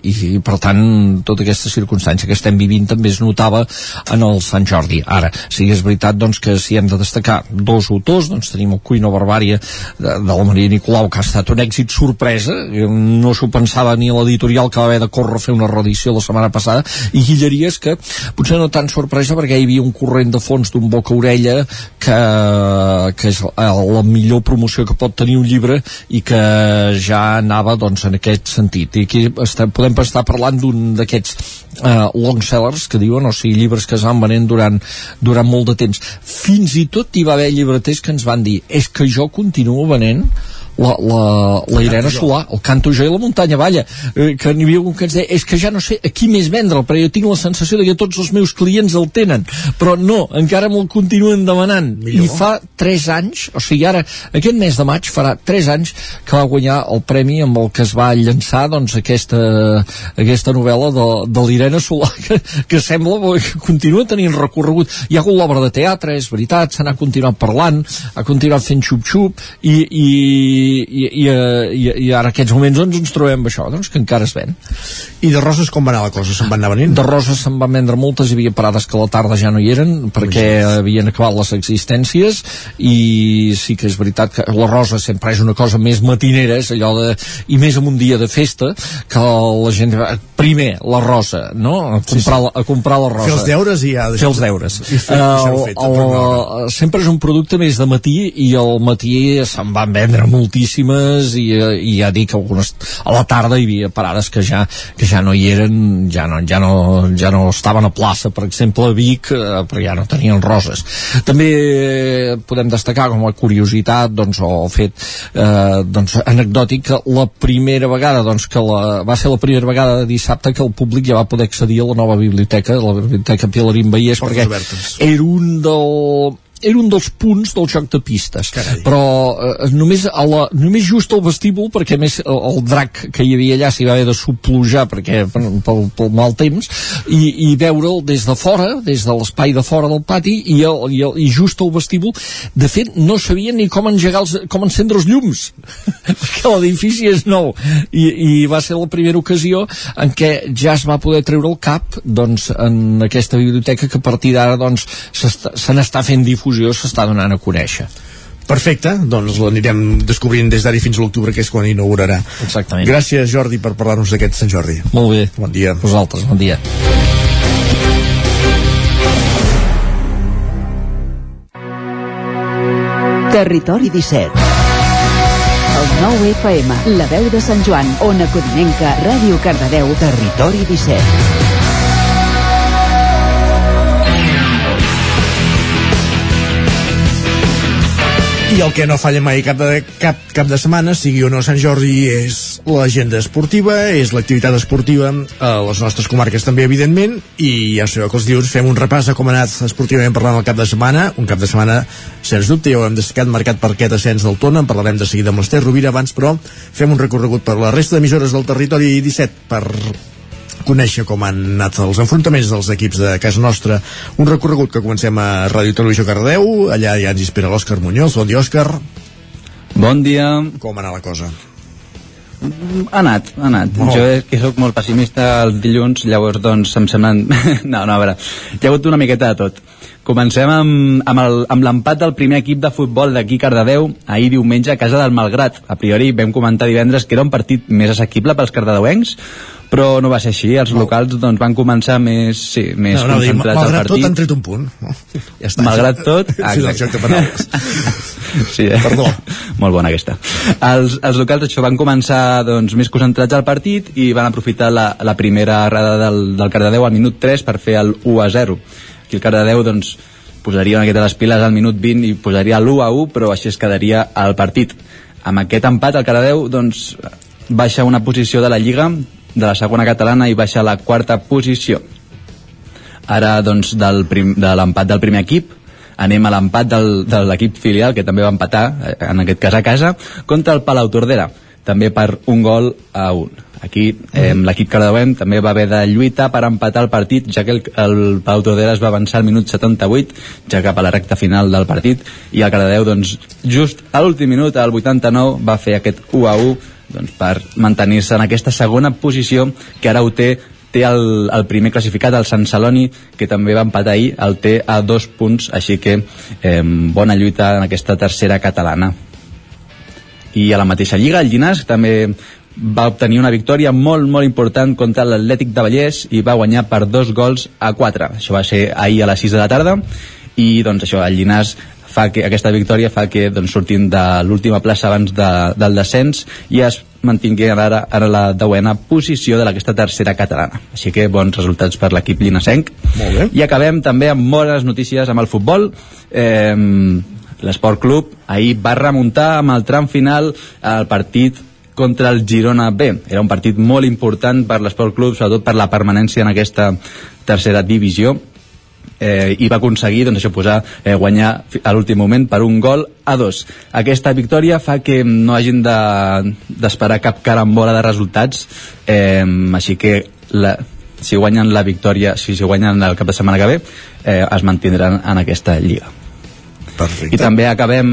i, i per tant, tota aquesta circumstància que estem vivint també es notava en el Sant Jordi. Ara, sí que és veritat doncs, que si hem de destacar dos autors, doncs tenim el Cuino Barbària de, de la Maria Nicolau, que ha estat un èxit sorpresa, no s'ho pensava ni l'editorial que va haver de córrer a fer una reedició la setmana passada, i Guilleries que potser no tan sorpresa perquè hi havia un corrent de fons d'un boca-orella que, que és la millor promoció que pot tenir un llibre i que ja anava doncs, en aquest sentit. I aquí estem, podem estar parlant d'un d'aquests uh, long sellers que diuen, o sigui, llibres que es van venent durant, durant molt de temps. Fins i tot hi va haver llibreters que ens van dir és que jo continuo venent la, la, la Irene Solà, el Canto Jo i la Muntanya Valla, eh, que n'hi havia un que ens deia, és que ja no sé a qui més vendre'l, però jo tinc la sensació de que tots els meus clients el tenen, però no, encara me'l continuen demanant. Millor. I fa 3 anys, o sigui, ara, aquest mes de maig farà 3 anys que va guanyar el premi amb el que es va llançar doncs, aquesta, aquesta novel·la de, de l'Irene Solà, *laughs* que, que sembla que continua tenint recorregut. Hi ha hagut l'obra de teatre, és veritat, se n'ha continuat parlant, ha continuat fent xup-xup, i, i, i, i, i, i ara aquests moments doncs, ens trobem amb això, doncs, que encara es ven. I de roses com va anar la cosa? Se'n van anar venint? De roses se'n van vendre moltes, hi havia parades que a la tarda ja no hi eren, perquè havien acabat les existències, i sí que és veritat que la rosa sempre és una cosa més matinera, és allò de... i més en un dia de festa, que la gent primer, la rosa, no? A comprar, sí, sí. La, a comprar la rosa. Fer els deures i ja... Fer els deures. I fer, uh, fet, el, el, sempre és un producte més de matí i al matí se'n van vendre moltíssimes i, i ja dic algunes a la tarda hi havia parades que ja, que ja no hi eren ja no, ja no, ja no estaven a plaça per exemple a Vic eh, però ja no tenien roses també podem destacar com a curiositat doncs, o fet eh, doncs, anecdòtic que la primera vegada doncs, que la, va ser la primera vegada de dissabte que el públic ja va poder accedir a la nova biblioteca la biblioteca Pilarín Vallès perquè obertes. era un del era un dels punts del joc de pistes. Carai. però eh, només, a la, només just al vestíbul perquè més el, el drac que hi havia allà s'hi va haver de suplujar perquè pel, pel, pel mal temps i, i veure'l des de fora des de l'espai de fora del pati i, el, i, el, i just al vestíbul. De fet no sabien ni com engegar els, com encendre els llums *laughs* perquè l'edifici és nou. I, i va ser la primera ocasió en què ja es va poder treure el cap doncs, en aquesta biblioteca que a partir d'ara doncs, se n'està fent difusió s'està donant a conèixer. Perfecte, doncs l'anirem descobrint des d'ara fins a l'octubre, que és quan inaugurarà. Exactament. Gràcies, Jordi, per parlar-nos d'aquest Sant Jordi. Molt bé. Bon dia. Vosaltres, bon dia. Territori 17 El 9 FM, la veu de Sant Joan, Ona Codinenca, Ràdio Cardedeu, Territori 17 I el que no falla mai cap de, cap, cap de setmana, sigui o no Sant Jordi, és l'agenda esportiva, és l'activitat esportiva a les nostres comarques també, evidentment, i ja sabeu que els dius fem un repàs a com ha anat esportivament parlant el cap de setmana, un cap de setmana, sens dubte, ja ho hem destacat, marcat per aquest ascens del Tona, en parlarem de seguida amb l'Ester Rovira abans, però fem un recorregut per la resta d'emissores del territori 17 per conèixer com han anat els enfrontaments dels equips de casa nostra. Un recorregut que comencem a Ràdio Televisió Cardeu, allà ja ens inspira l'Òscar Muñoz. Bon dia, Òscar. Bon dia. Com ha anat la cosa? Ha anat, ha anat. Molt. Jo és que sóc molt pessimista els dilluns, llavors doncs em semblen... *laughs* no, no, a veure, hi ha hagut una miqueta de tot. Comencem amb, el- amb l'empat del primer equip de futbol d'aquí Cardedeu ahir diumenge a casa del Malgrat. A priori vam comentar divendres que era un partit més assequible pels cardedeuencs, però no va ser així. Els locals doncs, van començar més, sí, més no, no, concentrats al malgrat tot partit. han tret un punt. Ja està. Malgrat tot, joc de paraules. *laughs* Sí, eh? Perdó. Molt bona aquesta. Els, els locals això van començar doncs, més concentrats al partit i van aprofitar la, la primera errada del, del Cardedeu al minut 3 per fer el 1 a 0. Aquí el Cardedeu doncs, posaria una miqueta les piles al minut 20 i posaria l'1 a 1, però així es quedaria el partit. Amb aquest empat el Cardedeu doncs, baixa una posició de la Lliga de la segona catalana i baixa a la quarta posició. Ara, doncs, del prim, de l'empat del primer equip, anem a l'empat de l'equip filial, que també va empatar, eh, en aquest cas a casa, contra el Palau Tordera, també per un gol a un. Aquí eh, l'equip cardeuenc també va haver de lluitar per empatar el partit, ja que el, el Palau Tordera es va avançar al minut 78, ja cap a la recta final del partit, i el Cardedeu, doncs, just a l'últim minut, al 89, va fer aquest 1 a 1 doncs, per mantenir-se en aquesta segona posició que ara ho té té el, el primer classificat, el Sant Celoni, que també va empatar ahir, el té a dos punts, així que eh, bona lluita en aquesta tercera catalana. I a la mateixa lliga, el Llinàs també va obtenir una victòria molt, molt important contra l'Atlètic de Vallès i va guanyar per dos gols a quatre. Això va ser ahir a les 6 de la tarda i doncs això, el Llinàs fa que aquesta victòria fa que doncs, sortim de l'última plaça abans de, del descens i es mantingui ara, ara la deuena posició de aquesta tercera catalana. Així que bons resultats per l'equip llinasenc. Molt bé. I acabem també amb bones notícies amb el futbol. Eh, l'Esport Club ahir va remuntar amb el tram final el partit contra el Girona B. Era un partit molt important per l'Esport Club, sobretot per la permanència en aquesta tercera divisió eh, i va aconseguir doncs, això posar eh, guanyar a l'últim moment per un gol a dos. Aquesta victòria fa que no hagin d'esperar de, cap carambola de resultats, eh, així que la, si guanyen la victòria, si, si guanyen el cap de setmana que ve, eh, es mantindran en aquesta lliga. Perfecte. I també acabem,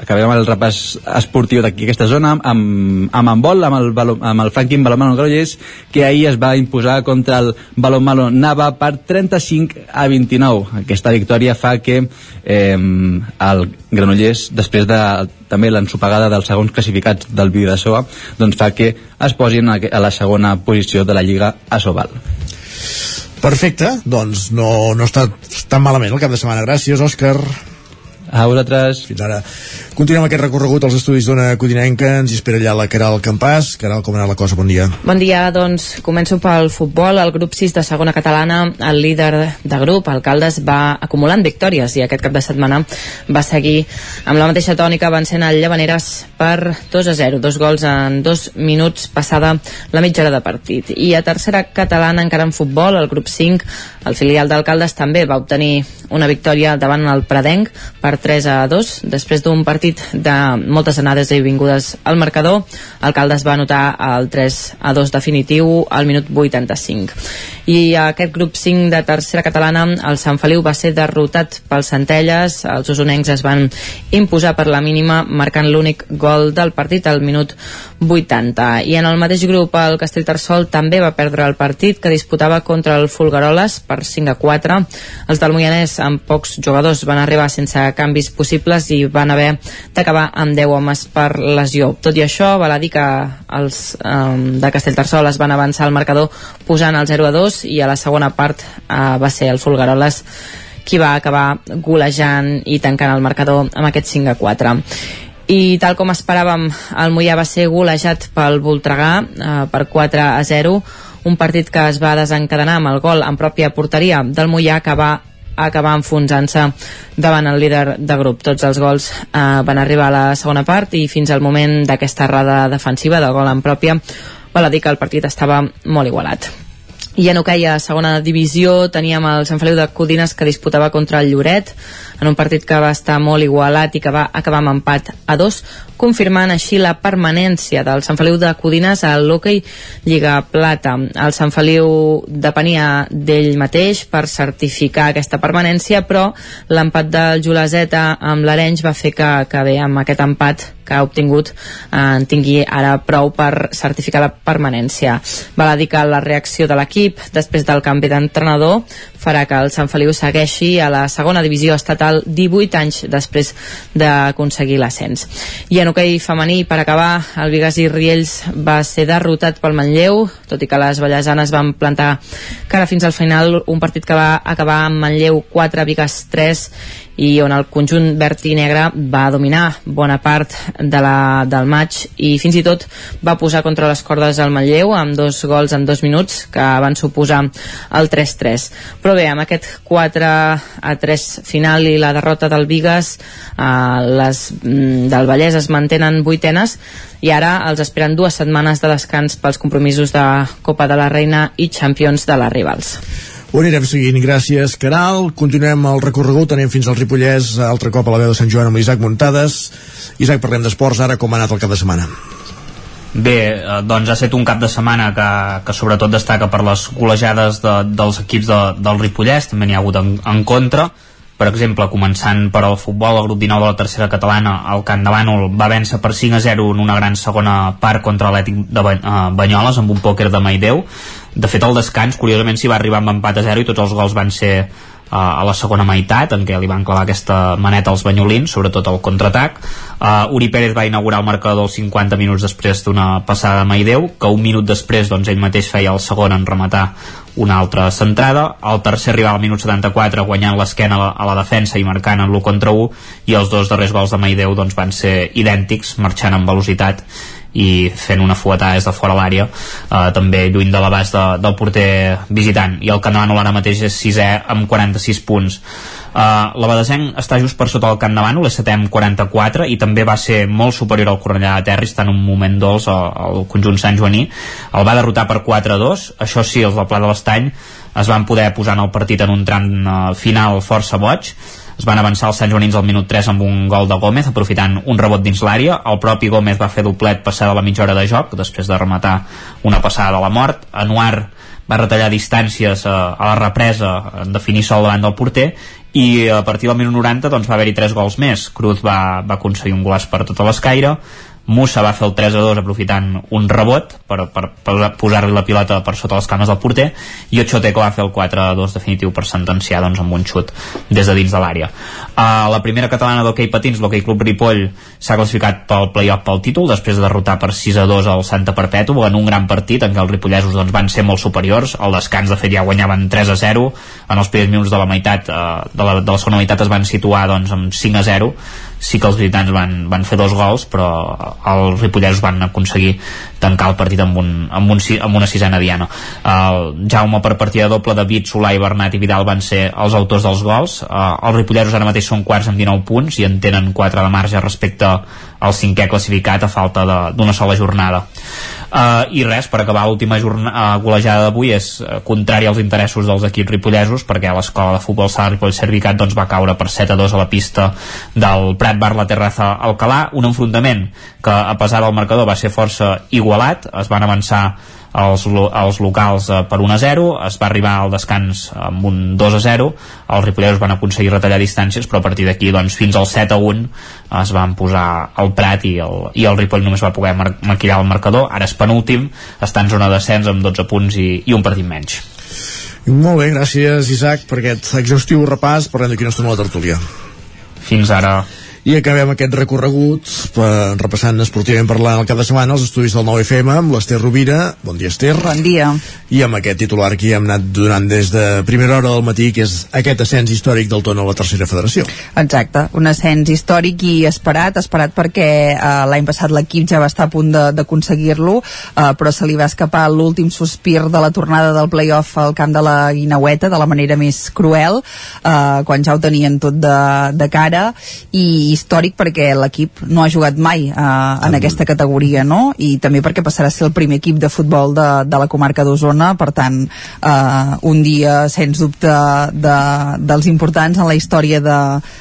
acabem el repàs esportiu d'aquí aquesta zona amb, amb handbol, amb el, amb el Franklin Balomano Granollers, que ahir es va imposar contra el Balomano Nava per 35 a 29. Aquesta victòria fa que eh, el Granollers, després de també l'ensopegada dels segons classificats del Soa, doncs fa que es posin a la segona posició de la Lliga Asobal. Perfecte, doncs no, no està tan malament el cap de setmana. Gràcies, Òscar. A vosaltres. Fins ara. Continuem aquest recorregut als estudis d'Ona Codinenca. Ens hi espera allà la Caral Campàs. Caral, com ha anat la cosa? Bon dia. Bon dia, doncs començo pel futbol. El grup 6 de segona catalana, el líder de grup, Alcaldes, va acumulant victòries i aquest cap de setmana va seguir amb la mateixa tònica vencent el Llavaneres per 2 a 0. Dos gols en dos minuts passada la mitja hora de partit. I a tercera catalana, encara en futbol, el grup 5, el filial d'Alcaldes també va obtenir una victòria davant el Pradenc per 3 a 2 després d'un partit de moltes anades i vingudes al marcador. Alcaldes va anotar el 3 a 2 definitiu al minut 85 i aquest grup 5 de tercera catalana el Sant Feliu va ser derrotat pels Centelles. Els usonencs es van imposar per la mínima marcant l'únic gol del partit al minut 80 i en el mateix grup el Castellterçol també va perdre el partit que disputava contra el Fulgaroles per 5 a 4 els del Moianès amb pocs jugadors van arribar sense canvis possibles i van haver d'acabar amb 10 homes per lesió. Tot i això, val a dir que els um, de Castellterçol es van avançar al marcador posant el 0 a 2 i a la segona part uh, va ser el Fulgaroles qui va acabar golejant i tancant el marcador amb aquest 5 a 4 i tal com esperàvem el Mollà va ser golejat pel Voltregà eh, per 4 a 0 un partit que es va desencadenar amb el gol en pròpia porteria del Mollà que va acabar enfonsant-se davant el líder de grup. Tots els gols eh, van arribar a la segona part i fins al moment d'aquesta errada defensiva del gol en pròpia val a dir que el partit estava molt igualat. I en hoquei a segona divisió teníem el Sant Feliu de Codines que disputava contra el Lloret en un partit que va estar molt igualat i que va acabar amb empat a dos, confirmant així la permanència del Sant Feliu de Codines a l'hoquei Lliga Plata. El Sant Feliu depenia d'ell mateix per certificar aquesta permanència, però l'empat del Juleseta amb l'Arenys va fer que, que bé, amb aquest empat que ha obtingut eh, en tingui ara prou per certificar la permanència. Val a dir que la reacció de l'equip després del canvi d'entrenador farà que el Sant Feliu segueixi a la segona divisió estatal 18 anys després d'aconseguir l'ascens. I en hoquei femení, per acabar, el Vigas i Riells va ser derrotat pel Manlleu, tot i que les ballesanes van plantar cara fins al final un partit que va acabar amb Manlleu 4, Vigas 3 i on el conjunt verd i negre va dominar bona part de la, del maig i fins i tot va posar contra les cordes al Manlleu amb dos gols en dos minuts que van suposar el 3-3 però bé, amb aquest 4 a 3 final i la derrota del Vigas eh, les mm, del Vallès es mantenen vuitenes i ara els esperen dues setmanes de descans pels compromisos de Copa de la Reina i Champions de les rivals ho anirem seguint. Gràcies, Caral. Continuem el recorregut, anem fins al Ripollès, altre cop a la veu de Sant Joan amb l'Isaac Muntades. Isaac, parlem d'esports ara, com ha anat el cap de setmana? Bé, eh, doncs ha estat un cap de setmana que, que sobretot destaca per les golejades de, dels equips de, del Ripollès, també n'hi ha hagut en, en contra, per exemple, començant per al futbol, el grup 19 de la tercera catalana, el Camp de Bànol va vèncer per 5 a 0 en una gran segona part contra l'Ètic de Banyoles amb un pòquer de Maideu. De fet, el descans, curiosament, s'hi va arribar amb empat a 0 i tots els gols van ser a la segona meitat en què li van clavar aquesta maneta als banyolins sobretot al contraatac uh, Uri Pérez va inaugurar el marcador 50 minuts després d'una passada de Maideu que un minut després doncs, ell mateix feia el segon en rematar una altra centrada, el tercer arribava al minut 74 guanyant l'esquena a, la defensa i marcant en l'1 contra 1 i els dos darrers gols de Maideu doncs, van ser idèntics, marxant amb velocitat i fent una fuetada des de fora l'àrea eh, també lluny de l'abast de, del porter visitant. I el Canano ara mateix és sisè amb 46 punts Uh, la Badesenc està just per sota del Camp de 7 amb 44 i també va ser molt superior al Cornellà de Terri, està en un moment dolç al, conjunt Sant Joaní. El va derrotar per 4-2, això sí, els del Pla de l'Estany es van poder posar en el partit en un tram uh, final força boig, es van avançar els Sant Joanins al minut 3 amb un gol de Gómez, aprofitant un rebot dins l'àrea. El propi Gómez va fer doblet passada la mitja hora de joc, després de rematar una passada de la mort. Anuar va retallar distàncies a, a la represa en definir sol davant del porter i a partir del minut 90 doncs, va haver-hi tres gols més. Cruz va, va aconseguir un golaç per tota l'escaire Musa va fer el 3 a 2 aprofitant un rebot per, per, per posar-li la pilota per sota les cames del porter i Ochoteco va fer el 4 a 2 definitiu per sentenciar doncs, amb un xut des de dins de l'àrea. Uh, la primera catalana d'hoquei patins l'hoquei club Ripoll s'ha classificat pel play-off pel títol després de derrotar per 6 a 2 al Santa Perpètua en un gran partit en què els ripollesos doncs, van ser molt superiors. Al descans de fet ja guanyaven 3 a 0 en els primers minuts de la meitat uh, de, la, de la segona meitat es van situar doncs, amb 5 a 0 sí que els visitants van, van fer dos gols però els ripolleros van aconseguir tancar el partit amb, un, amb, un, amb una sisena diana. El Jaume per partida doble David, Solà i Bernat i Vidal van ser els autors dels gols. Els ripolleros ara mateix són quarts amb 19 punts i en tenen 4 de marge respecte al cinquè classificat a falta d'una sola jornada. Uh, I res, per acabar l'última uh, golejada d'avui és uh, contrari als interessos dels equips ripollesos perquè l'escola de futbol sala Ripoll Servicat doncs, va caure per 7 a 2 a la pista del Prat Bar La Terraza Alcalà, un enfrontament que a pesar del marcador va ser força igualat, es van avançar els, els locals eh, per 1 a 0 es va arribar al descans amb un 2 a 0 els ripolleros van aconseguir retallar distàncies però a partir d'aquí doncs, fins al 7 a 1 es van posar al Prat i el, i el Ripoll només va poder mar maquillar el marcador. Ara és penúltim, està en zona de descens amb 12 punts i, i un partit menys. Molt bé, gràcies Isaac per aquest exhaustiu repàs. Parlem d'aquí una estona a la tertúlia. Fins ara i acabem aquest recorregut per, repassant esportivament parlant el cap de setmana els estudis del 9FM amb l'Ester Rovira. Bon dia, Ester. Bon dia. I amb aquest titular que hem anat donant des de primera hora del matí, que és aquest ascens històric del Tona a la tercera federació. Exacte, un ascens històric i esperat, esperat perquè eh, l'any passat l'equip ja va estar a punt d'aconseguir-lo, eh, però se li va escapar l'últim sospir de la tornada del playoff al camp de la Guinaueta de la manera més cruel, eh, quan ja ho tenien tot de, de cara, i històric perquè l'equip no ha jugat mai eh, en mm. aquesta categoria, no? I també perquè passarà a ser el primer equip de futbol de, de la comarca d'Osona, per tant, eh, un dia, sens dubte, de, dels importants en la història de,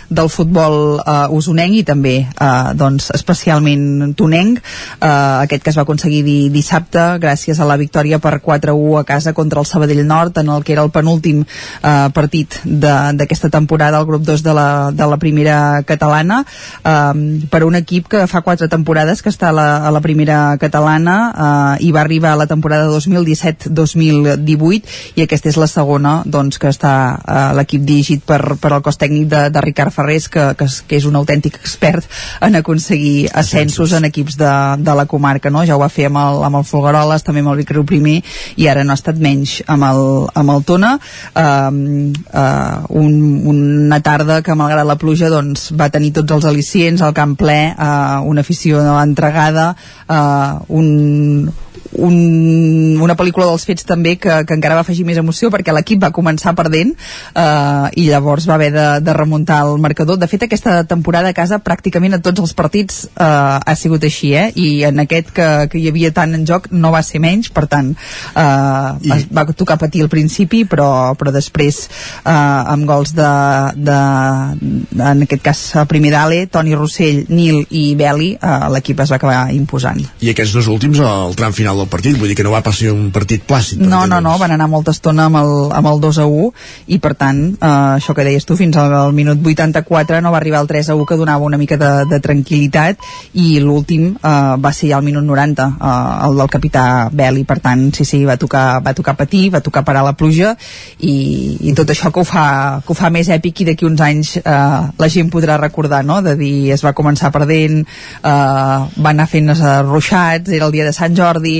del futbol eh, usonenc i també, eh, doncs, especialment tonenc, eh, aquest que es va aconseguir di, dissabte gràcies a la victòria per 4-1 a casa contra el Sabadell Nord, en el que era el penúltim eh, partit d'aquesta temporada al grup 2 de la, de la primera catalana um, per un equip que fa quatre temporades que està a la, a la primera catalana uh, i va arribar a la temporada 2017-2018 i aquesta és la segona doncs, que està uh, l'equip dirigit per, per el cos tècnic de, de Ricard Ferrés que, que, que és un autèntic expert en aconseguir ascensos en equips de, de la comarca no? ja ho va fer amb el, amb el Folgueroles també amb el Vicriu primer i ara no ha estat menys amb el, amb el Tona uh, uh, un, una tarda que malgrat la pluja doncs, va tenir tots els al·licients, el camp ple, eh, una afició entregada, eh, un, un, una pel·lícula dels fets també que, que encara va afegir més emoció perquè l'equip va començar perdent eh, i llavors va haver de, de remuntar el marcador. De fet, aquesta temporada a casa pràcticament a tots els partits eh, ha sigut així, eh? i en aquest que, que hi havia tant en joc no va ser menys, per tant eh, I... va tocar patir al principi però, però després eh, amb gols de, de en aquest cas primer d'Ale, Toni Rossell, Nil i Beli eh, l'equip es va acabar imposant. I aquests dos últims al tram final del partit, vull dir que no va passar un partit plàcid. No, no, no, van anar molta estona amb el, amb el 2 a 1 i per tant, eh, això que deies tu, fins al, al minut 84 no va arribar el 3 a 1 que donava una mica de, de tranquil·litat i l'últim eh, va ser ja al minut 90, eh, el del capità Beli, per tant, sí, sí, va tocar, va tocar patir, va tocar parar la pluja i, i tot això que ho fa, que ho fa més èpic i d'aquí uns anys eh, la gent podrà recordar, no?, de dir es va començar perdent, eh, va anar fent ruixats, era el dia de Sant Jordi,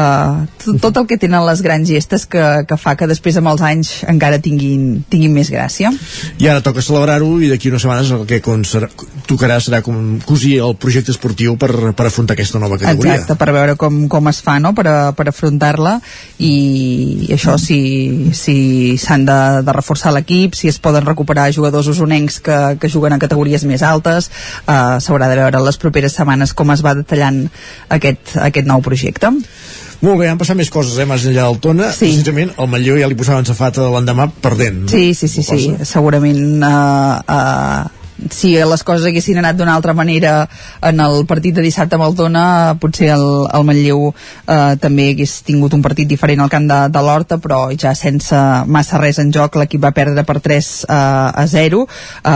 uh, tot, tot el que tenen les grans gestes que, que fa que després amb els anys encara tinguin, tinguin més gràcia i ara toca celebrar-ho i d'aquí unes setmanes el que tocarà serà com cosir el projecte esportiu per, per afrontar aquesta nova categoria. Exacte, per veure com, com es fa no? per, per afrontar-la i, i això si si s'han de, de reforçar l'equip, si es poden recuperar jugadors usonencs que, que juguen a categories més altes, eh, s'haurà de veure les properes setmanes com es va detallant aquest, aquest nou projecte. Molt bé, han passat més coses, eh, més enllà del Tona. Sí. Precisament, el Manlleu ja li posaven safata l'endemà perdent. Sí, sí, sí, sí, segurament uh, uh, si les coses haguessin anat d'una altra manera en el partit de dissabte amb el Tona potser el, el Manlleu eh, també hagués tingut un partit diferent al camp de, de l'Horta però ja sense massa res en joc l'equip va perdre per 3 eh, a 0 eh,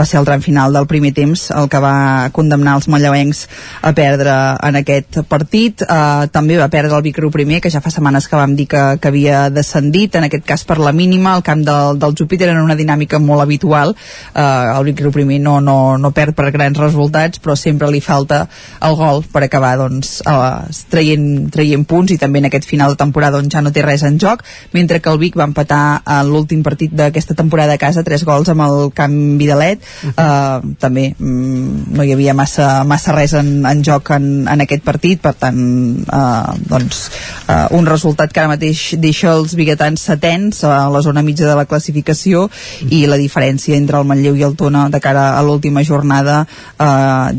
va ser el tram final del primer temps el que va condemnar els manlleuencs a perdre en aquest partit. Eh, també va perdre el Vicru primer que ja fa setmanes que vam dir que, que havia descendit en aquest cas per la mínima. El camp del, del Júpiter en una dinàmica molt habitual. Eh, el Riu primer no, no, no perd per grans resultats però sempre li falta el gol per acabar doncs, eh, traient, traient punts i també en aquest final de temporada on ja no té res en joc mentre que el Vic va empatar en l'últim partit d'aquesta temporada a casa, tres gols amb el Camp Vidalet uh -huh. eh, també mm, no hi havia massa, massa res en, en joc en, en aquest partit per tant eh, doncs, eh, un resultat que ara mateix deixa els biguetans setens a la zona mitja de la classificació i la diferència entre el Manlleu i el Tona de cara a l'última jornada eh,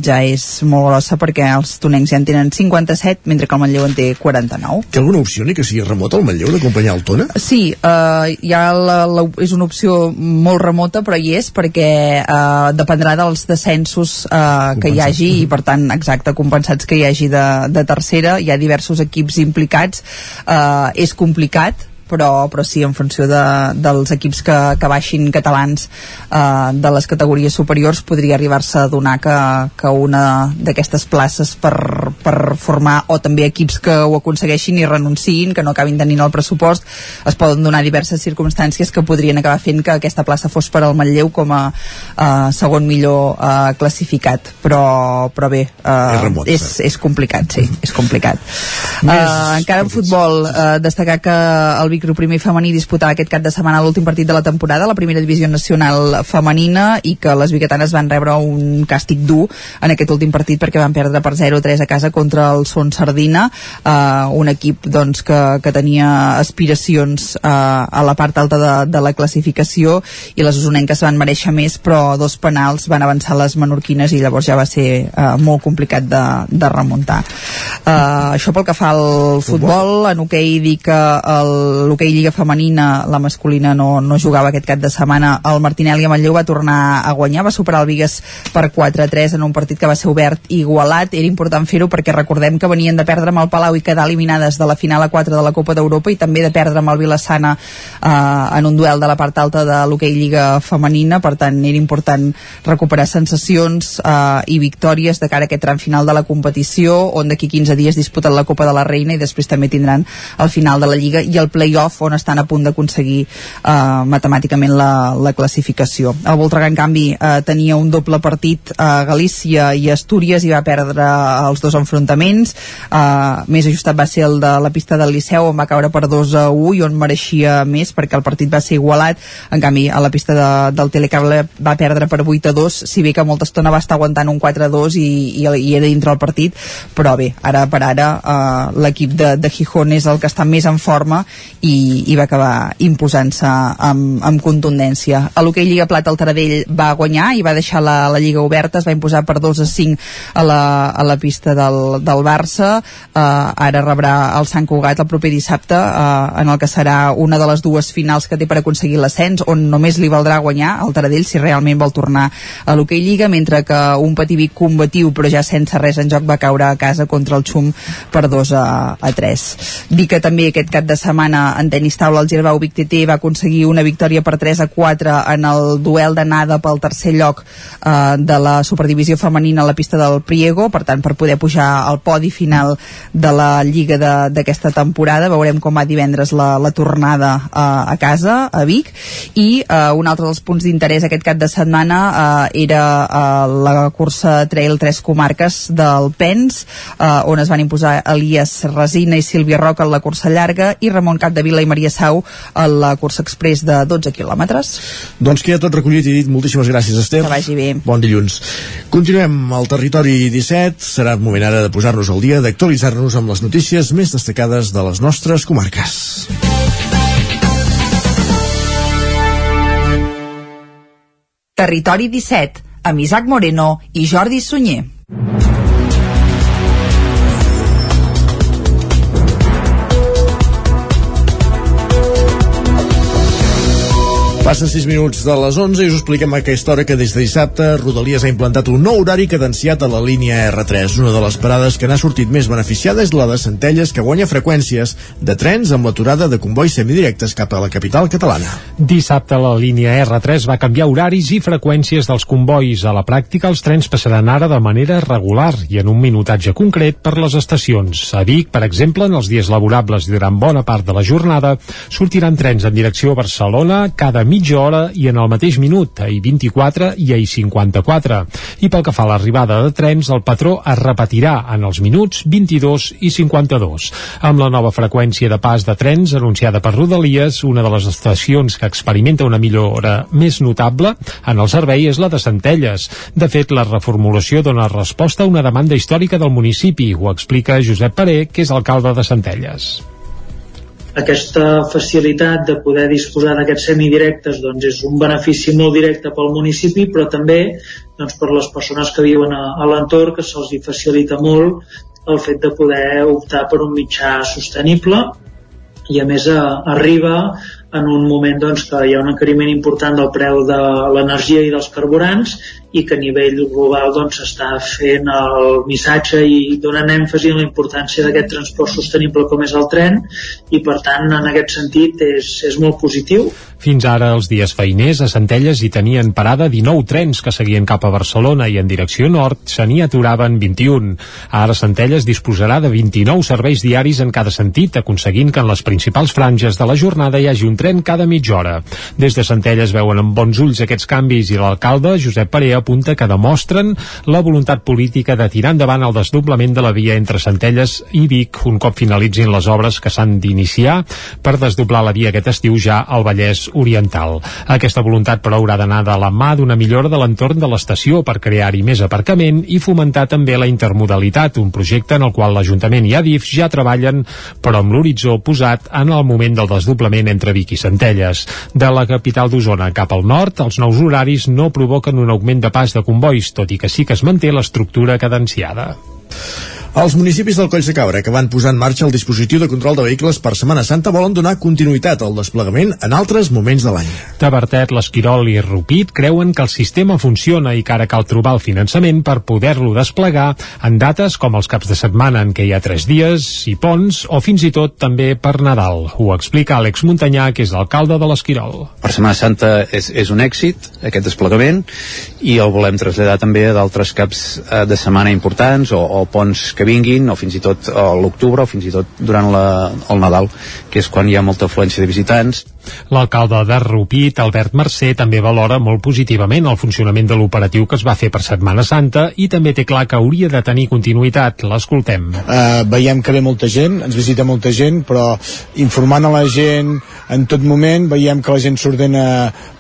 ja és molt grossa perquè els tonencs ja en tenen 57 mentre que el Manlleu en té 49 Té alguna opció ni que sigui remota el Manlleu d'acompanyar el Tona? Sí, eh, ja la, la, és una opció molt remota però hi és perquè eh, dependrà dels descensos eh, que hi hagi i per tant exacte, compensats que hi hagi de, de tercera. Hi ha diversos equips implicats. Eh, és complicat però, però sí, en funció de, dels equips que, que baixin catalans eh, de les categories superiors podria arribar-se a donar que, que una d'aquestes places per, per formar o també equips que ho aconsegueixin i renunciïn, que no acabin tenint el pressupost. Es poden donar diverses circumstàncies que podrien acabar fent que aquesta plaça fos per al Manlleu com a eh, segon millor eh, classificat. Però, però bé, eh, és, remot, és, és complicat sí, és complicat. Eh, encara en futbol eh, destacar que el Vic Vic primer femení disputava aquest cap de setmana l'últim partit de la temporada, la primera divisió nacional femenina, i que les biguetanes van rebre un càstig dur en aquest últim partit perquè van perdre per 0-3 a casa contra el Son Sardina, eh, un equip doncs, que, que tenia aspiracions eh, a la part alta de, de la classificació i les usonenques van mereixer més, però dos penals van avançar les menorquines i llavors ja va ser eh, molt complicat de, de remuntar. Eh, això pel que fa al futbol, en hoquei dir que el l'hoquei Lliga Femenina, la masculina no, no jugava aquest cap de setmana, el Martinelli a Manlleu va tornar a guanyar, va superar el Vigues per 4-3 en un partit que va ser obert i igualat, era important fer-ho perquè recordem que venien de perdre amb el Palau i quedar eliminades de la final a 4 de la Copa d'Europa i també de perdre amb el Vilassana eh, en un duel de la part alta de l'hoquei Lliga Femenina, per tant era important recuperar sensacions eh, i victòries de cara a aquest tram final de la competició, on d'aquí 15 dies disputen la Copa de la Reina i després també tindran el final de la Lliga i el play play-off on estan a punt d'aconseguir eh, matemàticament la, la classificació. El Voltregà, en canvi, eh, tenia un doble partit a Galícia i Astúries i va perdre els dos enfrontaments. Eh, més ajustat va ser el de la pista del Liceu, on va caure per 2 a 1 i on mereixia més perquè el partit va ser igualat. En canvi, a la pista de, del Telecable va perdre per 8 a 2, si bé que molta estona va estar aguantant un 4 a 2 i, i, i era dintre el partit, però bé, ara per ara eh, l'equip de, de Gijón és el que està més en forma i, i va acabar imposant-se amb, amb contundència. A l'hoquei Lliga Plata el Taradell va guanyar i va deixar la, la Lliga oberta, es va imposar per 2 a 5 a la, a la pista del, del Barça, uh, ara rebrà el Sant Cugat el proper dissabte uh, en el que serà una de les dues finals que té per aconseguir l'ascens, on només li valdrà guanyar el Taradell si realment vol tornar a l'hoquei Lliga, mentre que un Pativic combatiu però ja sense res en joc va caure a casa contra el Xum per 2 a, a 3. Dic que també aquest cap de setmana en tenis taula el Girbau Vic TT va aconseguir una victòria per 3 a 4 en el duel d'anada pel tercer lloc eh, de la superdivisió femenina a la pista del Priego, per tant per poder pujar al podi final de la lliga d'aquesta temporada, veurem com va divendres la, la tornada eh, a casa a Vic. I eh, un altre dels punts d'interès aquest cap de setmana eh, era eh, la cursa Trail 3 comarques del Pens eh, on es van imposar Elias Resina i Sílvia Roca en la cursa llarga i Ramon Cap de Capdevila i Maria Sau a la cursa express de 12 quilòmetres. Doncs queda tot recollit i dit. Moltíssimes gràcies, Esther. Que vagi bé. Bon dilluns. Continuem al territori 17. Serà el moment ara de posar-nos al dia, d'actualitzar-nos amb les notícies més destacades de les nostres comarques. Territori 17, amb Isaac Moreno i Jordi Sunyer. Passen 6 minuts de les 11 i us expliquem aquesta hora que des de dissabte Rodalies ha implantat un nou horari cadenciat a la línia R3. Una de les parades que n'ha sortit més beneficiada és la de Centelles, que guanya freqüències de trens amb l'aturada de convois semidirectes cap a la capital catalana. Dissabte la línia R3 va canviar horaris i freqüències dels convois. A la pràctica, els trens passaran ara de manera regular i en un minutatge concret per les estacions. A Vic, per exemple, en els dies laborables i durant bona part de la jornada, sortiran trens en direcció a Barcelona cada mitja hora i en el mateix minut, a I-24 i a I-54. I pel que fa a l'arribada de trens, el patró es repetirà en els minuts 22 i 52. Amb la nova freqüència de pas de trens anunciada per Rodalies, una de les estacions que experimenta una millora més notable en el servei és la de Centelles. De fet, la reformulació dona resposta a una demanda històrica del municipi, ho explica Josep Paré, que és alcalde de Centelles aquesta facilitat de poder disposar d'aquests semidirectes doncs és un benefici molt directe pel municipi però també doncs, per les persones que viuen a, a l'entorn que se'ls facilita molt el fet de poder optar per un mitjà sostenible. I a més a, arriba en un moment doncs, que hi ha un encariment important del preu de l'energia i dels carburants i que a nivell global doncs, està fent el missatge i donant èmfasi en la importància d'aquest transport sostenible com és el tren i per tant en aquest sentit és, és molt positiu. Fins ara, els dies feiners a Centelles hi tenien parada 19 trens que seguien cap a Barcelona i en direcció nord se n'hi aturaven 21. Ara Centelles disposarà de 29 serveis diaris en cada sentit, aconseguint que en les principals franges de la jornada hi hagi un tren cada mitja hora. Des de Centelles veuen amb bons ulls aquests canvis i l'alcalde, Josep Parea, apunta que demostren la voluntat política de tirar endavant el desdoblament de la via entre Centelles i Vic un cop finalitzin les obres que s'han d'iniciar per desdoblar la via aquest estiu ja al Vallès Oriental. Aquesta voluntat però haurà d'anar de la mà d'una millora de l'entorn de l'estació per crear-hi més aparcament i fomentar també la intermodalitat, un projecte en el qual l'Ajuntament i Adif ja treballen però amb l'horitzó posat en el moment del desdoblament entre Vic i Centelles. De la capital d'Osona cap al nord, els nous horaris no provoquen un augment de pas de convois, tot i que sí que es manté l'estructura cadenciada. Els municipis del Coll de Cabra, que van posar en marxa el dispositiu de control de vehicles per Setmana Santa, volen donar continuïtat al desplegament en altres moments de l'any. Tabertet, l'Esquirol i Rupit creuen que el sistema funciona i que ara cal trobar el finançament per poder-lo desplegar en dates com els caps de setmana en què hi ha tres dies i ponts, o fins i tot també per Nadal. Ho explica Àlex Muntanyà, que és l'alcalde de l'Esquirol. Per Setmana Santa és, és un èxit, aquest desplegament, i el volem traslladar també a d'altres caps eh, de setmana importants o, o ponts que vinguin, o fins i tot a l'octubre, o fins i tot durant la, el Nadal, que és quan hi ha molta afluència de visitants. L'alcalde de Rupit, Albert Mercè, també valora molt positivament el funcionament de l'operatiu que es va fer per Setmana Santa i també té clar que hauria de tenir continuïtat. L'escoltem. Uh, veiem que ve molta gent, ens visita molta gent, però informant a la gent en tot moment, veiem que la gent s'ordena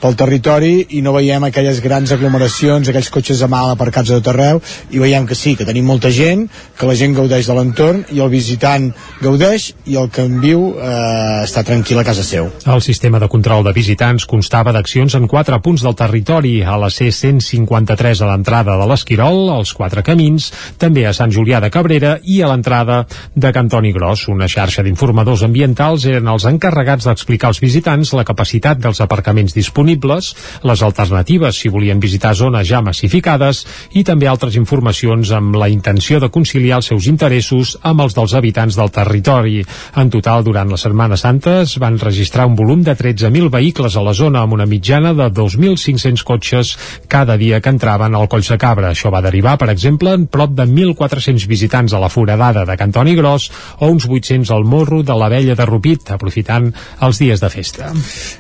pel territori i no veiem aquelles grans aglomeracions, aquells cotxes a mal aparcats a tot arreu, i veiem que sí, que tenim molta gent, que la gent gaudeix de l'entorn i el visitant gaudeix i el que en viu eh, està tranquil a casa seu. El sistema de control de visitants constava d'accions en quatre punts del territori, a la C-153 a l'entrada de l'Esquirol, als quatre camins, també a Sant Julià de Cabrera i a l'entrada de Cantoni Gros. Una xarxa d'informadors ambientals eren els encarregats d'explicar als visitants la capacitat dels aparcaments disponibles, les alternatives si volien visitar zones ja massificades i també altres informacions amb la intenció de conciliar els seus interessos amb els dels habitants del territori. En total, durant la Setmana Santa es van registrar un volum de 13.000 vehicles a la zona amb una mitjana de 2.500 cotxes cada dia que entraven al Coll de Cabra. Això va derivar, per exemple, en prop de 1.400 visitants a la foradada de Cantoni Gros o uns 800 al Morro de la Vella de Rupit, aprofitant els dies de festa.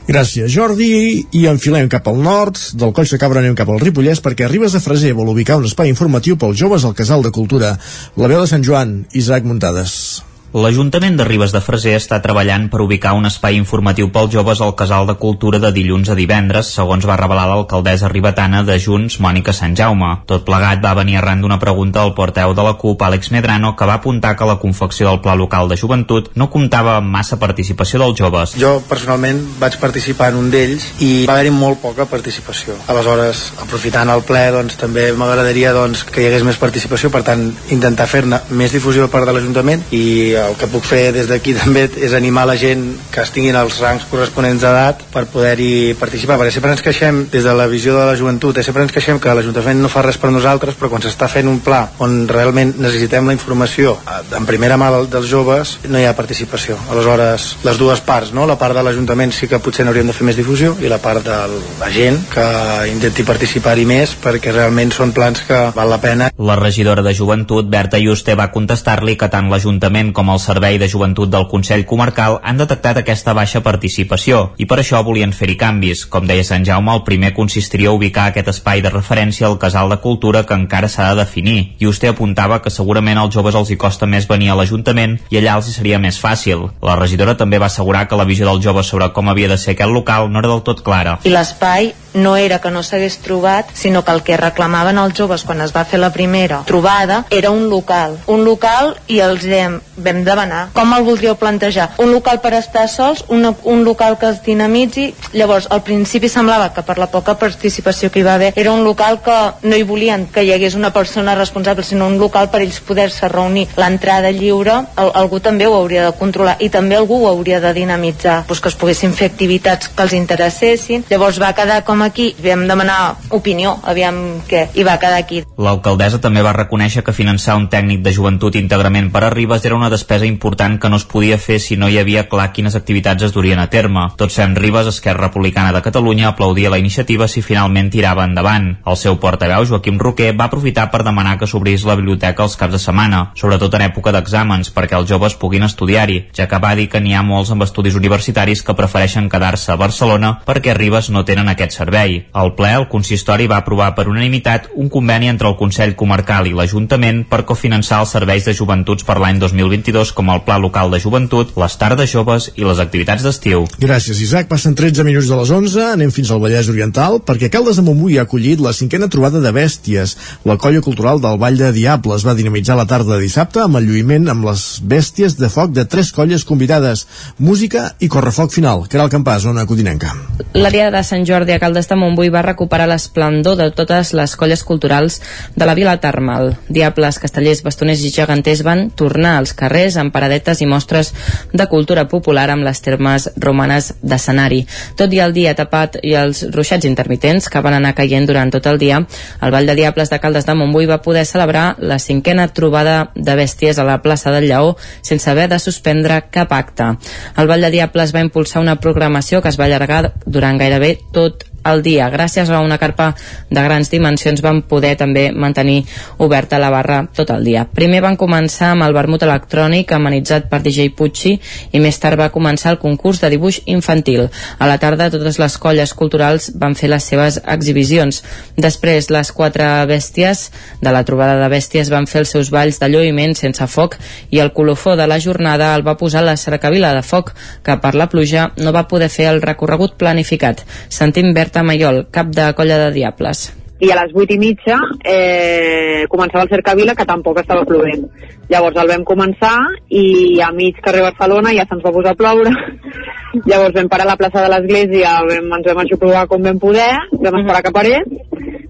Gràcies, Jordi. I enfilem cap al nord, del Coll de Cabra anem cap al Ripollès, perquè Ribes de Freser vol ubicar un espai informatiu pels joves al Casal de Cultura. La veu de Sant Joan, Isaac Muntades. L'Ajuntament de Ribes de Freser està treballant per ubicar un espai informatiu pels joves al Casal de Cultura de dilluns a divendres, segons va revelar l'alcaldessa ribetana de Junts, Mònica Sant Jaume. Tot plegat va venir arran d'una pregunta al porteu de la CUP, Àlex Medrano, que va apuntar que la confecció del Pla Local de Joventut no comptava amb massa participació dels joves. Jo personalment vaig participar en un d'ells i va haver-hi molt poca participació. Aleshores, aprofitant el ple, doncs també m'agradaria doncs, que hi hagués més participació, per tant, intentar fer-ne més difusió per part de l'Ajuntament i el que puc fer des d'aquí també és animar la gent que es tinguin els rangs corresponents d'edat per poder-hi participar, perquè sempre ens queixem des de la visió de la joventut, eh, sempre ens queixem que l'Ajuntament no fa res per nosaltres, però quan s'està fent un pla on realment necessitem la informació eh, en primera mà dels joves, no hi ha participació. Aleshores, les dues parts, no? la part de l'Ajuntament sí que potser n'hauríem de fer més difusió i la part de la gent que intenti participar-hi més perquè realment són plans que val la pena. La regidora de Joventut, Berta Juste, va contestar-li que tant l'Ajuntament com el Servei de Joventut del Consell Comarcal han detectat aquesta baixa participació i per això volien fer-hi canvis. Com deia Sant Jaume, el primer consistiria a ubicar aquest espai de referència al casal de cultura que encara s'ha de definir. I vostè apuntava que segurament als joves els hi costa més venir a l'Ajuntament i allà els hi seria més fàcil. La regidora també va assegurar que la visió dels joves sobre com havia de ser aquest local no era del tot clara. I l'espai no era que no s'hagués trobat, sinó que el que reclamaven els joves quan es va fer la primera trobada era un local. Un local i els hem, vam demanar com el voldríeu plantejar. Un local per estar sols, una, un local que es dinamitzi. Llavors, al principi semblava que per la poca participació que hi va haver era un local que no hi volien que hi hagués una persona responsable, sinó un local per ells poder-se reunir. L'entrada lliure, el, algú també ho hauria de controlar i també algú ho hauria de dinamitzar, pues que es poguessin fer activitats que els interessessin. Llavors va quedar com aquí, vam demanar opinió, aviam què, i va quedar aquí. L'alcaldessa també va reconèixer que finançar un tècnic de joventut íntegrament per a era una despesa important que no es podia fer si no hi havia clar quines activitats es durien a terme. Tots fem Ribes, Esquerra Republicana de Catalunya, aplaudia la iniciativa si finalment tirava endavant. El seu portaveu, Joaquim Roquer, va aprofitar per demanar que s'obrís la biblioteca els caps de setmana, sobretot en època d'exàmens, perquè els joves puguin estudiar-hi, ja que va dir que n'hi ha molts amb estudis universitaris que prefereixen quedar-se a Barcelona perquè a Ribes no tenen aquest servei. Al ple, el consistori va aprovar per unanimitat un conveni entre el Consell Comarcal i l'Ajuntament per cofinançar els serveis de joventuts per l'any 2022 com el Pla Local de Joventut, les tardes joves i les activitats d'estiu. Gràcies, Isaac. Passen 13 minuts de les 11, anem fins al Vallès Oriental, perquè Caldes de Montbui ha acollit la cinquena trobada de bèsties. La colla cultural del Vall de Diables va dinamitzar la tarda de dissabte amb el lluïment amb les bèsties de foc de tres colles convidades, música i correfoc final. Caral Campàs, zona codinenca. La Diada de Sant Jordi a Caldes de Montbui va recuperar l'esplendor de totes les colles culturals de la vila termal. Diables, castellers, bastoners i geganters van tornar als carrers amb paradetes i mostres de cultura popular amb les termes romanes d'escenari. Tot i el dia tapat i els ruixats intermitents que van anar caient durant tot el dia, el Vall de Diables de Caldes de Montbui va poder celebrar la cinquena trobada de bèsties a la plaça del Lleó sense haver de suspendre cap acte. El Vall de Diables va impulsar una programació que es va allargar durant gairebé tot al dia. Gràcies a una carpa de grans dimensions van poder també mantenir oberta la barra tot el dia. Primer van començar amb el vermut electrònic amenitzat per DJ Pucci i més tard va començar el concurs de dibuix infantil. A la tarda totes les colles culturals van fer les seves exhibicions. Després les quatre bèsties de la trobada de bèsties van fer els seus balls de lluïment sense foc i el colofó de la jornada el va posar la cercavila de foc que per la pluja no va poder fer el recorregut planificat. Sentim Berta Mayol, cap de Colla de Diables. I a les vuit i mitja eh, començava el Cercavila que tampoc estava plovent. Llavors el vam començar i a mig carrer Barcelona ja se'ns va posar a ploure. *laughs* Llavors vam parar a la plaça de l'església ens vam aixoplugar com vam poder vam esperar que parés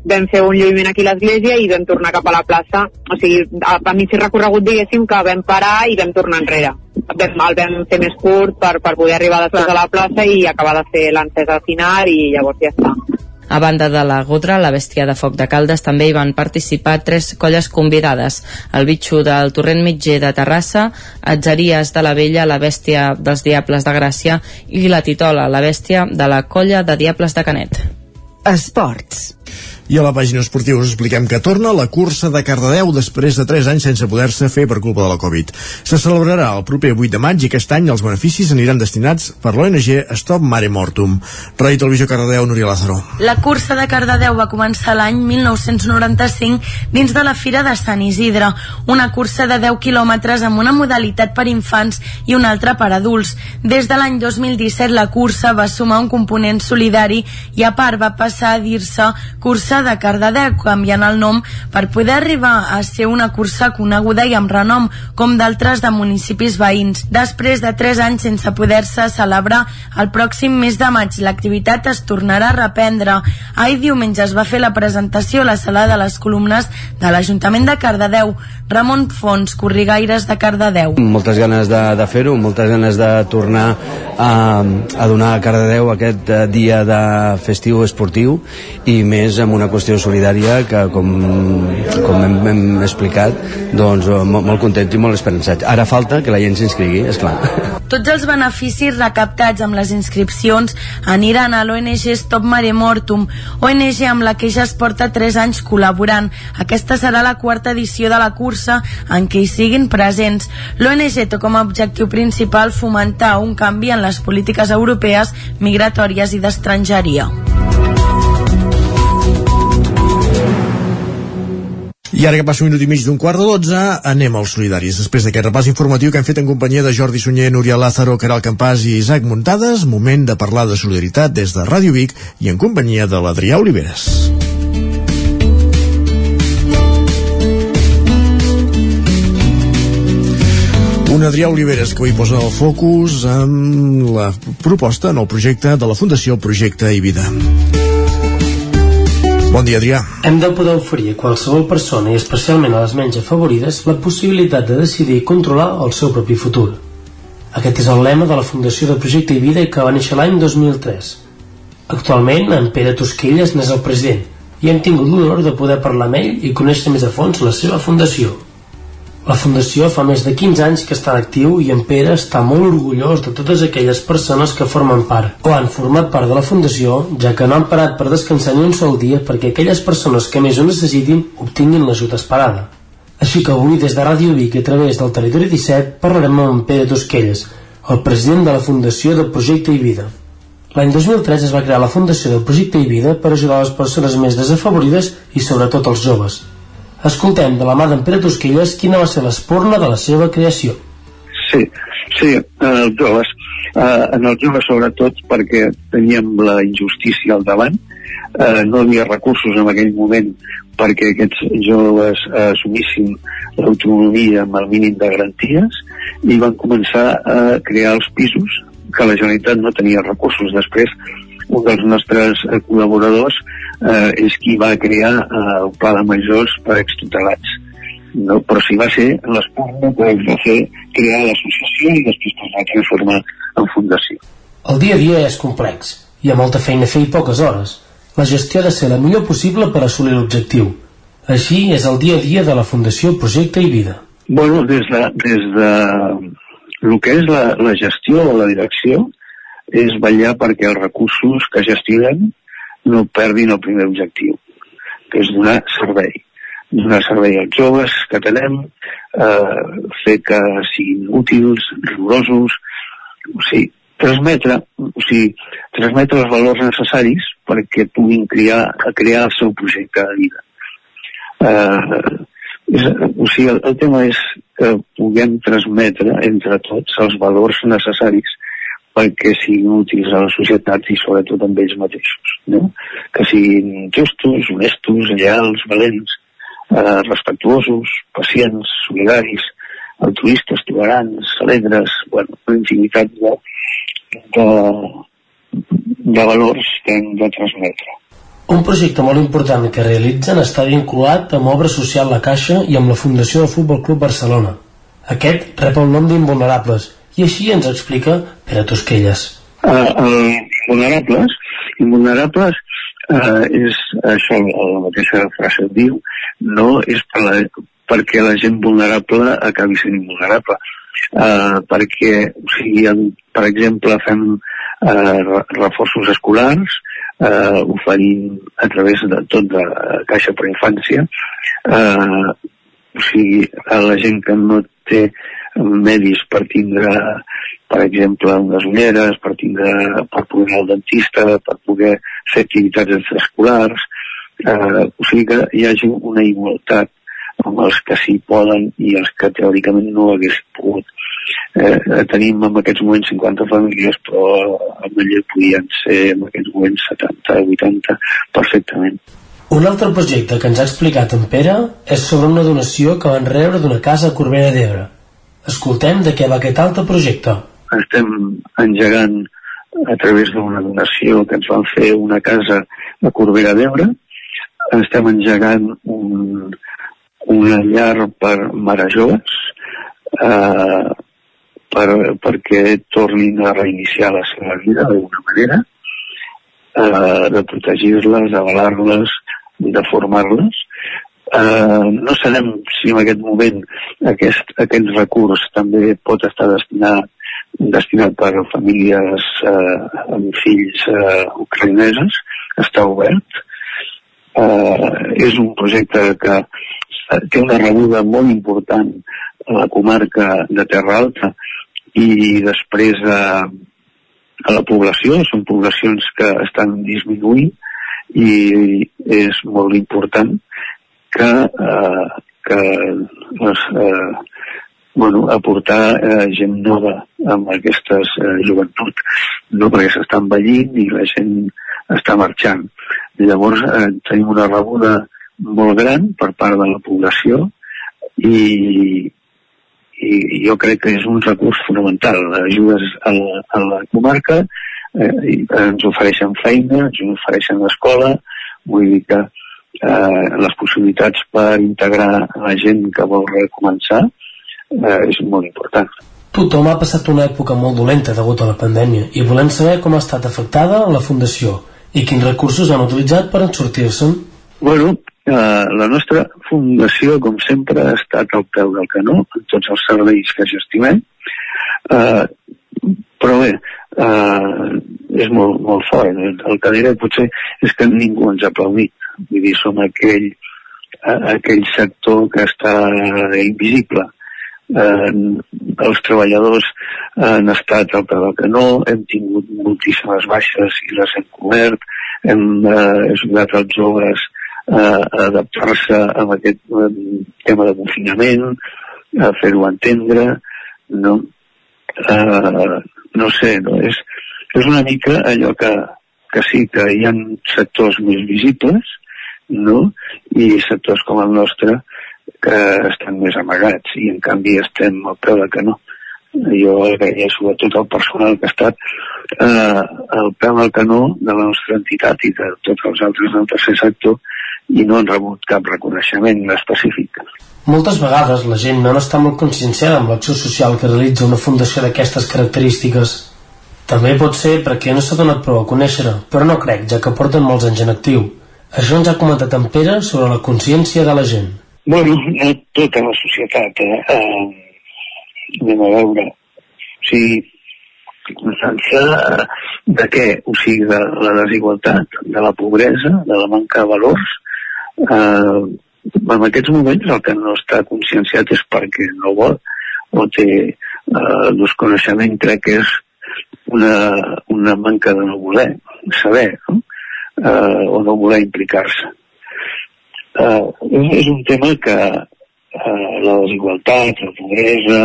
vam fer un lluïment aquí a l'església i vam tornar cap a la plaça. O sigui, a, a mig recorregut diguéssim que vam parar i vam tornar enrere vam, el vam fer més curt per, per poder arribar després a la plaça i acabar de fer l'encesa final i llavors ja està a banda de la Godra, la bèstia de foc de Caldes, també hi van participar tres colles convidades. El bitxo del Torrent Mitger de Terrassa, Atzeries de la Vella, la bèstia dels Diables de Gràcia i la Titola, la bèstia de la colla de Diables de Canet. Esports. I a la pàgina esportiva us expliquem que torna la cursa de Cardedeu després de 3 anys sense poder-se fer per culpa de la Covid. Se celebrarà el proper 8 de maig i aquest any els beneficis aniran destinats per l'ONG Stop Mare Mortum. Ràdio Televisió Cardedeu, Núria Lázaro. La cursa de Cardedeu va començar l'any 1995 dins de la Fira de Sant Isidre, una cursa de 10 quilòmetres amb una modalitat per infants i una altra per adults. Des de l'any 2017 la cursa va sumar un component solidari i a part va passar a dir-se cursa de Cardedeu, canviant el nom per poder arribar a ser una cursa coneguda i amb renom, com d'altres de municipis veïns. Després de 3 anys sense poder-se celebrar, el pròxim mes de maig l'activitat es tornarà a reprendre. Ahir diumenge es va fer la presentació a la sala de les columnes de l'Ajuntament de Cardedeu. Ramon Fons, Corrigaires de Cardedeu. Moltes ganes de, de fer-ho, moltes ganes de tornar a, a donar a Cardedeu aquest eh, dia de festiu esportiu i més amb una qüestió solidària que com, com hem, hem explicat doncs molt, molt content i molt esperançat ara falta que la gent s'inscrigui, és clar *laughs* Tots els beneficis recaptats amb les inscripcions aniran a l'ONG Stop Mare Mortum, ONG amb la que ja es porta 3 anys col·laborant. Aquesta serà la quarta edició de la cursa en què hi siguin presents. L'ONG té com a objectiu principal fomentar un canvi en les polítiques europees migratòries i d'estrangeria. I ara que passa un minut i mig d'un quart de dotze, anem als solidaris. Després d'aquest repàs informatiu que hem fet en companyia de Jordi Sunyer, Núria Lázaro, Caral Campàs i Isaac Muntades, moment de parlar de solidaritat des de Ràdio Vic i en companyia de l'Adrià Oliveres. Un Adrià Oliveres que avui posa el focus en la proposta, en el projecte de la Fundació Projecte i Vida. Bon dia, Adrià. Hem de poder oferir a qualsevol persona, i especialment a les menys afavorides, la possibilitat de decidir i controlar el seu propi futur. Aquest és el lema de la Fundació de Projecte i Vida que va néixer l'any 2003. Actualment, en Pere Tosquelles n'és el president i hem tingut l'honor de poder parlar amb ell i conèixer més a fons la seva fundació. La Fundació fa més de 15 anys que està actiu i en Pere està molt orgullós de totes aquelles persones que formen part o han format part de la Fundació, ja que no han parat per descansar ni un sol dia perquè aquelles persones que més ho necessitin obtinguin l'ajut esperada. Així que avui des de Ràdio Vic a través del Territori 17 parlarem amb en Pere Tosquelles, el president de la Fundació de Projecte i Vida. L'any 2003 es va crear la Fundació de Projecte i Vida per ajudar les persones més desafavorides i sobretot els joves. Escoltem de la mà d'en Pere Tosquelles quina va ser l'espurna de la seva creació. Sí, sí, en els joves. Eh, en els joves sobretot perquè teníem la injustícia al davant, eh, no havia recursos en aquell moment perquè aquests joves eh, assumissin l'autonomia amb el mínim de garanties i van començar a crear els pisos que la Generalitat no tenia recursos. Després, un dels nostres eh, col·laboradors eh, és qui va crear eh, el pla de majors per extutelats. No? Però si va ser l'espurna que va fer crear l'associació i després es va transformar en fundació. El dia a dia és complex. Hi ha molta feina a fer i poques hores. La gestió ha de ser la millor possible per assolir l'objectiu. Així és el dia a dia de la Fundació Projecte i Vida. Bueno, des de, des de el que és la, la gestió o la direcció és vetllar perquè els recursos que gestionen no perdin el primer objectiu, que és donar servei. Donar servei als joves que tenem, eh, fer que siguin útils, rigorosos, o sigui, transmetre, o sigui, transmetre els valors necessaris perquè puguin crear, crear el seu projecte de vida. Eh, és, o sigui, el, el tema és que puguem transmetre entre tots els valors necessaris perquè siguin útils a la societat i sobretot amb ells mateixos. No? Que siguin justos, honestos, lleials, valents, eh, respectuosos, pacients, solidaris, altruistes, tolerants, alegres, bueno, una infinitat de, de, de valors que hem de transmetre. Un projecte molt important que realitzen està vinculat amb Obra Social La Caixa i amb la Fundació del Futbol Club Barcelona. Aquest rep el nom d'Invulnerables així ens explica Pere Tosquelles. Uh, uh, invulnerables, invulnerables uh, és això, la mateixa frase diu, no és per la, perquè la gent vulnerable acabi sent invulnerable. Uh, perquè, o sigui, per exemple, fem uh, reforços escolars, eh, oferint a través de tot de Caixa per Infància eh, o sigui, a la gent que no té medis per tindre per exemple, unes ulleres, per, tindre, per poder anar al dentista, per poder fer activitats extraescolars, eh, o sigui que hi hagi una igualtat amb els que s'hi poden i els que teòricament no haguessin pogut. Eh, eh tenim en aquests moments 50 famílies, però a Manlleu podien ser en aquests moments 70, 80 perfectament. Un altre projecte que ens ha explicat en Pere és sobre una donació que van rebre d'una casa a Corbera d'Ebre. Escoltem de què va aquest altre projecte. Estem engegant a través d'una donació que ens van fer una casa a Corbera d'Ebre. Estem engegant un, una llar per mare joves eh, per, perquè tornin a reiniciar la seva vida d'alguna manera eh, de protegir-les, avalar-les, de formar-les eh, no sabem si en aquest moment aquest, aquest recurs també pot estar destinat destinat per a famílies eh, amb fills eh, ucraïneses, està obert. Eh, és un projecte que té una rebuda molt important a la comarca de Terra Alta i després a, a la població, són poblacions que estan disminuint i és molt important que, eh, que les, eh, bueno, aportar eh, gent nova amb aquestes eh, joventut, no perquè s'està envellint i la gent està marxant. Llavors eh, tenim una rebuda molt gran per part de la població i, i jo crec que és un recurs fonamental. Ajudes a la, a la comarca, eh, ens ofereixen feina, ens ofereixen escola, vull dir que eh, les possibilitats per integrar la gent que vol recomençar eh, és molt important. Tothom ha passat una època molt dolenta degut a la pandèmia i volem saber com ha estat afectada la Fundació i quins recursos han utilitzat per en sortir-se'n. Bueno, eh, la nostra fundació, com sempre, ha estat al peu del canó en tots els serveis que gestionem. Eh, però bé, eh, és molt, molt fort. El que diré potser és que ningú ens ha aplaudit. Vull dir, som aquell, eh, aquell sector que està invisible eh, els treballadors han estat al peu del canó, hem tingut moltíssimes baixes i les hem cobert, hem eh, ajudat els joves eh, a adaptar-se a aquest eh, tema de confinament, a fer-ho entendre, no? Eh, no sé, no? És, és una mica allò que, que sí que hi ha sectors més visibles, no? i sectors com el nostre que estan més amagats i en canvi estem al peu de canó. Jo agraeixo a tot el personal que ha estat eh, al peu del canó de la nostra entitat i de tots els altres del tercer sector i no han rebut cap reconeixement específic. Moltes vegades la gent no està molt conscienciada amb l'acció social que realitza una fundació d'aquestes característiques. També pot ser perquè no s'ha donat prou a conèixer però no crec, ja que porten molts anys en actiu. Això ens ha comentat en Pere sobre la consciència de la gent. Bueno, no tota la societat, eh? eh anem a veure. O sigui, sense de què? O sigui, de la desigualtat, de la pobresa, de la manca de valors. Eh, en aquests moments el que no està conscienciat és perquè no vol o té eh, desconeixement, crec que és una, una manca de no voler saber no? Eh, o no voler implicar-se eh, és, un tema que eh, la desigualtat, la pobresa,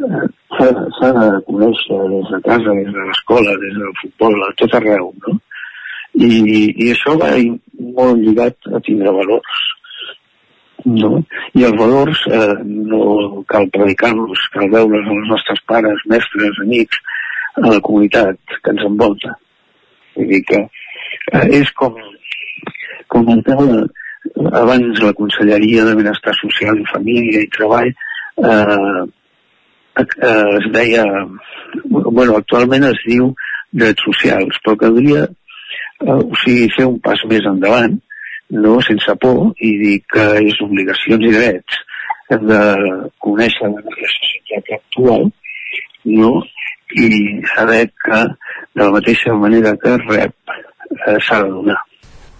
eh, s'ha de conèixer des de casa, des de l'escola, des del futbol, a tot arreu, no? I, i això va molt lligat a tindre valors. No? I els valors eh, no cal predicar-los, cal veure'ls als nostres pares, mestres, amics, a la comunitat que ens envolta. Vull dir que eh, és com, com el tema de, abans la Conselleria de Benestar Social i Família i Treball eh, eh, es deia, bueno, actualment es diu drets socials, però caldria eh, o sigui, fer un pas més endavant, no sense por, i dir que és obligacions i drets. Hem de conèixer la societat actual, no? i saber que de la mateixa manera que rep eh, s'ha de donar.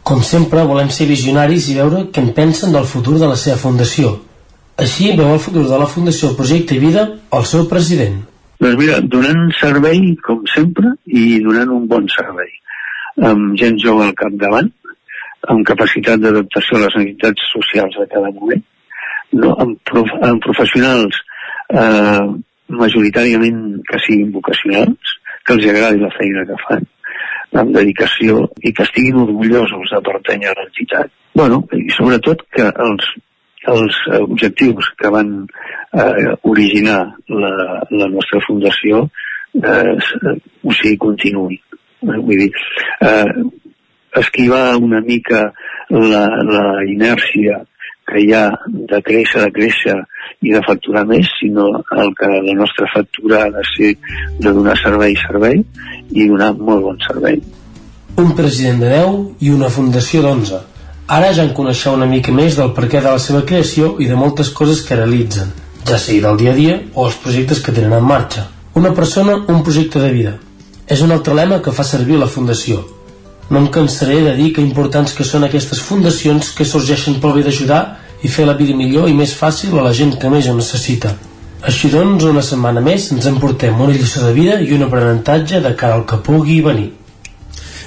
Com sempre, volem ser visionaris i veure què en pensen del futur de la seva fundació. Així veu el futur de la Fundació Projecte i Vida el seu president. Doncs mira, donant servei, com sempre, i donant un bon servei. Amb gent jove al capdavant, amb capacitat d'adaptació a les necessitats socials de cada moment, no? amb, prof amb professionals eh, majoritàriament que siguin vocacionals, que els agradi la feina que fan, amb dedicació i que estiguin orgullosos de pertànyer a l'entitat. Bueno, i sobretot que els, els objectius que van eh, originar la, la nostra fundació eh, o sigui, continuï. Eh, vull dir, eh, esquivar una mica la, la inèrcia que hi ha de créixer, de créixer i de facturar més, sinó el que la nostra factura ha de ser de donar servei servei i donar molt bon servei. Un president de 10 i una fundació d'11. Ara ja en coneixeu una mica més del perquè de la seva creació i de moltes coses que realitzen, ja sigui del dia a dia o els projectes que tenen en marxa. Una persona, un projecte de vida. És un altre lema que fa servir la Fundació. No em cansaré de dir que importants que són aquestes fundacions que sorgeixen pel bé d'ajudar i fer la vida millor i més fàcil a la gent que més ho necessita. Així doncs, una setmana més ens emportem una lliçó de vida i un aprenentatge de cara al que pugui venir.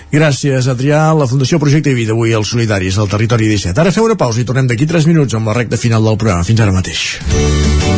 Gràcies, Adrià. La Fundació Projecte Vida avui als Solidaris al Territori 17. Ara feu una pausa i tornem d'aquí 3 minuts amb la recta final del programa. Fins ara mateix.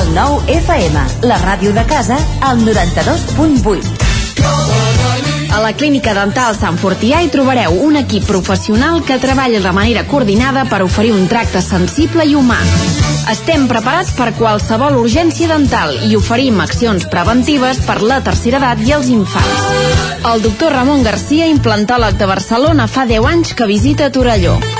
El nou FM, la ràdio de casa, al 92.8. A la Clínica Dental Sant Fortià hi trobareu un equip professional que treballa de manera coordinada per oferir un tracte sensible i humà. Estem preparats per qualsevol urgència dental i oferim accions preventives per la tercera edat i els infants. El doctor Ramon Garcia, implantòleg de Barcelona, fa 10 anys que visita Torelló.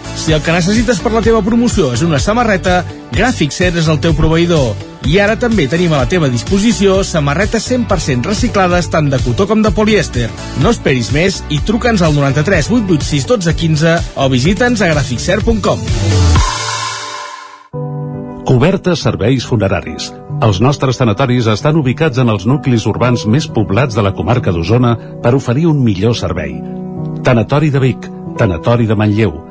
si el que necessites per la teva promoció és una samarreta, Gràfic Cert és el teu proveïdor. I ara també tenim a la teva disposició samarretes 100% reciclades tant de cotó com de polièster. No esperis més i truca'ns al 93 886 12 15 o visita'ns a graficcert.com. Cobertes serveis funeraris. Els nostres tanatoris estan ubicats en els nuclis urbans més poblats de la comarca d'Osona per oferir un millor servei. Tanatori de Vic, Tanatori de Manlleu,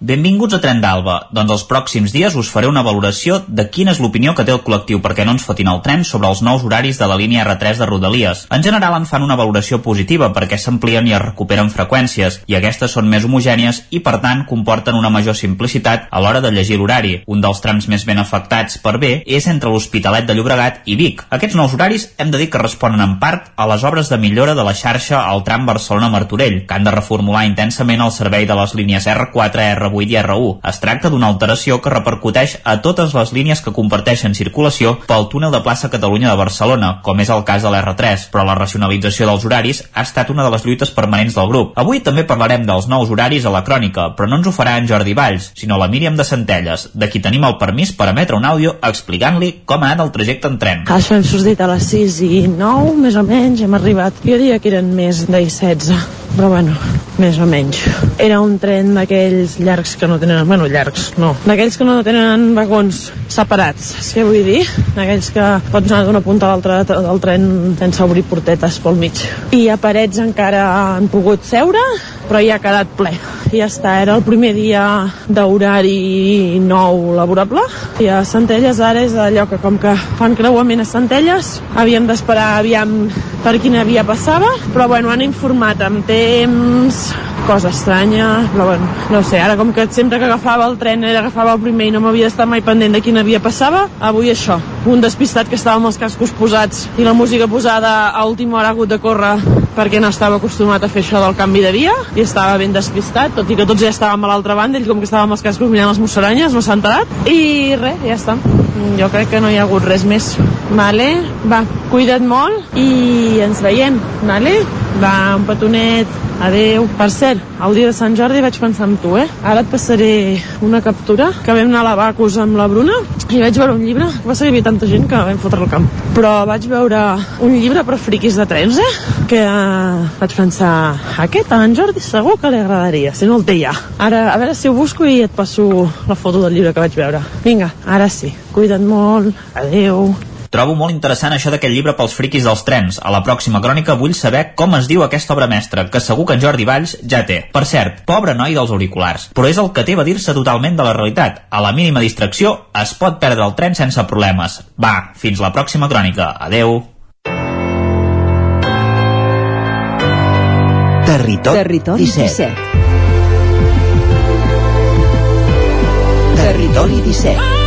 Benvinguts a Tren d'Alba. Doncs els pròxims dies us faré una valoració de quina és l'opinió que té el col·lectiu perquè no ens fotin el tren sobre els nous horaris de la línia R3 de Rodalies. En general en fan una valoració positiva perquè s'amplien i es recuperen freqüències i aquestes són més homogènies i per tant comporten una major simplicitat a l'hora de llegir l'horari. Un dels trams més ben afectats per bé és entre l'Hospitalet de Llobregat i Vic. Aquests nous horaris hem de dir que responen en part a les obres de millora de la xarxa al tram Barcelona-Martorell, que han de reformular intensament el servei de les línies R4, R8 i R1. Es tracta d'una alteració que repercuteix a totes les línies que comparteixen circulació pel túnel de plaça Catalunya de Barcelona, com és el cas de l'R3, però la racionalització dels horaris ha estat una de les lluites permanents del grup. Avui també parlarem dels nous horaris a la crònica, però no ens ho farà en Jordi Valls, sinó la Míriam de Centelles, de qui tenim el permís per emetre un àudio explicant-li com ha anat el trajecte en tren. Això hem sortit a les 6 i 9, més o menys, hem arribat. Jo diria que eren més de 16, però bueno, més o menys. Era un tren d'aquells llargs que no tenen... Bueno, llargs, no. D'aquells que no tenen vagons separats, és que vull dir? D'aquells que pots anar d'una punta a l'altra del tren sense obrir portetes pel mig. I a parets encara han pogut seure, però ja ha quedat ple. Ja està, era el primer dia d'horari nou laborable i a Centelles ara és allò que com que fan creuament a Centelles havíem d'esperar aviam per quina via passava, però bueno, han informat amb temps, cosa estranya, però bueno, no sé, ara com que sempre que agafava el tren era agafava el primer i no m'havia d'estar mai pendent de quina via passava, avui això, un despistat que estava amb els cascos posats i la música posada a última hora ha hagut de córrer perquè no estava acostumat a fer això del canvi de via i estava ben despistat, tot i que tots ja estàvem a l'altra banda, ell com que estava amb els cascos mirant les musaranyes, no s'ha enterat i res, ja està jo crec que no hi ha hagut res més vale? va, cuida't molt i ens veiem, vale? Va, un petonet Adeu. Per cert, el dia de Sant Jordi vaig pensar en tu, eh? Ara et passaré una captura que vam anar a la Bacus amb la Bruna i vaig veure un llibre, que va ser que hi havia tanta gent que vam fotre el camp. Però vaig veure un llibre per friquis de trens, eh? Que eh, vaig pensar, aquest a en Jordi segur que li agradaria, si no el té ja. Ara, a veure si ho busco i et passo la foto del llibre que vaig veure. Vinga, ara sí. Cuida't molt. Adeu. Trobo molt interessant això d'aquest llibre pels friquis dels trens. A la pròxima crònica vull saber com es diu aquesta obra mestra, que segur que en Jordi Valls ja té. Per cert, pobre noi dels auriculars, però és el que té a dir-se totalment de la realitat. A la mínima distracció es pot perdre el tren sense problemes. Va, fins la pròxima crònica. Adeu. Territori, Territori 17. 17. Territori 17.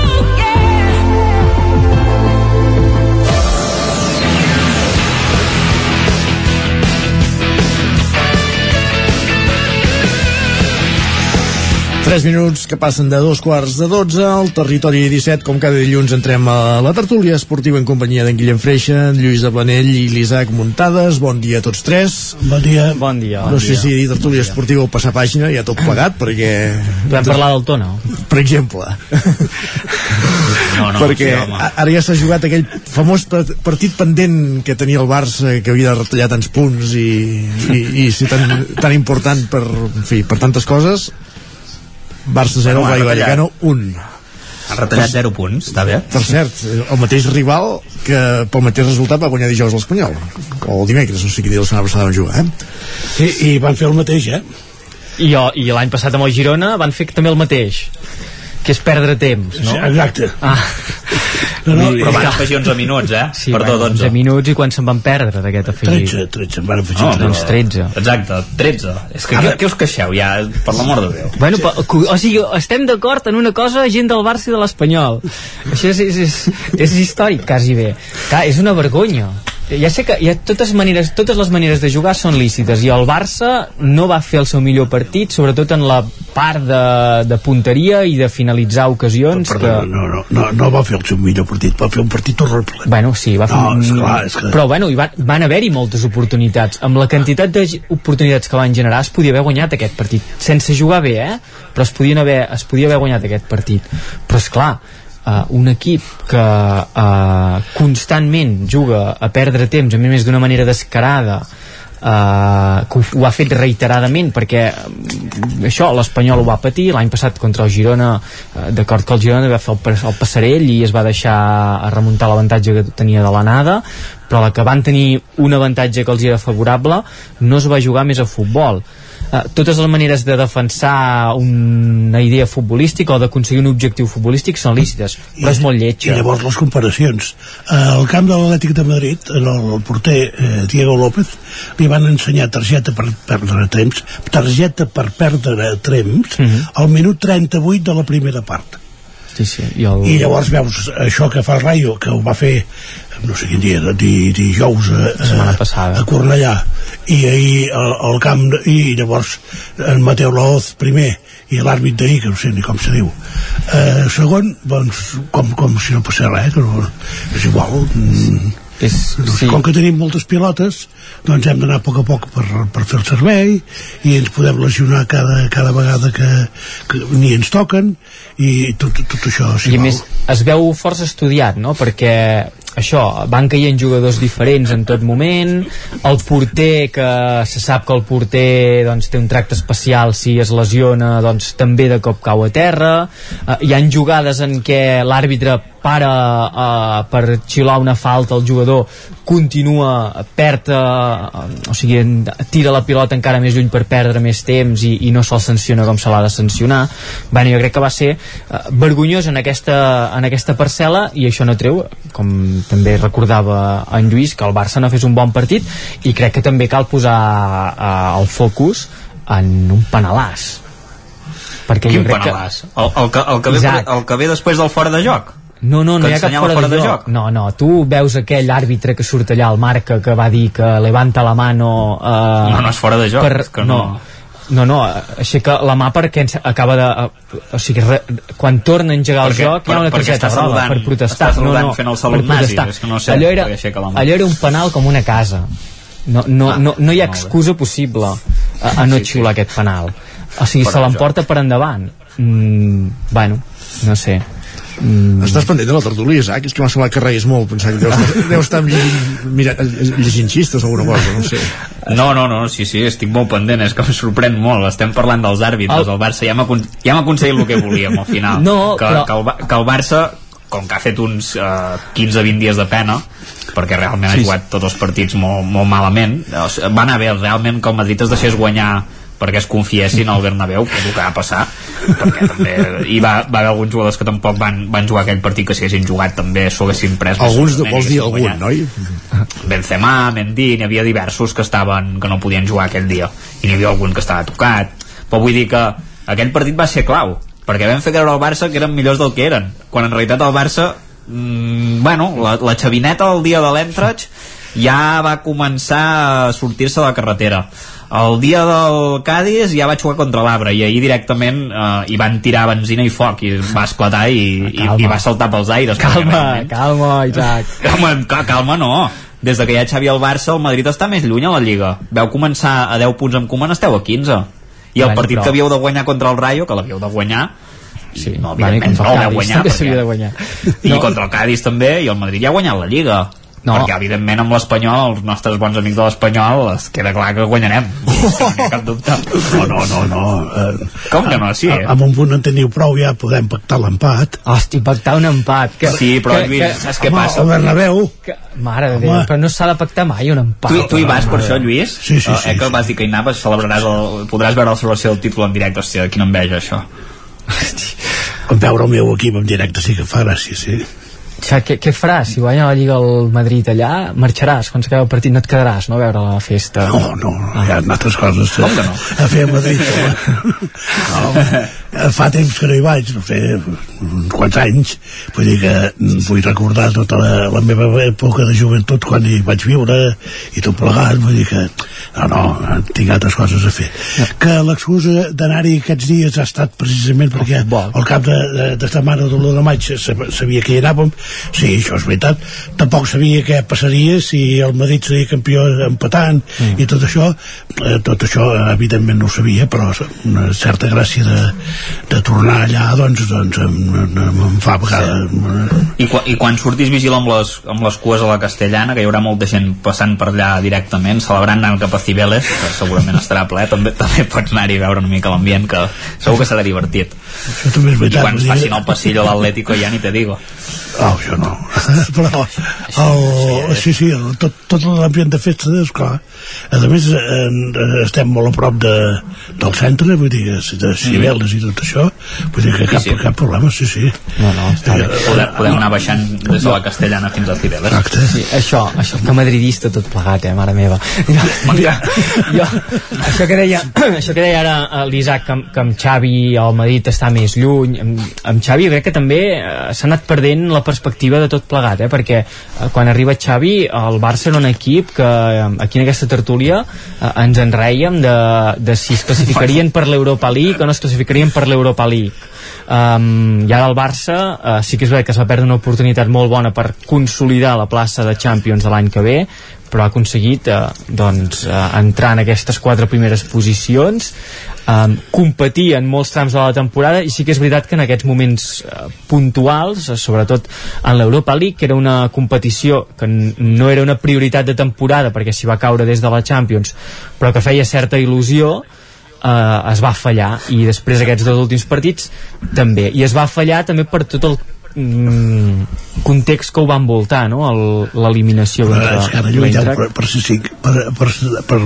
Tres minuts que passen de dos quarts de dotze al territori 17, com cada dilluns entrem a la tertúlia esportiva en companyia d'en Guillem Freixa, en Lluís de Planell i l'Isaac Muntades. Bon dia a tots tres. Bon dia. Bon dia. No sé si dir tertúlia esportiva o passar pàgina, ja tot plegat, perquè... Vam parlar del Tona. Per exemple. No, no, perquè sí, home. ara ja s'ha jugat aquell famós pa- partit pendent que tenia el Barça, que havia de retallar tants punts i, i, i ser tan, tan important per, en fi, per tantes coses. Barça 0, Bueno, ha Rayo. Vallecano 1. Han retallat 0 punts, està bé. Per cert, el mateix rival que pel mateix resultat va guanyar dijous l'Espanyol. O el dimecres, no sé quin dia la setmana passada van jugar, eh? I, I van fer el mateix, eh? I, i l'any passat amb el Girona van fer també el mateix que és perdre temps, no? Sí, exacte. Ah. No, no, Però van afegir 11 minuts, eh? Sí, Perdó, 12. 11 minuts i quan se'n van perdre d'aquest afegit? 13, 13, van afegir 13. doncs 13. Exacte, 13. És que què, què us queixeu ja, per l'amor de Déu? Bueno, cu- o sigui, estem d'acord en una cosa, gent del Barça i de l'Espanyol. Això és, és, és, és històric, quasi bé. Clar, és una vergonya. Ja sé que ja totes, maneres, totes les maneres de jugar són lícites i el Barça no va fer el seu millor partit sobretot en la part de, de punteria i de finalitzar ocasions Perdona, que... no, no, no, no va fer el seu millor partit, va fer un partit horrible. Bueno, sí, va fer No, un... esclar, que- Però bueno, hi van, van haver-hi moltes oportunitats. Amb la quantitat d'oportunitats que van generar es podia haver guanyat aquest partit. Sense jugar bé, eh? Però es, podien haver, es podia haver guanyat aquest partit. Però és clar, uh, un equip que uh, constantment juga a perdre temps, a més d'una manera descarada, Uh, que ho, ha fet reiteradament perquè mm, això l'Espanyol ho va patir l'any passat contra el Girona uh, d'acord que el Girona va fer el, el passarell i es va deixar a remuntar l'avantatge que tenia de l'anada però la que van tenir un avantatge que els era favorable no es va jugar més a futbol uh, totes les maneres de defensar una idea futbolística o d'aconseguir un objectiu futbolístic són lícites però és molt I lletja llavors les comparacions. Eh, Al camp de l'Atlètic de Madrid, el, el porter eh, Diego López, li van ensenyar targeta per perdre temps, targeta per perdre temps, al minut 38 de la primera part. Sí, sí, i, el... I llavors veus això que fa el Rayo, que ho va fer no sé quin dia, di, dijous a, a, a Cornellà. I ahir al, al camp i llavors en Mateu Laoz primer i l'àrbit d'ahir, que no sé ni com se diu. Eh, segon, doncs com, com si no passés res que no, és igual mm, és, sí. com que tenim moltes pilotes doncs hem d'anar a poc a poc per, per fer el servei i ens podem lesionar cada, cada vegada que, que ni ens toquen i tot, tot, això i a més es veu força estudiat no? perquè això, van caient jugadors diferents en tot moment el porter que se sap que el porter doncs, té un tracte especial si es lesiona doncs també de cop cau a terra eh, hi han jugades en què l'àrbitre para eh, per xiular una falta al jugador continua, perd eh, o sigui, tira la pilota encara més lluny per perdre més temps i, i no se'l sanciona com se l'ha de sancionar bueno, jo crec que va ser eh, vergonyós en aquesta, en aquesta parcel·la i això no treu, com també recordava en Lluís, que el Barça no fes un bon partit i crec que també cal posar eh, el focus en un penalàs perquè Quin jo crec penalàs? El, el, que, el, que ve, el que ve després del fora de joc? No, no, no Que hi ha cap ensenyava fora, de, joc. No, no, tu veus aquell àrbitre que surt allà al marca que va dir que levanta la mano... Eh, No, no és fora de joc, és que no- no, no, aixeca la mà perquè acaba de... eh, O sigui, re, quan torna a engegar el Perquè- joc hi ha per- una targeta saludant- per protestar. està saludant no, no, fent el per salut nazi, és que no sé allò, era, per allò era un penal com una casa. No, no, Ah, no, no hi ha excusa possible a, a no Sí, sí. xiular aquest penal. O sigui, Fora se de l'emporta per endavant. Mm, bueno, no sé. Mm. Estàs pendent de la tertúlia, Isaac? És que m'ha semblat que reies molt. Pensava que deus *laughs* deus estar llegint, mira, llegint xistes o alguna cosa, no sé. No, no, no, sí, sí, estic molt pendent, és que em sorprèn molt. Estem parlant dels àrbitres, El- el Barça ja hem, ja hem aconseguit el que volíem al final. *laughs* No, que, però- que, el, que el Barça, com que ha fet uns uh, 15-20 dies de pena, perquè realment Sí, ha jugat tots els partits molt, molt malament, va anar bé realment que el Madrid es deixés guanyar perquè es confiessin al Bernabéu, que és el que va passar perquè també hi va, va haver alguns jugadors que tampoc van, van jugar aquell partit que si haguessin jugat també s'ho haguessin pres Alguns, segurament, vols dir algun, guanyat. noi? Benzema, Mendy, n'hi havia diversos que estaven que no podien jugar aquell dia i n'hi havia algun que estava tocat però vull dir que aquell partit va ser clau perquè vam fer creure al Barça que eren millors del que eren quan en realitat el Barça mm, bueno, la, la xavineta el dia de l'Entrach ja va començar a sortir-se de la carretera. El dia del Cádiz ja vaig jugar contra l'Arbre i ahir directament eh, hi van tirar benzina i foc i va esclatar i, i, i va saltar pels aires Calma, calma, Isaac. *laughs* Calma, ca- calma no. Des de que hi ha Xavi al Barça el Madrid està més lluny a la Lliga. Veu començar a 10 punts amb Koeman esteu a 15 i el partit que havíeu de guanyar contra el Rayo que l'havíeu de guanyar Sí, no, evidentment no el guanyar perquè- de guanyar. i No. contra el Cádiz també i el Madrid ja ha guanyat la Lliga No. perquè evidentment amb l'Espanyol els nostres bons amics de l'Espanyol es queda clar que guanyarem *laughs* no hi ha cap dubte no, no, no, no. Eh, com que no, sí a- amb un punt en teniu prou ja podem pactar l'empat Hosti, pactar un empat. Que, Sí, però, que, Lluís, que, saps què Home, passa? el Bernabéu que, mare de Déu, Home. però no s'ha de pactar mai un empat. Tu, tu hi vas per això, Lluís? Sí, sí, Eh, sí, Eh, que sí. vas dir que hi anaves, celebraràs el, podràs veure la celebració del títol en directe. Hòstia, quina enveja, això. veure el meu equip en directe sí que fa gràcia, sí. Sigui, què, què faràs? Si guanya la Lliga al Madrid allà, marxaràs quan s'acaba el partit, no et quedaràs, no?, a veure la festa. No, no, hi ha altres coses a, no? a fer a Madrid. *laughs* no, fa temps que no hi vaig, no sé, uns quants anys, vull dir que vull recordar tota la, la meva època de joventut quan hi vaig viure i tot plegat, vull dir que no, no, tinc altres coses a fer. Que l'excusa d'anar-hi aquests dies ha estat precisament perquè al cap de, de, de setmana de l'1 de maig sab- sabia que hi anàvem, sí, això és veritat, tampoc sabia què passaria si el Madrid seria campió empatant mm. i tot això, eh, tot això evidentment no ho sabia, però una certa gràcia de, de tornar allà doncs, doncs em, em, em fa a vegades I, qua, I quan surtis vigila amb les, amb les cues a la Castellana, que hi haurà molta gent passant per allà directament, celebrant anant cap a Cibeles, que segurament estarà ple, *laughs* també, també pots anar-hi a veure una mica l'ambient, que segur que serà divertit. això també és I veritat quan es vull dir- facin el passillo a l'Atlético ja ni te digo. Oh, això no. Però *laughs* el, sí, sí, el, tot, tot l'ambient de festa, esclar. A més, eh, estem molt a prop de, del centre, vull dir, de Cibeles i tot això, vull dir que cap, Sí, sí. cap problema, sí, sí. No, no, està bé. Podem, podem anar baixant des de la Castellana fins a Cibeles. Exacte. Sí, això, això que madridista tot plegat, eh, mare meva. Jo, jo, jo, això, que deia, *clears throat* això que deia ara eh, l'Isaac, que, que amb Xavi el Madrid està més lluny, amb, amb Xavi crec que també eh, s'ha anat perdent la perspectiva de tot plegat, eh, perquè eh, quan arriba Xavi, el Barça era un equip que eh, aquí en aquesta tertúlia eh, ens en rèiem de, de si es classificarien per l'Europa League o no es classificarien per l'Europa League um, i ara el Barça uh, sí que és veritat que es va perdre una oportunitat molt bona per consolidar la plaça de Champions de l'any que ve però ha aconseguit uh, doncs, uh, entrar en aquestes quatre primeres posicions um, competir en molts trams de la temporada i sí que és veritat que en aquests moments uh, puntuals, uh, sobretot en l'Europa League, que era una competició que no era una prioritat de temporada perquè s'hi va caure des de la Champions però que feia certa il·lusió eh, es va fallar i després aquests dos últims partits també, i es va fallar també per tot el mm, context que ho va envoltar no? El- l'eliminació que lluitem l'Eintracht. per, per, cinc, per, per, per,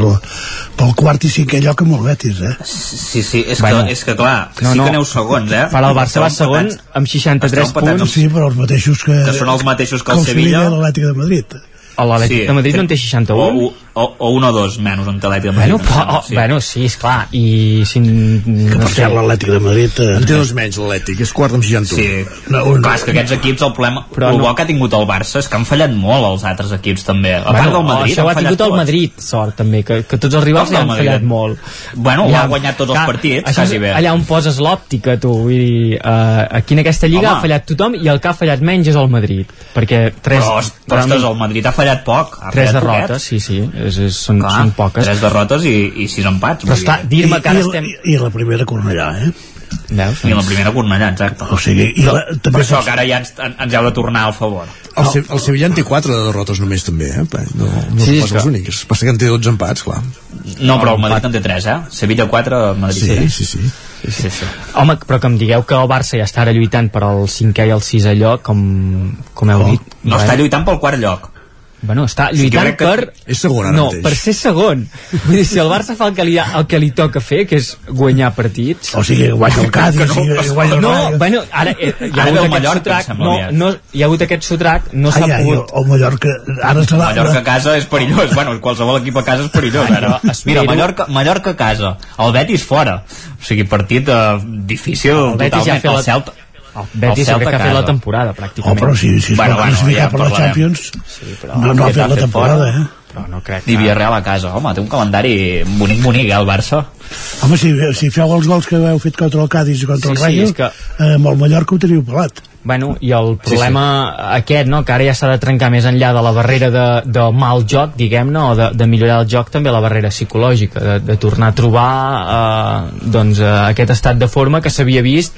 pel quart i cinquè lloc amb el Betis, eh? Sí, sí, és, Bueno. que, és que clar, No, sí no. que aneu segons, eh? Ara el Barça va segon amb 63 Esteu empatats punts. Sí, però els mateixos que... Que són els mateixos que el Sevilla Sevilla. i l'Atlètic de Madrid. l'Atlètic de Madrid no en té 61 o, o, o un o dos menys en l'Atlètic de Madrid Bueno, però, oh, bueno, sí, esclar, i si... Que per cert, l'Atlètic de Madrid... Eh, En té dos menys l'Atlètic, és quart amb 61. Sí, no, un, clar, és que aquests equips, el problema, Però el no- bo que ha tingut el Barça és que han fallat molt els altres equips també. A part bueno, del Madrid, això ho ha tingut el. Madrid, sort també, que, que tots els rivals han Madrid? fallat molt. Bueno, ha guanyat tots els partits, això és quasi bé. Allà on poses l'òptica, tu, vull dir, uh, aquí en aquesta lliga Home. ha fallat tothom i el que ha fallat menys és el Madrid, perquè tres... Però, però ostres, el Madrid ha fallat poc. Ha tres derrotes, sí, sí, és, és, són, Clar, són poques. Tres derrotes i, i sis empats. Però vull està, dir. dir-me que ara I, estem... i, I la primera Cornellà, eh? Veus? I la primera Cornellà, exacte. O sigui, i la, Per també això pots- que ara ja ens, en- ens heu de tornar al favor. El, Se el Sevilla en té 4 de derrotes només també, eh? No, no Sí, sí, pas els únics. Passa que en té 12 empats, clar. No, però el Madrid en té 3, eh? Sevilla 4, Madrid Sí, 3. sí, sí. sí, sí, sí. Home, però que em digueu que el Barça ja està ara lluitant per al cinquè i el sisè lloc, com, com heu dit. Oh, No està lluitant pel quart lloc. Bueno, està Sí, lluitant crec que per... És segon ara no, mateix. per ser segon. Vull dir, si el Barça fa el que li, el que li toca fer, que és guanyar partits... O sigui, guanya el *laughs* Cádiz, no, i guanya el No, bueno, ara eh, hi ha Ara hagut el aquest Mallorca, sotrac, no, no, hi ha hagut aquest sotrac, no s'ha Ai, ai, pogut... el Mallorca, ara serà... Mallorca a casa és perillós. Bueno, qualsevol equip a casa és perillós, ara. Mira, Mallorca, Mallorca a casa, el Betis fora. O sigui, partit eh, difícil El Betis ja ha fet El la- Celta, El Betis el crec Celta que ha a fet la temporada, Oh, pràcticament. però si, si es Bueno, bueno, bueno, classificar ja per la. Champions, Sí, però no, no ha fet la temporada, fora. eh? Però no crec I Villarreal a casa. Home, té un calendari bonic-bonic, eh, el Barça. Home, si, si feu els gols que heu fet contra el Cádiz i contra Sí, el sí, Rayo, és que- eh, amb el Mallorca ho teniu pelat. Bueno, i el problema sí, sí. aquest, no?, que ara ja s'ha de trencar més enllà de la barrera de, de mal joc, diguem-ne, o de, de millorar el joc, també la barrera psicològica, de, de tornar a trobar eh, doncs, eh, aquest estat de forma que s'havia vist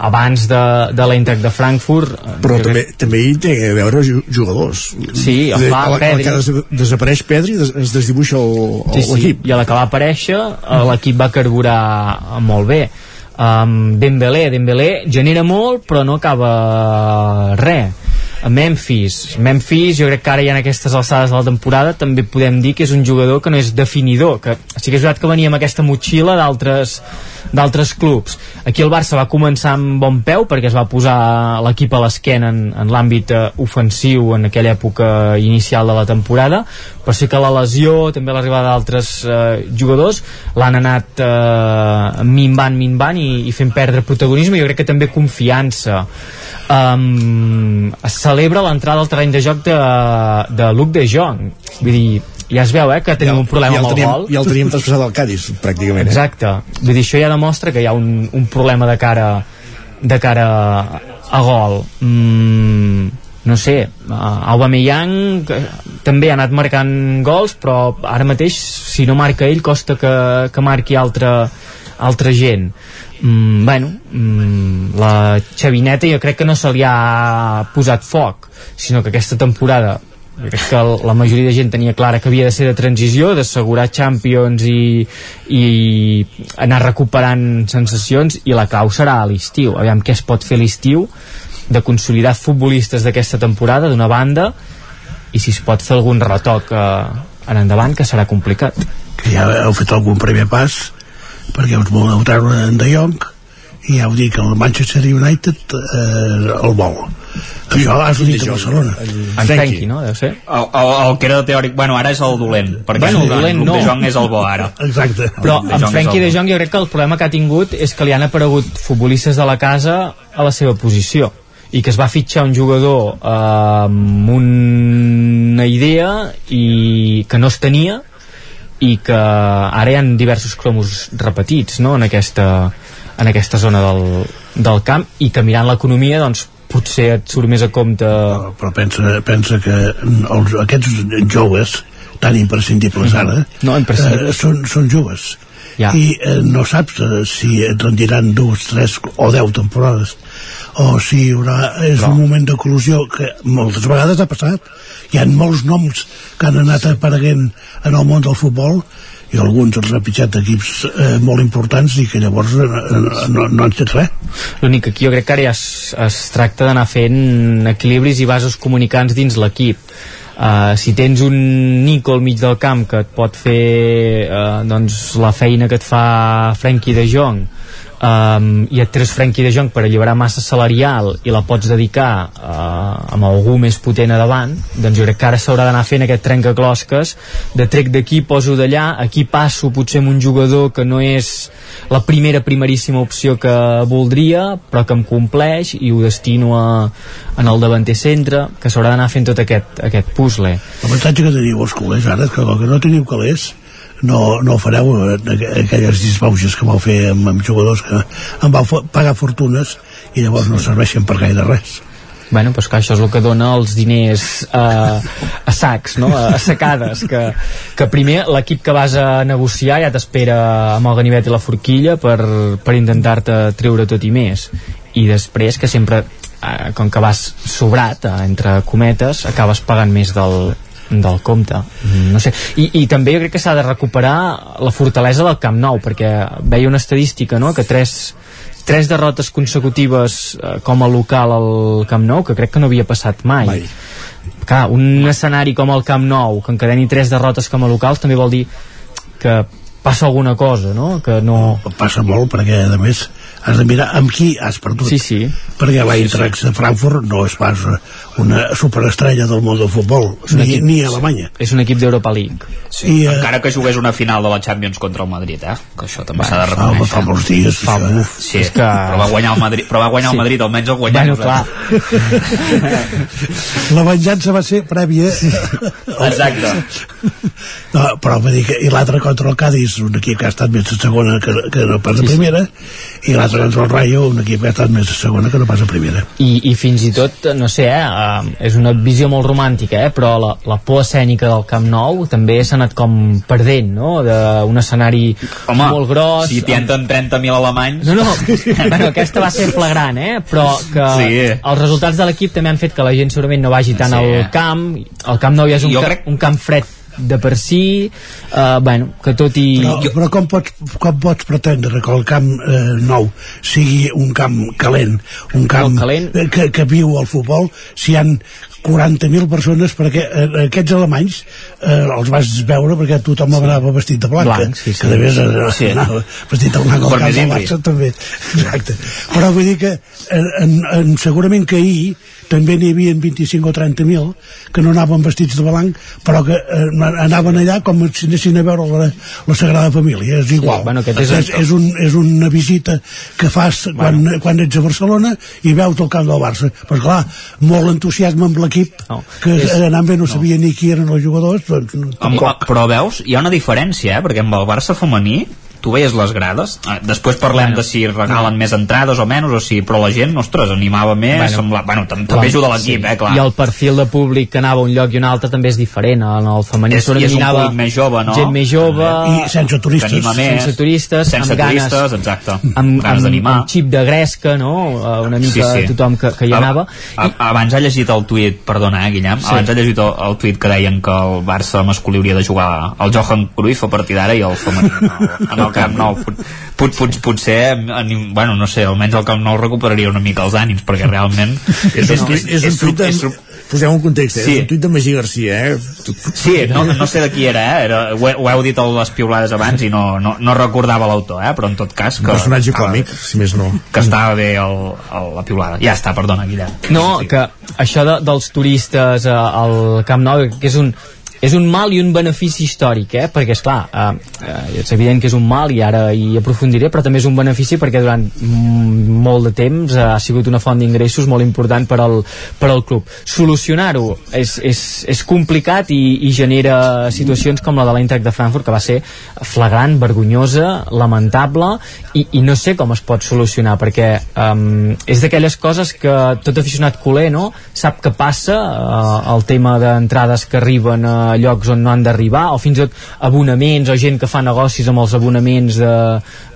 abans de, de l'Eintracht de Frankfurt eh, Però també, també hi té a veure ju- jugadors. Sí, el De- fa a la- a la Pedri. que des, desapareix Pedri, des, es desdibuixa el- Sí, sí, l'equip. i a la que va aparèixer eh, l'equip va carburar eh, molt bé um, Dembélé, Dembélé genera molt però no acaba res Memphis Memphis jo crec que ara ja en aquestes alçades de la temporada també podem dir que és un jugador que no és definidor que sí que és veritat que venia amb aquesta motxilla d'altres d'altres clubs. Aquí el Barça va començar amb bon peu perquè es va posar l'equip a l'esquena en, en l'àmbit eh, ofensiu en aquella època inicial de la temporada, però sí que la lesió, també l'arribada d'altres eh, jugadors, l'han anat eh, minvant, minvant i, i fent perdre protagonisme, jo crec que també confiança. Um, es celebra l'entrada al terreny de joc de, de Luc de Jong, vull dir, ja es veu eh, que tenim Ja- un problema ja amb el teníem- gol ja el teníem traspassat al Cádiz, pràcticament. eh? Exacte. Vull dir, això ja demostra que hi ha un, un problema de cara de cara a gol. Mm, no sé, uh, Aubameyang també ha anat marcant gols, però ara mateix, si no marca ell, costa que, que marqui altra, altra gent. Mm, bueno, mm, la xavineta jo crec que no se li ha posat foc, sinó que aquesta temporada crec que la majoria de gent tenia clara que havia de ser de transició, d'assegurar Champions i, i anar recuperant sensacions i la clau serà a l'estiu. Aviam què es pot fer l'estiu de consolidar futbolistes d'aquesta temporada d'una banda i si es pot fer algun retoc eh, en endavant que serà complicat. que ja heu fet algun primer pas perquè us voleu treure en De Jong i ja dit que el Manchester United eh, el vol això has dit a Barcelona En Frenkie, no? Deu ser. El, el, el que era teòric... Bueno, ara és el dolent, perquè Bueno, el dolent no. de Jong és el bo ara. Exacte. Però Jong Frenkie de. Jong jo crec que el problema que ha tingut és que li han aparegut futbolistes de la casa a la seva posició i que es va fitxar un jugador eh, amb una idea i que no es tenia i que ara hi ha diversos cromos repetits no? en, aquesta, en aquesta zona del, del camp i que mirant l'economia doncs potser et surt més a compte però pensa, pensa que els, aquests joves tan imprescindibles ara no, imprescindibles. eh, són, són joves Ja. i eh, no saps eh, si et rendiran dues, tres o deu temporades o si hi haurà és un moment d'eclusió que moltes vegades ha passat. Hi ha molts noms que han anat apareguent en el món del futbol i alguns han pitjat equips eh, molt importants i que llavors eh, eh, no, no han fet res. L'únic que jo crec que ara ja es, es tracta d'anar fent equilibris i vasos comunicants dins l'equip. Uh, si tens un Nico al mig del camp que et pot fer uh, doncs, la feina que et fa Frenkie de Jong um, i et treus Frenkie de Jong per alliberar massa salarial i la pots dedicar uh, amb algú més potent a davant doncs jo crec que ara s'haurà d'anar fent aquest trencaclosques de trec d'aquí, poso d'allà aquí passo potser amb un jugador que no és la primera primeríssima opció que voldria però que em compleix i ho destino a, en el davanter centre que s'haurà d'anar fent tot aquest, aquest puzzle. L'avantatge que teniu els culers ara és que que no teniu calés no, no fareu eh, aqu- aquelles disbauges que vau fer amb, amb jugadors que em vau pagar fortunes i llavors no serveixen per gaire res Bueno, doncs que això és el que dona els diners a, a sacs, no? a sacades que, que primer l'equip que vas a negociar ja t'espera amb el ganivet i la forquilla per, per intentar-te treure tot i més i després que sempre eh, com que vas sobrat eh, entre cometes acabes pagant més del, del compte Mm, no sé, I, i també jo crec que s'ha de recuperar la fortalesa del Camp Nou perquè veia una estadística no? que tres, tres derrotes consecutives eh, com a local al Camp Nou que crec que no havia passat mai, mai. Clar, un escenari com el Camp Nou que encadeni tres derrotes com a locals també vol dir que passa alguna cosa, no? Que no... passa molt perquè a més has de mirar amb qui has perdut sí, sí. perquè l'Eintracht de Frankfurt no és pas una superestrella del món del futbol ni, ni a Alemanya és un equip d'Europa League Sí, I, uh, encara que jugués una final de la Champions contra el Madrid, eh? Que això també s'ha de reconèixer. fa molts dies fa, això, eh? Sí, és que... però va guanyar el Madrid, però va guanyar Sí. el Madrid, almenys el guanyar Bueno, clar. la venjança va ser prèvia Exacte. no, però vull dir que, i l'altre contra el Cádiz un equip que ha estat més a segona que, que no pas a primera i l'altre contra el Rayo un equip que ha estat més a segona que no pas a primera I, i fins i tot, no sé, eh, uh, és una visió molt romàntica, eh, però la, la por escènica del Camp Nou també s'ha anat com perdent, no?, d'un escenari Home, molt gros... si t'hi entren 30.000 alemanys... No, no, *laughs* bueno, aquesta va ser flagrant, eh? Però que Sí. els resultats de l'equip també han fet que la gent segurament no vagi tant Sí. al camp. El Camp Nou ja és un, Jo ca crec- un camp fred de per si, uh, bueno, que tot i... però, però com, pots, com pots pretendre que el camp eh, nou sigui un camp calent un camp calent. eh, que, que viu al futbol si han 40.000 persones perquè eh, aquests alemanys eh, els vas veure perquè tothom sí. anava vestit de blanc, blanc sí, sí. que més eh, sí. anava vestit de blanc al camp del Barça també exacte. però vull dir que en, en, en, segurament que ahir també n'hi havia 25 o 30.000 que no anaven vestits de blanc però que eh, anaven allà com si anessin a veure la, la Sagrada Família és igual, sí, bueno, és, és, és, un, és una visita que fas quan, bueno. quan ets a Barcelona i veus el camp del Barça però clar, molt entusiasme amb l'equip no, que és, anant bé no, no sabia ni qui eren els jugadors doncs, amb, però veus, hi ha una diferència eh? perquè amb el Barça femení tu veies les grades eh, després parlem bueno, de si regalen no. més entrades o menys o si, però la gent, ostres, animava més bueno, sembla, bueno tam també ajuda l'equip, sí. eh, clar i el perfil de públic que anava a un lloc i un altre també és diferent, en el femení és, és un públic més jove, no? gent més jove i sense turistes, més, sense turistes sense amb ganes, turistes, exacte amb, ganes d'animar amb xip de gresca, no? Eh, una mica sí, sí. tothom que, que hi anava a, a, abans ha llegit el tuit, perdona eh, Guillem sí. abans ha llegit el, el tuit que deien que el Barça masculí hauria de jugar el Johan Cruyff a partir d'ara i el femení en el Camp Nou *laughs* pot, pot, potser bueno, no sé, almenys el Camp Nou recuperaria una mica els ànims perquè realment *laughs* és, un, és, és, és, un tuit de, posem un context, eh? sí. és un tuit de Magí Garcia eh? sí, no, no sé de qui era, eh? era ho, ho heu dit a les piulades abans i no, no, no recordava l'autor eh? però en tot cas que, un personatge còmic, si més no que estava bé el, el, la piulada ja està, perdona Guillem no, que això de, dels turistes eh, al Camp Nou que és un, és un mal i un benefici històric, eh? perquè és clar, eh, eh, és evident que és un mal i ara hi aprofundiré, però també és un benefici perquè durant molt de temps ha sigut una font d'ingressos molt important per al, per al club. Solucionar-ho és, és, és complicat i, i genera situacions com la de l'Eintracht de Frankfurt, que va ser flagrant, vergonyosa, lamentable, i, i no sé com es pot solucionar, perquè um, és d'aquelles coses que tot aficionat culer no? sap que passa, uh, el tema d'entrades que arriben a llocs on no han d'arribar o fins i tot abonaments o gent que fa negocis amb els abonaments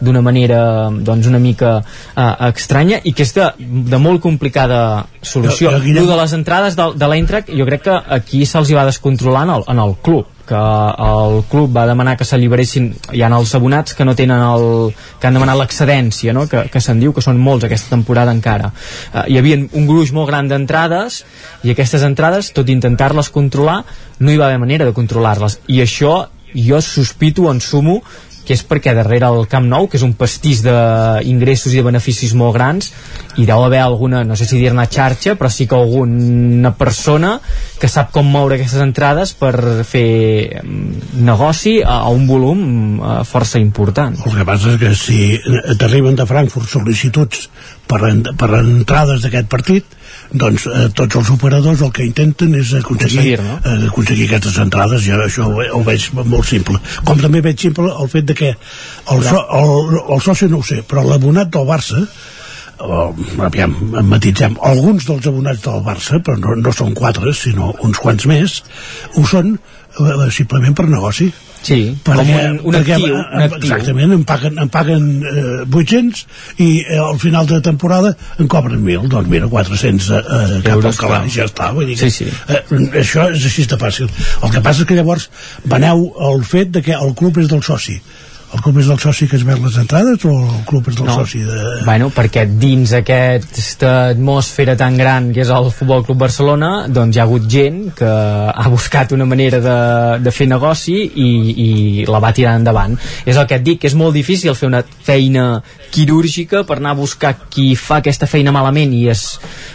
d'una manera doncs una mica uh, estranya i que és de, de molt complicada solució. Jo, de les entrades de, de l'Eintrac jo crec que aquí se'ls va descontrolar en el, en el club que el club va demanar que s'alliberessin hi ha els abonats que no tenen el que han demanat l'excedència no? que, que se'n diu que són molts aquesta temporada encara uh, hi havia un gruix molt gran d'entrades i aquestes entrades, tot intentar-les controlar no hi va haver manera de controlar-les i això jo sospito en sumo que és perquè darrere el Camp Nou, que és un pastís d'ingressos i de beneficis molt grans, hi deu haver alguna, no sé si dir-ne xarxa, però sí que alguna persona que sap com moure aquestes entrades per fer mm, negoci a, a un volum eh, força important. El que passa és que si t'arriben de Frankfurt sol·licituds per, per entrades d'aquest partit, doncs eh, tots els operadors el que intenten és aconseguir, no? eh, aconseguir aquestes entrades i això ho, ho veig molt simple com també veig simple el fet de que el, so, el, el soci no ho sé però l'abonat del Barça o, aviam, matitzem alguns dels abonats del Barça però no, no són quatre sinó uns quants més ho són eh, simplement per negoci Sí, perquè, com un, un, perquè, actiu, un actiu. Exactament, em paguen, em paguen eh, 800 i eh, al final de temporada en cobren 1.000, doncs mira, 400 eh, eh cap al calaix, ja està. Vull dir que, sí, sí. Eh, això és així de fàcil. El que passa és que llavors veneu el fet de que el club és del soci el club és del soci que es ven les entrades o el club és del no. soci de... Bueno, perquè dins aquesta atmosfera tan gran que és el Futbol Club Barcelona doncs hi ha hagut gent que ha buscat una manera de, de fer negoci i, i la va tirar endavant és el que et dic, que és molt difícil fer una feina quirúrgica per anar a buscar qui fa aquesta feina malament i es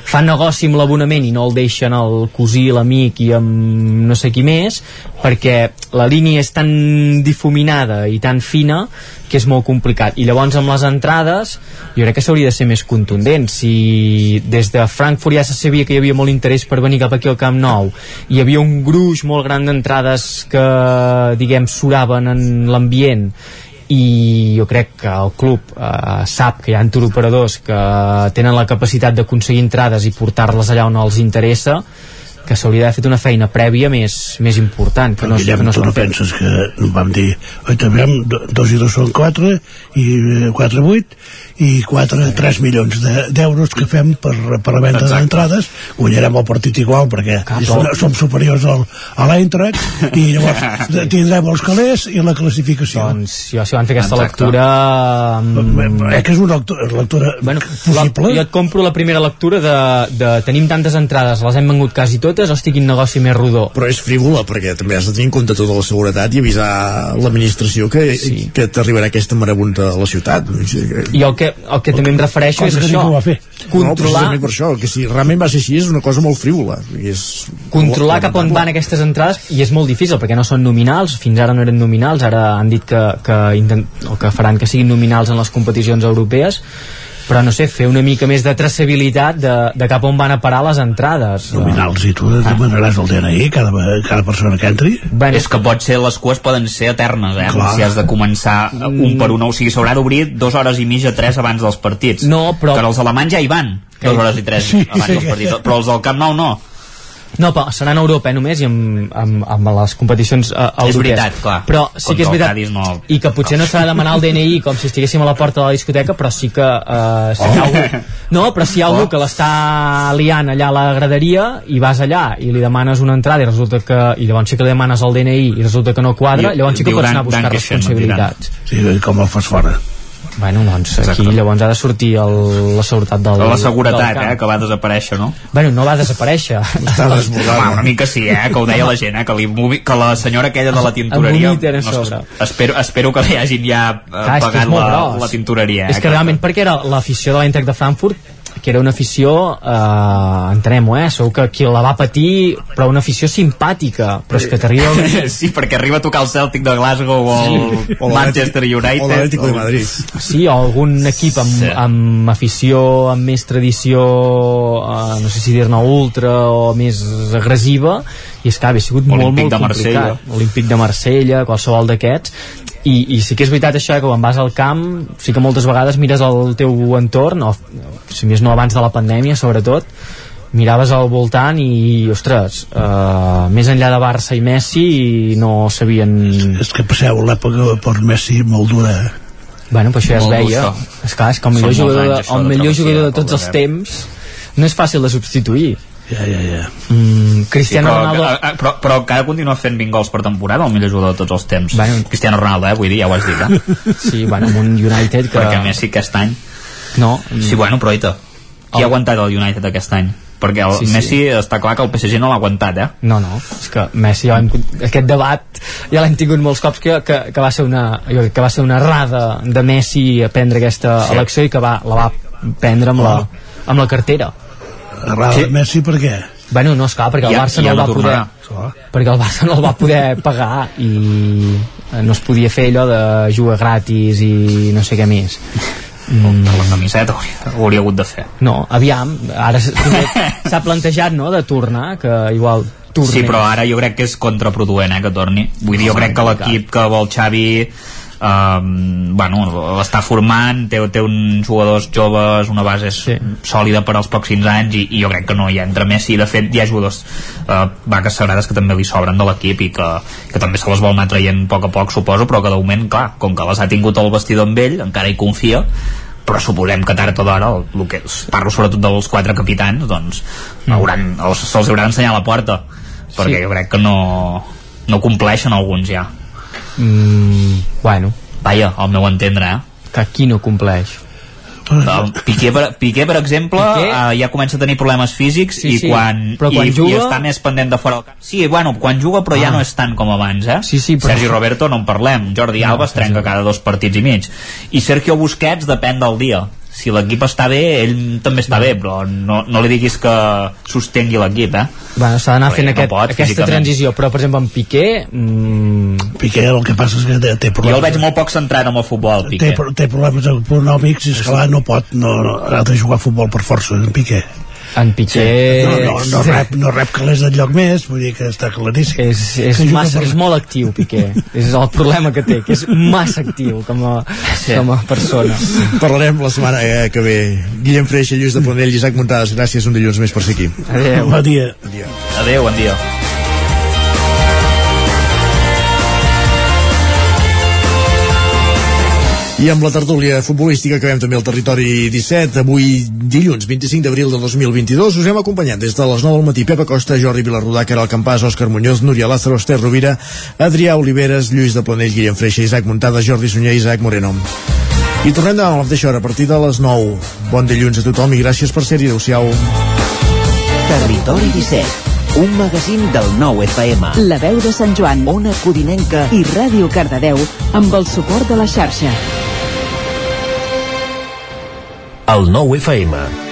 fa negoci amb l'abonament i no el deixen el cosí, l'amic i amb no sé qui més perquè la línia és tan difuminada i tan fina que és molt complicat. I llavors amb les entrades jo crec que s'hauria de ser més contundent. Si des de Frankfurt ja se sabia que hi havia molt interès per venir cap aquí al Camp Nou hi havia un gruix molt gran d'entrades que diguem suraven en l'ambient. I jo crec que el club eh, sap que hi ha turoperadors que tenen la capacitat d'aconseguir entrades i portar-les allà on els interessa que s'hauria d'haver fet una feina prèvia més, més important que no, Guillem, que no tu no penses que vam dir oi, també dos i dos són quatre i eh, quatre vuit i 4, 3 milions de- d'euros que fem per, per la venda d'entrades. Guanyarem el partit igual perquè som, som superiors al, a l'Eintracht i *laughs* llavors tindrem els calés i la classificació. Doncs jo si van fer aquesta Exacte. lectura mm, eh, que és una lectura, lectura bueno, possible. la, jo et compro la primera lectura de, de tenim tantes entrades, les hem vengut quasi totes hosti quin negoci més rodó? Però és frívola perquè també has de tenir en compte tota la seguretat i avisar l'administració que, sí. que t'arribarà aquesta marabunta a la ciutat. I el que, el que també em refereixo és això no, controlar precisament per això, que si realment va ser així és una cosa molt frívola. És controlar cap on van aquestes entrades i és molt difícil perquè no són nominals fins ara no eren nominals, ara han dit que, que, intent, o que faran que siguin nominals en les competicions europees però no sé, fer una mica més de traçabilitat de, de cap on van a parar les entrades nominals i tu demanaràs el DNI cada, cada persona que entri bueno, és que pot ser, les cues poden ser eternes, eh? Clar. Si has de començar un per un, o sigui, s'haurà d'obrir dues hores i mitja, tres abans dels partits. No, però- Que els alemanys ja hi van, dues hores i tres Sí. abans dels partits, però els del Camp Nou no. No, però seran a Europa eh, només i amb, amb, amb les competicions eh, europees. És veritat, clar. Però sí que és veritat. No... I que potser no s'ha de demanar el DNI com si estiguéssim a la porta de la discoteca, però sí que eh, si hi ha algú, no, però si hi ha algú que l'està liant allà a la graderia i vas allà i li demanes una entrada i resulta que i llavors sí que li demanes el DNI i resulta que no quadra, I- llavors sí que pots anar a buscar responsabilitats. Sí, com el fas fora. Bueno, doncs aquí llavors ha de sortir el, la seguretat del la del seguretat, camp. eh, que va desaparèixer, no? Bueno, no va desaparèixer. Està *laughs* Home, una mica sí, eh, que ho deia la gent, eh, que, li que la senyora aquella de la tintoreria... No, sobre. espero, espero que li hagin ja eh, Clar, que és pagat la, gros. la tintoreria. És que realment perquè era l'afició de l'Eintracht de Frankfurt que era una afició, eh, entenem-ho, eh? Segur que qui la va patir, però una afició simpàtica, però és que t'arriba... *laughs* sí, perquè arriba a tocar el Celtic de Glasgow o el O Manchester United. o l'Atlético de Madrid. Sí, o algun equip amb, sí. amb afició, amb més tradició, eh, no sé si dir-ne ultra o més agressiva, i és que ha sigut molt, Olímpic molt de Marsella. complicat. Olímpic de Marsella, qualsevol d'aquests, i, i sí que és veritat això, eh, que quan vas al camp sí que moltes vegades mires el teu entorn o si més no abans de la pandèmia sobretot miraves al voltant i, ostres, uh, més enllà de Barça i Messi no sabien... És que passeu l'època per Messi molt dura. Bueno, però això ja es veia. És clar, és que el millor, Són jugador, anys, de, això, el de millor jugador de tots els temps no és fàcil de substituir. Ja, ja, ja. Mm, Cristiano sí, però, Ronaldo... eh, eh, però, però que ha de continuar fent 20 gols per temporada, el millor jugador de tots els temps. Bueno. Cristiano Ronaldo, eh, vull dir, ja ho has dit, eh? Sí, bueno, amb un United que... Perquè Messi aquest any... No. Sí, bueno, però oita. Qui ha aguantat el United aquest any? Perquè el Sí, sí. Messi està clar que el PSG no l'ha aguantat, eh? No, no, és que Messi ja l'hem, aquest debat ja l'hem tingut molts cops que, que, que, va ser una, jo crec que va ser una errada de Messi a prendre aquesta Sí. sí. elecció i que va, la va prendre amb la, amb la cartera Errada Sí. de Messi per què? Bueno, no, esclar, perquè el Barça ja no el va poder tornarà. perquè el Barça no el va poder pagar i no es podia fer allò de jugar gratis i no sé què més Mm. La camiseta ho hauria hagut de fer. no, aviam, ara s'ha plantejat no, de tornar, que igual torni. Sí, però ara jo crec que és contraproduent, eh, que torni. Vull dir, jo crec que l'equip que vol Xavi um, bueno, l'està formant té, té uns jugadors joves una base sí. sòlida per als pròxims anys i, i jo crec que no hi entra Messi de fet hi ha jugadors uh, vaques sagrades que també li sobren de l'equip i que, que també se les vol anar traient a poc a poc suposo però que de moment, clar, com que les ha tingut el vestidor amb ell, encara hi confia però suposem que tard o d'hora el, el que, parlo sobretot dels quatre capitans doncs hauran, els, se'ls haurà d'ensenyar a la porta perquè Sí. jo crec que no, no compleixen alguns ja mm, bueno vaja, al meu entendre eh? que aquí no compleix El Piqué, per, Piqué, per exemple, Piqué? uh, ja comença a tenir problemes físics Sí, i, sí. quan, Però quan i, juga- i està més pendent de fora del camp. Sí, bueno, quan juga, però ah. ja no és tant com abans, eh? Sí, sí, però- Sergi Roberto no en parlem. Jordi No, Alba es trenca cada dos partits i mig. I Sergio Busquets depèn del dia. Si l'equip està bé, ell també està bé, però no, no li diguis que sostengui l'equip, eh? bueno, s'ha d'anar fent no aquest, pot, aquesta físicament. transició però per exemple en Piqué mm, Piqué el que passa és que té, té Jo problemes el veig molt poc centrat amb el futbol, té, Piqué. té problemes econòmics i esclar no pot no, no, ha de jugar a futbol per força en Piqué en Piqué no, no, no, rep, no rep calés d'enlloc més vull dir que està claríssim és, és, Que massa, per- és molt actiu Piqué és el problema que té, que és massa actiu com a, Sí. com a persona Parlarem la setmana eh, que ve. Guillem Freixa, Lluís de Ponell i Isaac Montades. Gràcies un dilluns més per ser aquí. Adéu. bon dia Adéu, bon dia. I amb la tertúlia futbolística acabem també el territori 17, avui dilluns 25 d'abril de 2022. Us hem acompanyat des de les 9 del matí Pepa Costa, Jordi Vilarrudà, Caral Campàs, Òscar Muñoz, Núria Lázaro, Esther Rovira, Adrià Oliveres, Lluís de Planell, Guillem Freixa, Isaac Montada, Jordi Sunyer i Isaac Moreno. I tornem demà a la mateixa hora, a partir de les 9. Bon dilluns a tothom i gràcies per ser-hi. Adéu-siau. Territori 17 un magazín del nou FM. La veu de Sant Joan, Ona Codinenca i Ràdio Cardedeu amb el suport de la xarxa. El nou FM